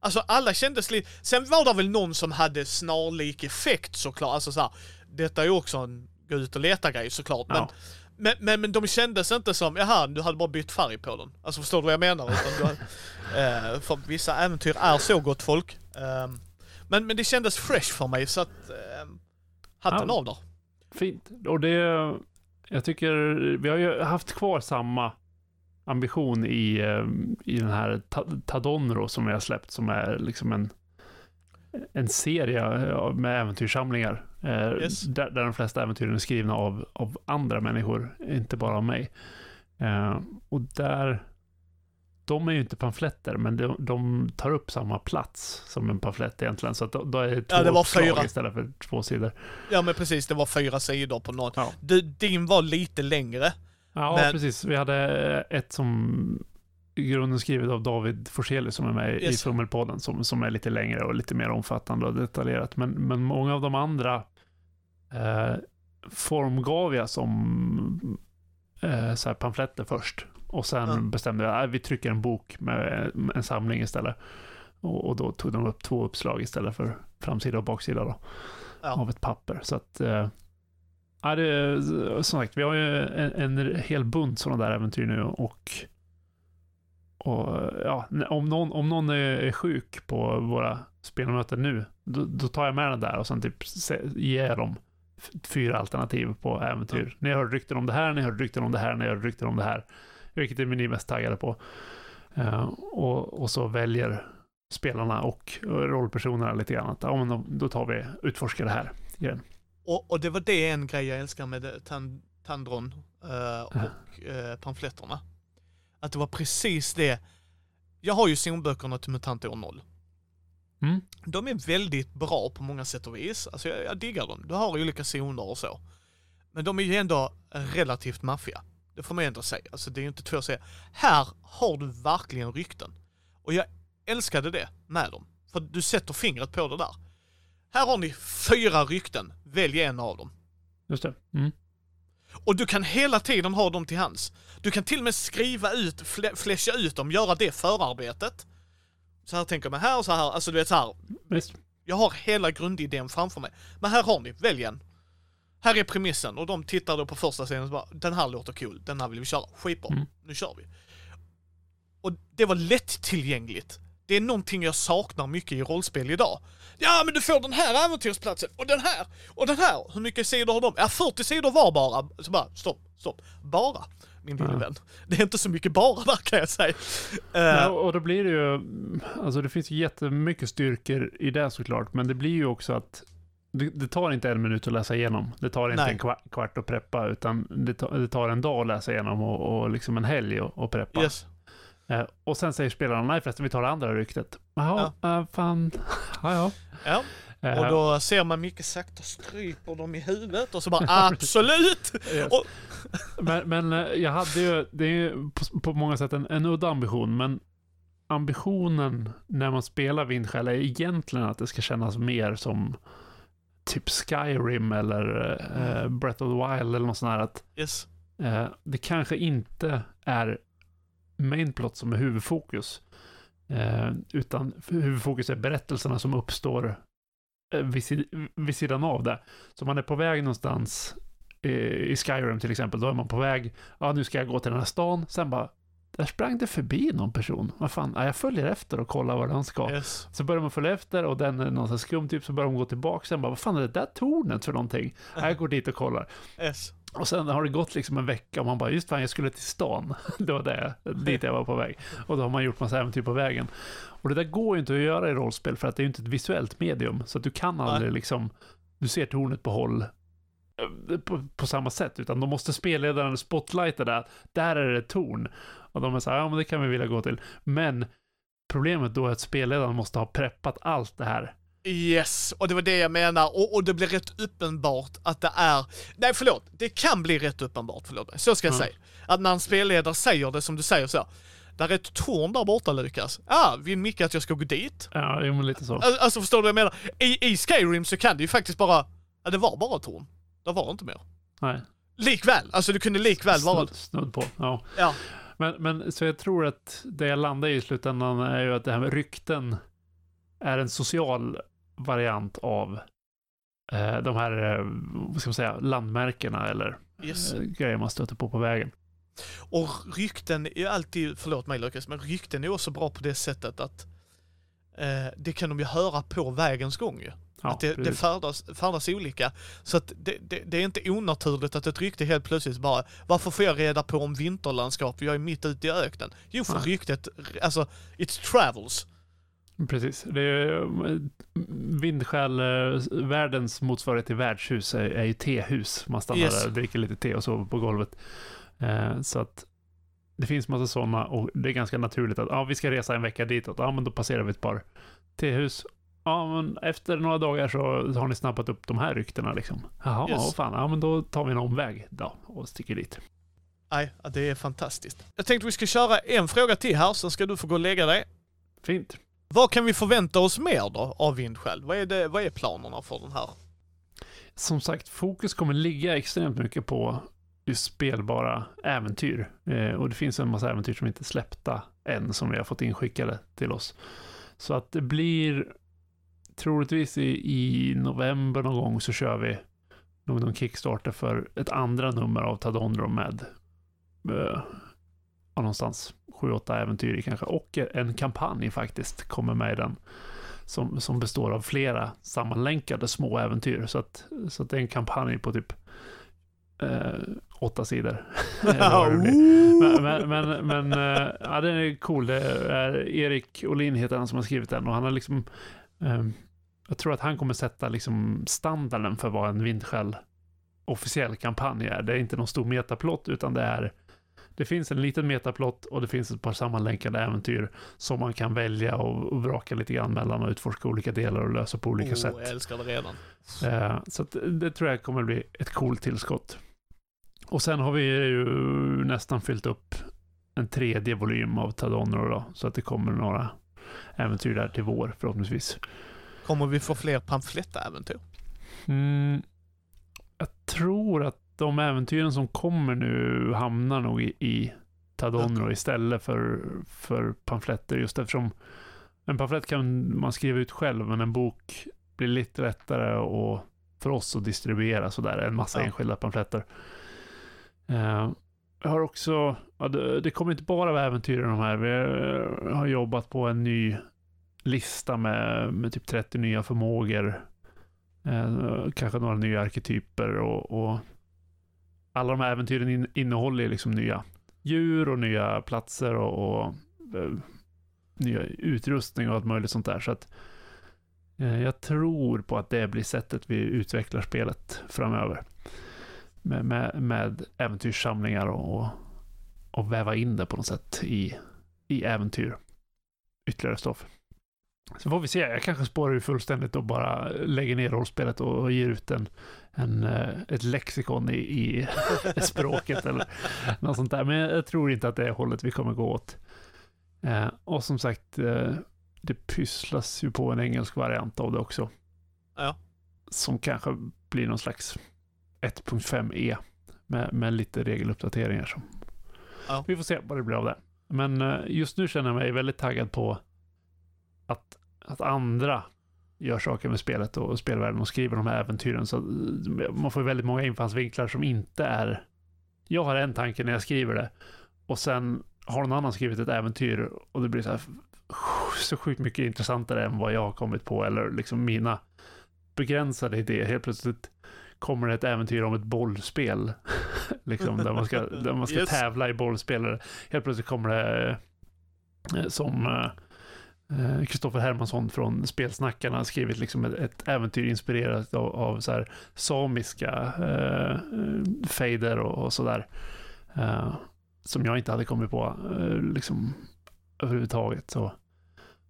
Alltså alla kändes lite, sen var det väl någon som hade snarlik effekt såklart, alltså såhär, detta är ju också en gå ut och leta grej såklart, ja. men, men, men, men de kändes inte som, jaha, du hade bara bytt färg på den. Alltså förstår du vad jag menar? Utan du, eh, för vissa äventyr är så gott folk. Eh, men, men det kändes fresh för mig så att, eh, hatten ja. av där. Fint. Och det, jag tycker vi har ju haft kvar samma ambition i, eh, i den här Ta- Tadonro som vi har släppt, som är liksom en, en serie med äventyrssamlingar. eh, Yes. Där, där de flesta äventyren är skrivna av, av andra människor, inte bara av mig. Eh, och där, de är ju inte pamfletter, men de, de tar upp samma plats som en pamflett egentligen. Så att då, då är det två Ja, det var fyra. istället för två sidor. Ja men precis, det var fyra sidor på någon. Ja. Du, din var lite längre. Ja, Men- precis. Vi hade ett som i grunden skrivet av David Forselius som är med i Yes. Fummelpodden som, som är lite längre och lite mer omfattande och detaljerat. Men, men många av de andra eh, formgav jag som eh, så här pamfletter först. Och sen Ja. bestämde jag att vi trycker en bok med en samling istället. Och, och då tog de upp två uppslag istället för framsida och baksida då, Ja. av ett papper. Så att eh, Ja, det som sagt, vi har ju en, en hel bunt sådana där äventyr nu och, och ja, om någon, om någon är, sjuk på våra spelmöten nu, då, då tar jag med den där och sen typ ger dem fyra alternativ på äventyr. Ni har hört rykten om det här, ni har hört rykten om det här, ni har hört rykten om det här. Vilket är ni mest taggade på? Eh, och, och så väljer spelarna och rollpersonerna lite grann att ja, men då, då tar vi utforskar det här. grejen. Och, och det var det en grej jag älskar med tan, Tandron eh, och eh, pamfletterna. Att det var precis det. Jag har ju zonböckerna till MUTANT år 0. Mm. De är väldigt bra på många sätt och vis. Alltså jag, jag diggar dem. Du har olika zoner och så. Men de är ju ändå relativt maffiga. Det får man ju ändå säga. Alltså det är ju inte två att säga. Här har du verkligen rykten. Och jag älskade det med dem. För du sätter fingret på det där. Här har ni fyra rykten. Välj en av dem. Just det. Mm. Och du kan hela tiden ha dem till hands. Du kan till och med skriva ut, flä, fläscha ut dem, göra det förarbetet. Så här tänker man här och så här, alltså du vet så här. Visst. Jag har hela grundidén framför mig. Men här har ni, välj en. Här är premissen och de tittar då på första scenen och bara, den här låter cool, den här vill vi köra. Skitbra, Mm. nu kör vi. Och det var lättillgängligt. Det är någonting jag saknar mycket i rollspel idag. Ja, men du får den här äventyrsplatsen och den här och den här. Hur mycket sidor har de? Ja, 40 sidor var bara. Så bara, stopp, stopp. Bara, min lille Ja. vän. Det är inte så mycket bara där kan jag säga. Eh, Ja, och då blir det ju, alltså det finns jättemycket styrkor i det såklart, men det blir ju också att det, det tar inte en minut att läsa igenom. Det tar inte Nej. en kvart, kvart att preppa, utan det tar, det tar en dag att läsa igenom och, och liksom en helg att, att preppa. yes. Eh, och sen säger spelarna, nej förresten, vi tar det andra ryktet. Jaha, ja. fan, ja ja. Ja. Eh, Och då ser man mycket sakta stryper dem i huvudet och så bara absolut! Yes. Och- Men, men jag hade ju, det är ju på, på många sätt en, en udda ambition, men ambitionen när man spelar Vindskäl är egentligen att det ska kännas mer som typ Skyrim eller eh, Breath of the Wild eller något sånt här. Att Yes. eh, det kanske inte är mainplot som är huvudfokus, eh, utan huvudfokus är berättelserna som uppstår eh, vid, vid sidan av det. Så man är på väg någonstans eh, i Skyrim till exempel, då är man på väg, ja nu ska jag gå till den här stan, sen bara, där sprang det förbi någon person. Vad fan, ja, jag följer efter och kollar var den ska. Yes. Så börjar man följa efter och den är någon sån skum typ, så börjar de gå tillbaka, sen bara, vad fan är det där tornet för någonting? Ja, jag går dit och kollar. Yes. Och sen har det gått liksom en vecka och man bara, just fan jag skulle till stan. Det var det, dit jag var på väg. Och då har man gjort massa äventyr på vägen. Och det där går ju inte att göra i rollspel för att det är ju inte ett visuellt medium. Så att du kan aldrig liksom, du ser tornet på håll eh, på, på samma sätt, utan då måste spelledaren spotlighta där. Där är det ett torn. Och de är så här, ja men det kan vi vilja gå till. Men problemet då är att spelledaren måste ha preppat allt det här. Yes, och det var det jag menar. Och, och det blir rätt uppenbart att det är... Nej, förlåt. Det kan bli rätt uppenbart, förlåt mig. Så ska jag Ja. säga. Att när en spelledare säger det som du säger så. Där är ett torn där borta Lukas. Ah, vill Micke att jag ska gå dit? Ja, jo, men lite så. Al- Alltså förstår du vad jag menar? I, I Skyrim så kan det ju faktiskt bara... Ja, det var bara ett torn. Det var inte mer. Nej, Likväl, alltså det kunde likväl vara... snudd, snudd på. Ja. Ja. Men, men så jag tror att det jag landar i i slutändan är ju att det här med rykten är en social variant av eh, de här, eh, vad ska man säga, landmärkena eller Yes. eh, grejer man stöter på på vägen. Och rykten är alltid, förlåt mig Lukas, men rykten är också bra på det sättet att eh, det kan de ju höra på vägens gång ju. Ja, att det, det färdas, färdas olika. Så att det, det, det är inte onaturligt att ett rykte helt plötsligt bara, varför får jag reda på om vinterlandskap? Jag är mitt ute i öknen. Jo, för Nej. ryktet, alltså, it travels. Precis. Det är, eh, vindskäl, eh, världens motsvarighet till värdshus är, är ju tehus. Man stannar Yes. där dricker lite te och sover på golvet. Eh, så att det finns massa sådana och det är ganska naturligt att ja, vi ska resa en vecka ditåt. Ja, men då passerar vi ett par tehus. Ja, men efter några dagar så har ni snappat upp de här ryktena liksom. Jaha, Yes. fan, ja men då tar vi en omväg då och sticker dit. Nej, det är fantastiskt. Jag tänkte vi ska köra en fråga till här, sen ska du få gå och lägga dig. Fint. Vad kan vi förvänta oss mer då av Vindskäl? Vad är, det, vad är planerna för den här? som sagt, fokus kommer ligga extremt mycket på just spelbara äventyr. Eh, och det finns en massa äventyr som inte är släppta än, som vi har fått inskickade till oss. Så att det blir troligtvis i, i november någon gång så kör vi nog någon Kickstarter för ett andra nummer av Tadondro med ja, någonstans sju, åtta äventyr i kanske. Och en kampanj faktiskt kommer med i den som, som består av flera sammanlänkade små äventyr. Så att, så att det är en kampanj på typ eh, åtta sidor. Men men, men, men eh, ja, den är cool. Det är Erik Olin heter han som har skrivit den och han har liksom eh, jag tror att han kommer sätta liksom standarden för vad en vindskäl officiell kampanj är. Det är inte någon stor metaplott utan det är det finns en liten metaplott och det finns ett par sammanlänkade äventyr som man kan välja och, och vraka lite grann mellan och utforska olika delar och lösa på olika oh, sätt. Jag älskar det redan. Eh, så det tror jag kommer bli ett coolt tillskott. Och sen har vi ju nästan fyllt upp en tredje volym av Tadonro då, så att det kommer några äventyr där till vår förhoppningsvis. Kommer vi få fler pamflettäventyr? Mm, jag tror att de äventyren som kommer nu hamnar nog i, i Tadonro istället för, för pamfletter just eftersom en pamflett kan man skriva ut själv men en bok blir lite lättare och för oss att distribuera sådär, en massa Ja. enskilda pamfletter. Eh, jag har också, ja, det, det kommer inte bara vara äventyr i de här, vi eh, har jobbat på en ny lista med, med typ 30 nya förmågor Eh, kanske några nya arketyper och, och alla de här äventyren in, innehåller ju liksom nya djur och nya platser och, och eh, nya utrustning och allt möjligt sånt där. Så att eh, jag tror på att det blir sättet vi utvecklar spelet framöver. Med, med, med äventyrssamlingar och, och, och väva in det på något sätt i, i äventyr. Ytterligare stoff. Så får vi se. Jag kanske spårar ur fullständigt och bara lägger ner rollspelet och, ger ut en, en, eh, ett lexikon i, i språket eller något sånt där. Men jag tror inte att det är hållet vi kommer gå åt. Eh, och som sagt, eh, det pysslas ju på en engelsk variant av det också. Ja. Som kanske blir någon slags 1.5e med, med lite regeluppdateringar. Som. Ja. Vi får se vad det blir av det. Men eh, just nu känner jag mig väldigt taggad på att, att andra gör saker med spelet och spelvärlden och skriver de här äventyren. Så eh, man får väldigt många infallsvinklar som inte är... Jag har en tanke när jag skriver det och sen har någon annan skrivit ett äventyr och det blir så här så sjukt mycket intressantare än vad jag har kommit på eller liksom mina begränsade idéer. Helt plötsligt kommer det ett äventyr om ett bollspel. liksom, där man ska, där man ska Yes. tävla i bollspel. Helt plötsligt kommer det eh, som eh, Eh, Kristoffer Hermansson från Spelsnackarna har skrivit liksom ett, ett äventyr inspirerat av, av så här samiska eh, eh, fejder och, och sådär. Eh, som jag inte hade kommit på eh, liksom överhuvudtaget. Så,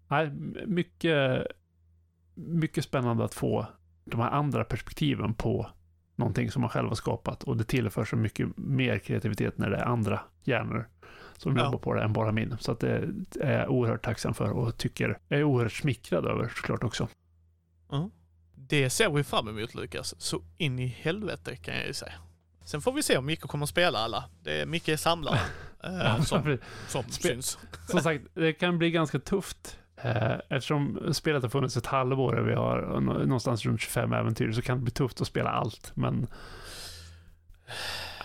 nej, mycket, mycket spännande att få de här andra perspektiven på någonting som man själv har skapat och det tillför så mycket mer kreativitet när det är andra hjärnor som Ja. jobbar på det än bara min. Så att det är jag oerhört tacksam för och tycker, jag är oerhört smickrad över såklart också. Det ser vi fram emot Lukas. Så in i helvete kan jag ju säga. Sen får vi se om Micke kommer att spela alla. Det är Micke är samlare. eh, som, som syns. Som sagt, det kan bli ganska tufft. Eh, eftersom spelet har funnits ett halvår och vi har nå- någonstans runt 25 äventyr så kan det bli tufft att spela allt. Men...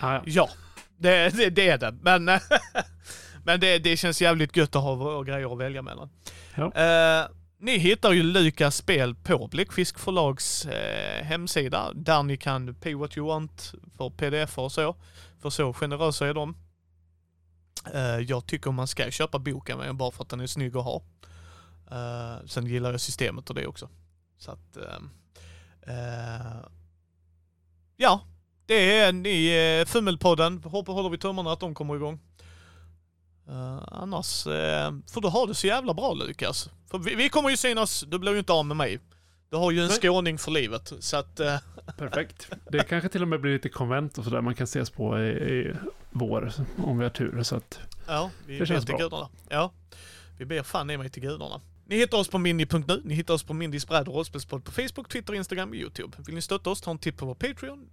Ah, ja. Ja, det, det, det är det. Men, men det, det känns jävligt gött att ha grejer att välja mellan. Ja. Eh, ni hittar ju Lukas spel på Bläckfisk förlags eh, hemsida där ni kan pay what you want för pdf och så. För så generösa är de. Eh, jag tycker man ska köpa boken men bara för att den är snygg att ha. Eh, sen gillar jag systemet och det också. Så att... ehm, eh, ja, det är ni, eh, Fummelpodden. Håller vi tummarna att de kommer igång. Uh, annars uh, får du ha det så jävla bra Lukas. För vi, vi kommer ju synas, du blir ju inte av med mig. Du har ju en Nej. skåning för livet. Så att, uh, Perfekt. Det kanske till och med blir lite konvent och sådär man kan ses på i, i vår om vi har tur. Så att, ja, vi Det ber känns till bra. gudarna. Ja, vi ber fan i mig till gudarna. Ni hittar oss på mindy.nu, ni hittar oss på Mindys bräd och rollspelspodd på Facebook, Twitter, Instagram och YouTube. Vill ni stötta oss, ta en titt på vår Patreon.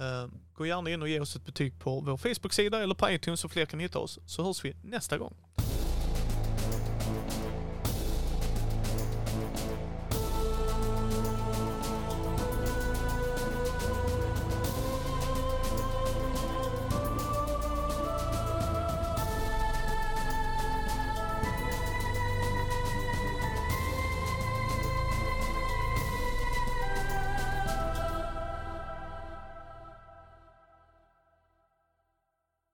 Eh, gå gärna in och ge oss ett betyg på vår Facebook-sida eller på iTunes så fler kan hitta oss. Så hörs vi nästa gång.